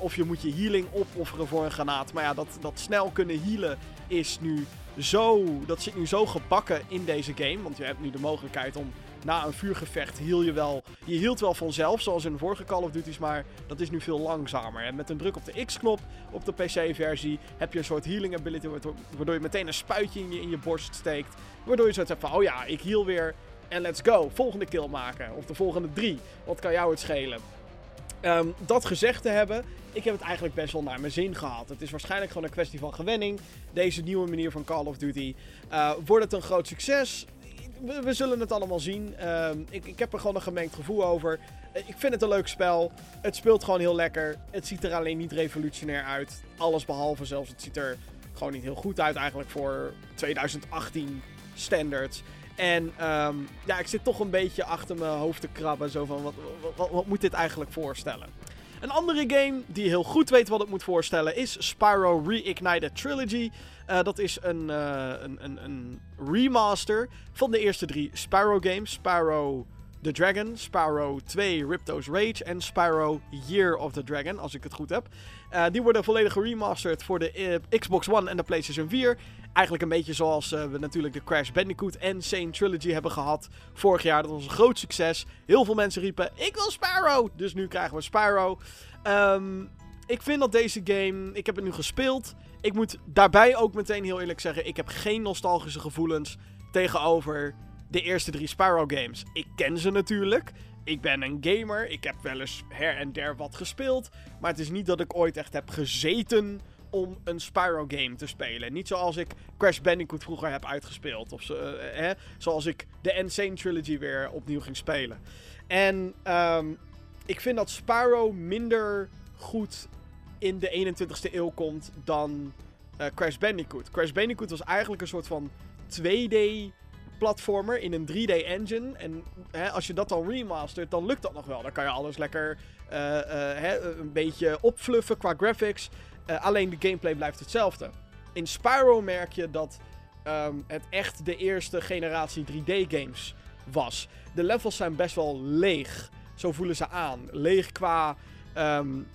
[SPEAKER 1] Of je moet je healing opofferen voor een granaat. Maar ja, dat, dat snel kunnen healen is nu zo. Dat zit nu zo gebakken in deze game. Want je hebt nu de mogelijkheid om na een vuurgevecht heal je wel. Je hield wel vanzelf, zoals in de vorige Call of Duty's, maar dat is nu veel langzamer. En met een druk op de X-knop op de PC-versie heb je een soort healing ability, waardoor je meteen een spuitje in je, in je borst steekt. Waardoor je zoiets hebt van: oh ja, ik heal weer en let's go. Volgende kill maken. Of de volgende drie. Wat kan jou het schelen? Um, dat gezegd te hebben, ik heb het eigenlijk best wel naar mijn zin gehad. Het is waarschijnlijk gewoon een kwestie van gewenning. Deze nieuwe manier van Call of Duty. Uh, wordt het een groot succes? We, zullen het allemaal zien. Uh, ik, ik, heb er gewoon een gemengd gevoel over. Uh, ik vind het een leuk spel. Het speelt gewoon heel lekker. Het ziet er alleen niet revolutionair uit. Alles behalve zelfs. Het ziet er gewoon niet heel goed uit eigenlijk voor 2018 standards. En um, ja, ik zit toch een beetje achter mijn hoofd te krabben. Zo van, wat, wat, wat, moet dit eigenlijk voorstellen? Een andere game die heel goed weet wat het moet voorstellen is Spyro Reignited Trilogy. Uh, dat is een, uh, een, een, een, remaster van de eerste drie Spyro games. Spyro the Dragon, Spyro 2 Ripto's Rage en Spyro Year of the Dragon, als ik het goed heb. Uh, die worden volledig geremasterd voor de Xbox One en de PlayStation 4. Eigenlijk een beetje zoals uh, we natuurlijk de Crash Bandicoot en Sane Trilogy hebben gehad vorig jaar. Dat was een groot succes. Heel veel mensen riepen, ik wil Spyro! Dus nu krijgen we Spyro. Um, ik vind dat deze game, ik heb het nu gespeeld. Ik moet daarbij ook meteen heel eerlijk zeggen, ik heb geen nostalgische gevoelens tegenover de eerste drie Spyro games. Ik ken ze natuurlijk. Ik ben een gamer. Ik heb wel eens her en der wat gespeeld. Maar het is niet dat ik ooit echt heb gezeten om een Spyro game te spelen. Niet zoals ik Crash Bandicoot vroeger heb uitgespeeld. Of hè, zoals ik de Insane Trilogy weer opnieuw ging spelen. En um, ik vind dat Spyro minder goed in de 21ste eeuw komt dan uh, Crash Bandicoot. Crash Bandicoot was eigenlijk een soort van 2D platformer in een 3D engine. En hè, als je dat dan remastert, dan lukt dat nog wel. Dan kan je alles lekker uh, hè, een beetje opfluffen qua graphics. Uh, alleen de gameplay blijft hetzelfde. In Spyro merk je dat um, het echt de eerste generatie 3D games was. De levels zijn best wel leeg. Zo voelen ze aan. Leeg qua, um,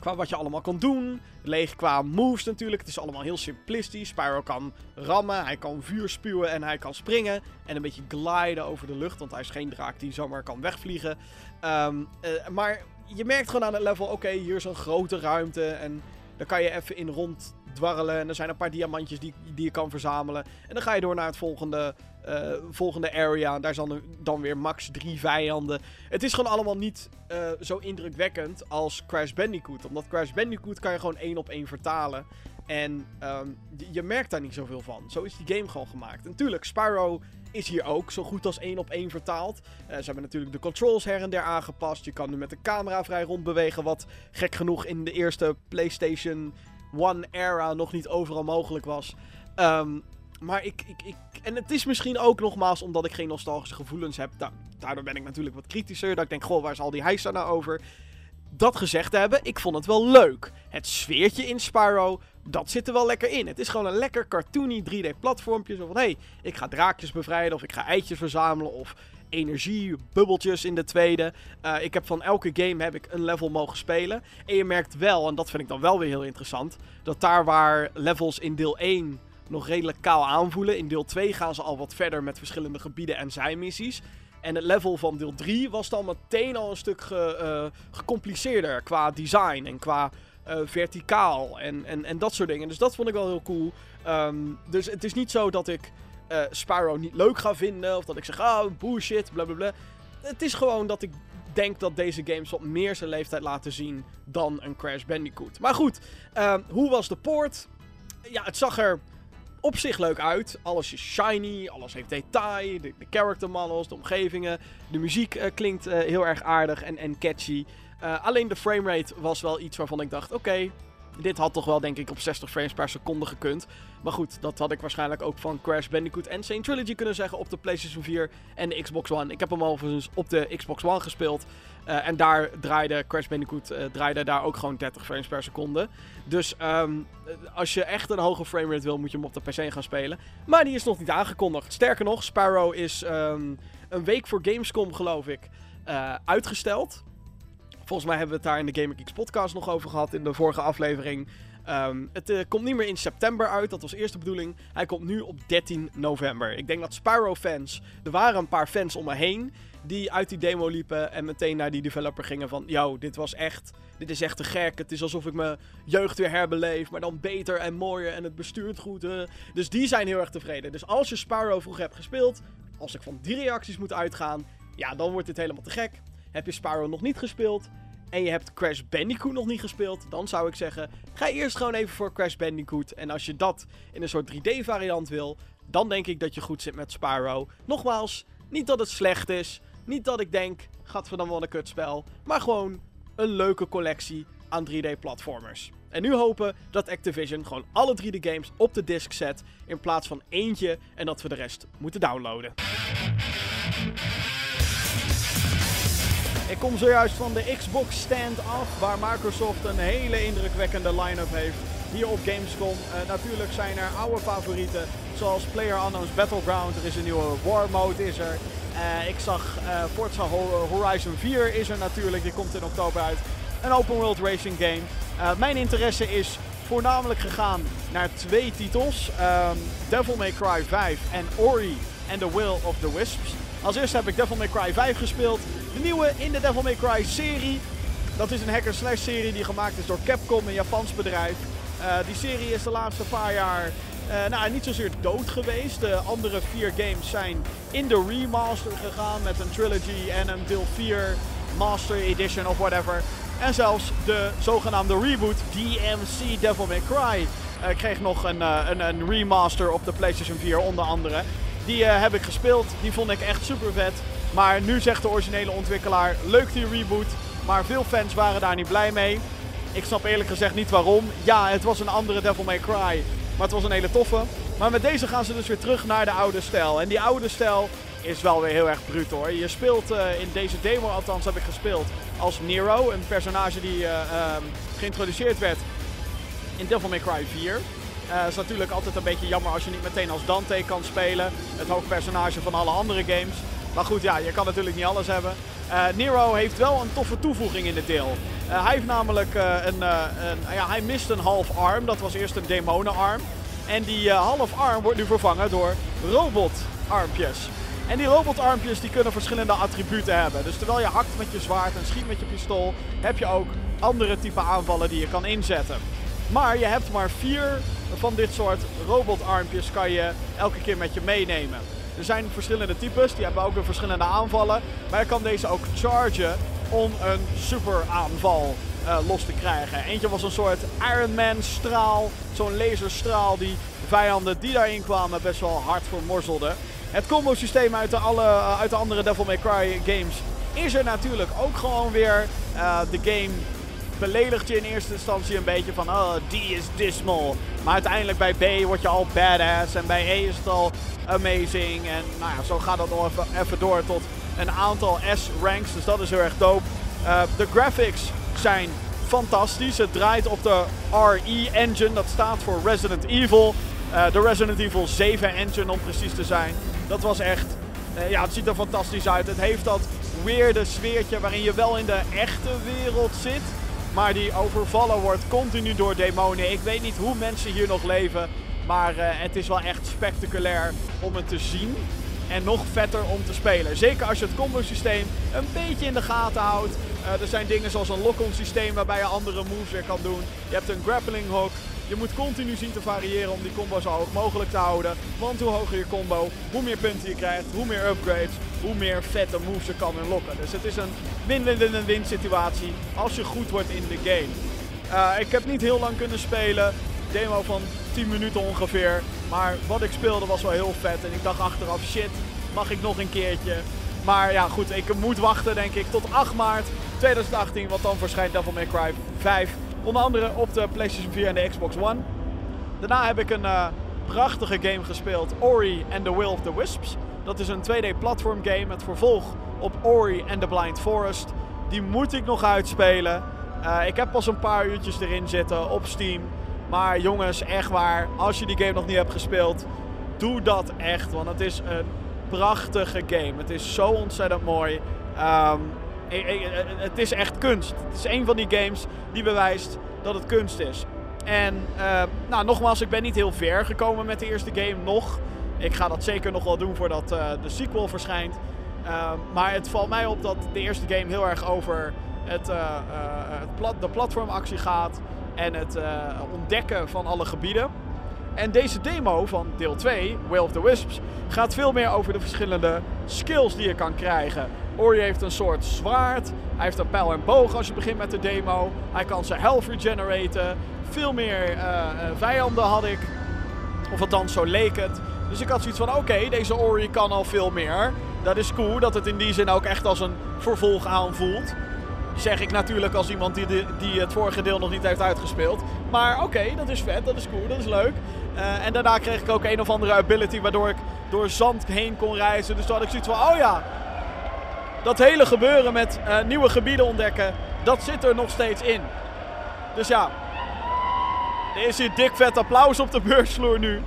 [SPEAKER 1] qua wat je allemaal kan doen. Leeg qua moves natuurlijk. Het is allemaal heel simplistisch. Spyro kan rammen, hij kan vuur spuwen en hij kan springen. En een beetje gliden over de lucht. Want hij is geen draak die zomaar kan wegvliegen. Um, uh, maar je merkt gewoon aan het level, oké, hier is een grote ruimte. En daar kan je even in rond dwarrelen. En er zijn een paar diamantjes die, die je kan verzamelen. En dan ga je door naar het volgende, uh, volgende area. Daar zijn dan weer max drie vijanden. Het is gewoon allemaal niet uh, zo indrukwekkend als Crash Bandicoot. Omdat Crash Bandicoot kan je gewoon één op één vertalen. En um, je merkt daar niet zoveel van. Zo is die game gewoon gemaakt. En tuurlijk, Spyro is hier ook zo goed als één op één vertaald. Uh, ze hebben natuurlijk de controls her en der aangepast. Je kan nu met de camera vrij rondbewegen. Wat gek genoeg in de eerste PlayStation One era nog niet overal mogelijk was. Um, maar ik, ik, ik. En het is misschien ook nogmaals omdat ik geen nostalgische gevoelens heb. Da daardoor ben ik natuurlijk wat kritischer. Dat ik denk, goh, waar is al die heisa nou over? Dat gezegd hebben, ik vond het wel leuk. Het sfeertje in Spyro, dat zit er wel lekker in. Het is gewoon een lekker cartoony 3D platformpje. Zo van, hé, hey, ik ga draakjes bevrijden of ik ga eitjes verzamelen of energiebubbeltjes in de tweede. Eh, ik heb van elke game heb ik een level mogen spelen. En je merkt wel, en dat vind ik dan wel weer heel interessant, dat daar waar levels in deel 1 nog redelijk kaal aanvoelen, in deel 2 gaan ze al wat verder met verschillende gebieden en zijmissies. En het level van deel 3 was dan meteen al een stuk ge, uh, gecompliceerder qua design en qua uh, verticaal en, en, en dat soort dingen. Dus dat vond ik wel heel cool. Um, dus het is niet zo dat ik uh, Spyro niet leuk ga vinden of dat ik zeg, ah, oh, bullshit, blablabla. Het is gewoon dat ik denk dat deze games wat meer zijn leeftijd laten zien dan een Crash Bandicoot. Maar goed, uh, hoe was de poort? Ja, het zag er op zich leuk uit. Alles is shiny, alles heeft detail, de, character models, de omgevingen. De muziek uh, klinkt heel erg aardig en, en catchy. Uh, alleen de framerate was wel iets waarvan ik dacht, oké, dit had toch wel denk ik op 60 frames per seconde gekund. Maar goed, dat had ik waarschijnlijk ook van Crash Bandicoot en Saint Trilogy kunnen zeggen op de PlayStation 4 en de Xbox One. Ik heb hem overigens op de Xbox One gespeeld. Uh, en daar draaide Crash Bandicoot uh, draaide daar ook gewoon 30 frames per seconde. Dus um, als je echt een hoge framerate wil, moet je hem op de PC gaan spelen. Maar die is nog niet aangekondigd. Sterker nog, Sparrow is um, een week voor Gamescom, geloof ik, uitgesteld. Volgens mij hebben we het daar in de Gaming Geeks podcast nog over gehad in de vorige aflevering. Um, het uh, komt niet meer in september uit, dat was eerst de bedoeling. Hij komt nu op 13 november. Ik denk dat Spyro-fans, er waren een paar fans om me heen die uit die demo liepen en meteen naar die developer gingen van... Yo, dit was echt, dit is echt te gek. Het is alsof ik mijn jeugd weer herbeleef, maar dan beter en mooier en het bestuurt goed. Uh. Dus die zijn heel erg tevreden. Dus als je Spyro vroeger hebt gespeeld, als ik van die reacties moet uitgaan, ja, dan wordt dit helemaal te gek. Heb je Spyro nog niet gespeeld en je hebt Crash Bandicoot nog niet gespeeld, dan zou ik zeggen: ga eerst gewoon even voor Crash Bandicoot. En als je dat in een soort 3D-variant wil, dan denk ik dat je goed zit met Spyro. Nogmaals, niet dat het slecht is, niet dat ik denk: gadverdamme wat een kutspel, maar gewoon een leuke collectie aan 3D-platformers. En nu hopen dat Activision gewoon alle 3D-games op de disc zet in plaats van eentje en dat we de rest moeten downloaden. Ik kom zojuist van de Xbox stand af, waar Microsoft een hele indrukwekkende line-up heeft hier op Gamescom. Uh, natuurlijk zijn er oude favorieten, zoals PlayerUnknown's Battleground. Er is een nieuwe War Mode, is er. Uh, ik zag uh, Forza Horizon 4 is er natuurlijk, die komt in oktober uit. Een open world racing game. mijn interesse is voornamelijk gegaan naar twee titels. Um, Devil May Cry 5 en Ori and the Will of the Wisps. Als eerste heb ik Devil May Cry 5 gespeeld. De nieuwe in de Devil May Cry serie. Dat is een hacker slash serie die gemaakt is door Capcom, een Japans bedrijf. Uh, die serie is de laatste paar jaar uh, nou, niet zozeer dood geweest. De andere vier games zijn in de remaster gegaan met een trilogy en een deel 4 master edition of whatever. En zelfs de zogenaamde reboot DMC Devil May Cry uh, kreeg nog een, een, een remaster op de PlayStation 4 onder andere. Die uh, heb ik gespeeld. Die vond ik echt super vet. Maar nu zegt de originele ontwikkelaar: leuk die reboot. Maar veel fans waren daar niet blij mee. Ik snap eerlijk gezegd niet waarom. Ja, het was een andere Devil May Cry. Maar het was een hele toffe. Maar met deze gaan ze dus weer terug naar de oude stijl. En die oude stijl is wel weer heel erg bruut hoor. Je speelt uh, in deze demo, althans heb ik gespeeld, als Nero. Een personage die uh, um, geïntroduceerd werd in Devil May Cry 4. Het uh, is natuurlijk altijd een beetje jammer als je niet meteen als Dante kan spelen. Het hoofdpersonage van alle andere games. Maar goed, ja, je kan natuurlijk niet alles hebben. Uh, Nero heeft wel een toffe toevoeging in het deel. Uh, hij heeft namelijk een, een, ja, hij mist een half arm. Dat was eerst een demonenarm. En die half arm wordt nu vervangen door robotarmpjes. En die robotarmpjes die kunnen verschillende attributen hebben. Dus terwijl je hakt met je zwaard en schiet met je pistool, heb je ook andere type aanvallen die je kan inzetten. Maar je hebt maar vier van dit soort robotarmpjes kan je elke keer met je meenemen. Er zijn verschillende types, die hebben ook weer verschillende aanvallen. Maar je kan deze ook chargen om een super aanval uh, los te krijgen. Eentje was een soort Iron Man straal, zo'n laserstraal die vijanden die daarin kwamen best wel hard vermorzelde. Het combo systeem uit de, alle, uh, uit de andere Devil May Cry games is er natuurlijk ook gewoon weer. Uh, de game beledigt je in eerste instantie een beetje van, oh, die is dismal. Maar uiteindelijk bij B word je al badass en bij E is het al amazing. En nou ja, zo gaat dat nog even, even door tot een aantal S-ranks. Dus dat is heel erg dope. Uh, de graphics zijn fantastisch. Het draait op de RE-engine, dat staat voor Resident Evil. Uh, de Resident Evil 7 engine om precies te zijn. Dat was echt Eh, ja, het ziet er fantastisch uit. Het heeft dat weirde sfeertje waarin je wel in de echte wereld zit. Maar die overvallen wordt continu door demonen. Ik weet niet hoe mensen hier nog leven. Maar eh, het is wel echt spectaculair om het te zien. En nog vetter om te spelen. Zeker als je het combo systeem een beetje in de gaten houdt. Eh, er zijn dingen zoals een lock-on systeem waarbij je andere moves weer kan doen. Je hebt een grappling hook. Je moet continu zien te variëren om die combo zo hoog mogelijk te houden. Want hoe hoger je combo, hoe meer punten je krijgt, hoe meer upgrades, hoe meer vette moves je kan unlocken. Dus het is een win-win-win-win situatie als je goed wordt in de game. Uh, ik heb niet heel lang kunnen spelen. Demo van 10 minuten ongeveer. Maar wat ik speelde was wel heel vet. En ik dacht achteraf, shit, mag ik nog een keertje? Maar ja, goed, ik moet wachten denk ik tot 8 maart 2018. Want dan verschijnt Devil May Cry 5 Onder andere op de PlayStation 4 en de Xbox One. Daarna heb ik een uh, prachtige game gespeeld, Ori and the Will of the Wisps. Dat is een 2D platform game, het vervolg op Ori and the Blind Forest. Die moet ik nog uitspelen. Uh, ik heb pas een paar uurtjes erin zitten op Steam. Maar jongens, echt waar, als je die game nog niet hebt gespeeld, doe dat echt. Want het is een prachtige game. Het is zo ontzettend mooi. Um, het is echt kunst. Het is een van die games die bewijst dat het kunst is. En nou, nogmaals, ik ben niet heel ver gekomen met de eerste game nog. Ik ga dat zeker nog wel doen voordat de sequel verschijnt. Uh, maar het valt mij op dat de eerste game heel erg over het, het plat de platformactie gaat. En het ontdekken van alle gebieden. En deze demo van deel 2, Will of the Wisps, gaat veel meer over de verschillende skills die je kan krijgen. Ori heeft een soort zwaard. Hij heeft een pijl en boog als je begint met de demo. Hij kan zijn health regeneraten. Veel meer uh, vijanden had ik. Of althans, zo leek het. Dus ik had zoiets van, oké, deze Ori kan al veel meer. Dat is cool, dat het in die zin ook echt als een vervolg aanvoelt. Zeg ik natuurlijk als iemand die, die het vorige deel nog niet heeft uitgespeeld. Maar oké, dat is vet, dat is cool, dat is leuk. Uh, en daarna kreeg ik ook een of andere ability waardoor ik door zand heen kon reizen. Dus toen had ik zoiets van, oh ja, dat hele gebeuren met uh, nieuwe gebieden ontdekken, dat zit er nog steeds in. Dus ja, er is hier dik vet applaus op de beursvloer nu.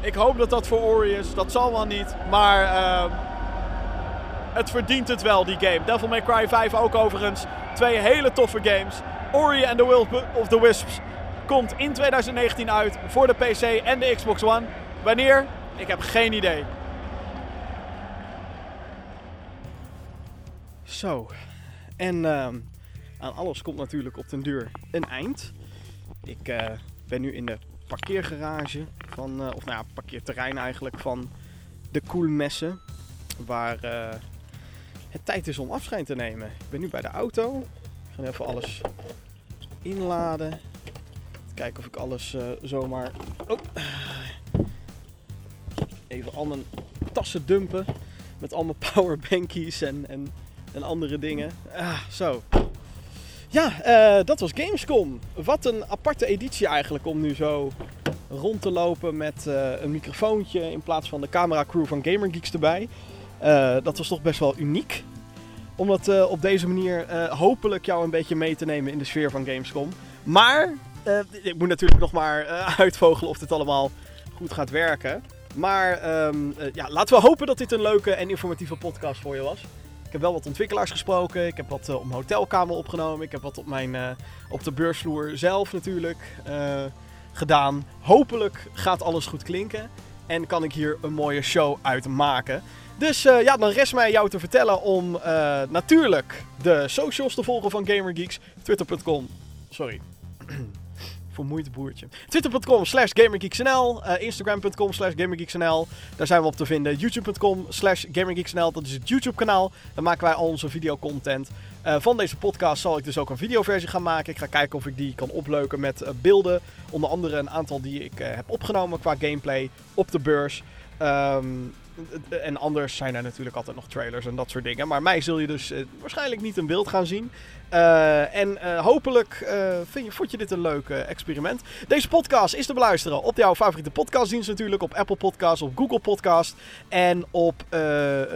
[SPEAKER 1] Ik hoop dat dat voor Ori is. Dat zal wel niet. Maar uh, het verdient het wel, die game. Devil May Cry 5 ook overigens. Twee hele toffe games. Ori and the Will of the Wisps komt in 2019 uit voor de PC en de Xbox One. Wanneer? Ik heb geen idee. Zo. En uh, aan alles komt natuurlijk op den duur een eind. Ik uh, ben nu in de parkeergarage van, uh, of nou ja, parkeerterrein eigenlijk van de Koelmessen. Waar uh, het tijd is om afscheid te nemen. Ik ben nu bij de auto. Ik ga even alles inladen. Kijken of ik alles zomaar... Oh. Even al mijn tassen dumpen. Met al mijn powerbankies en, en en andere dingen. Ah, zo. Ja, uh, dat was Gamescom. Wat een aparte editie eigenlijk om nu zo rond te lopen met uh, een microfoontje in plaats van de cameracrew van GamerGeeks erbij. Uh, dat was toch best wel uniek. Om dat op deze manier hopelijk jou een beetje mee te nemen in de sfeer van Gamescom. Maar ik moet natuurlijk nog maar uitvogelen of dit allemaal goed gaat werken. Maar um, ja, laten we hopen dat dit een leuke en informatieve podcast voor je was. Ik heb wel wat ontwikkelaars gesproken. Ik heb wat uh, op mijn hotelkamer opgenomen. Ik heb wat op, mijn, op de beursvloer zelf natuurlijk gedaan. Hopelijk gaat alles goed klinken. En kan ik hier een mooie show uit maken. Dus ja, dan rest mij jou te vertellen om natuurlijk de socials te volgen van GamerGeeks. Twitter.com. Sorry. vermoeid boertje. Twitter.com slash GamerGeeksNL. Uh, Instagram.com slash GamerGeeksNL. Daar zijn we op te vinden. YouTube.com slash GamerGeeksNL. Dat is het YouTube kanaal. Daar maken wij al onze videocontent. Uh, van deze podcast zal ik dus ook een videoversie gaan maken. Ik ga kijken of ik die kan opleuken met beelden. Onder andere een aantal die ik heb opgenomen qua gameplay op de beurs. Um, en anders zijn er natuurlijk altijd nog trailers en dat soort dingen. Maar mij zul je dus uh, waarschijnlijk niet in beeld gaan zien. Uh, en uh, hopelijk vind je, vond je dit een leuk experiment. Deze podcast is te beluisteren op jouw favoriete podcastdienst natuurlijk. Op Apple Podcasts, op Google Podcast en op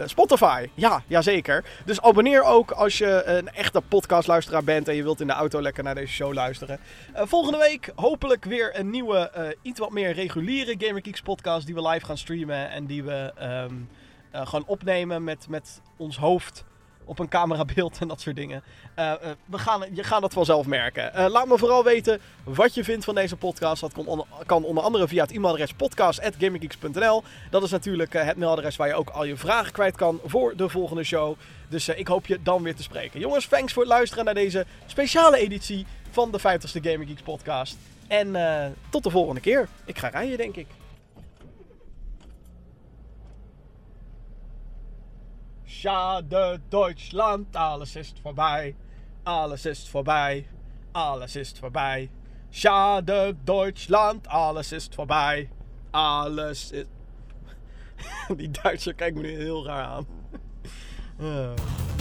[SPEAKER 1] Spotify. Ja, jazeker. Dus abonneer ook als je een echte podcastluisteraar bent en je wilt in de auto lekker naar deze show luisteren. volgende week hopelijk weer een nieuwe, iets wat meer reguliere Gamer Geeks podcast die we live gaan streamen en die we... Um, eh, gewoon opnemen met, met ons hoofd op een camerabeeld en dat soort dingen. Eh, we gaan, je gaat het vanzelf merken. Eh, laat me vooral weten wat je vindt van deze podcast. Dat kan onder, andere via het e-mailadres podcast.gaminggeeks.nl. Dat is natuurlijk het mailadres waar je ook al je vragen kwijt kan voor de volgende show. Dus ik hoop je dan weer te spreken. Jongens, thanks voor het luisteren naar deze speciale editie van de 50ste Gaming Geeks podcast. En tot de volgende keer. Ik ga rijden, denk ik. Schade Deutschland, alles ist vorbei. Alles ist vorbei. Alles ist vorbei. Schade Deutschland, alles ist vorbei. Alles is. Die Duitser kijkt me nu heel raar aan. Eh.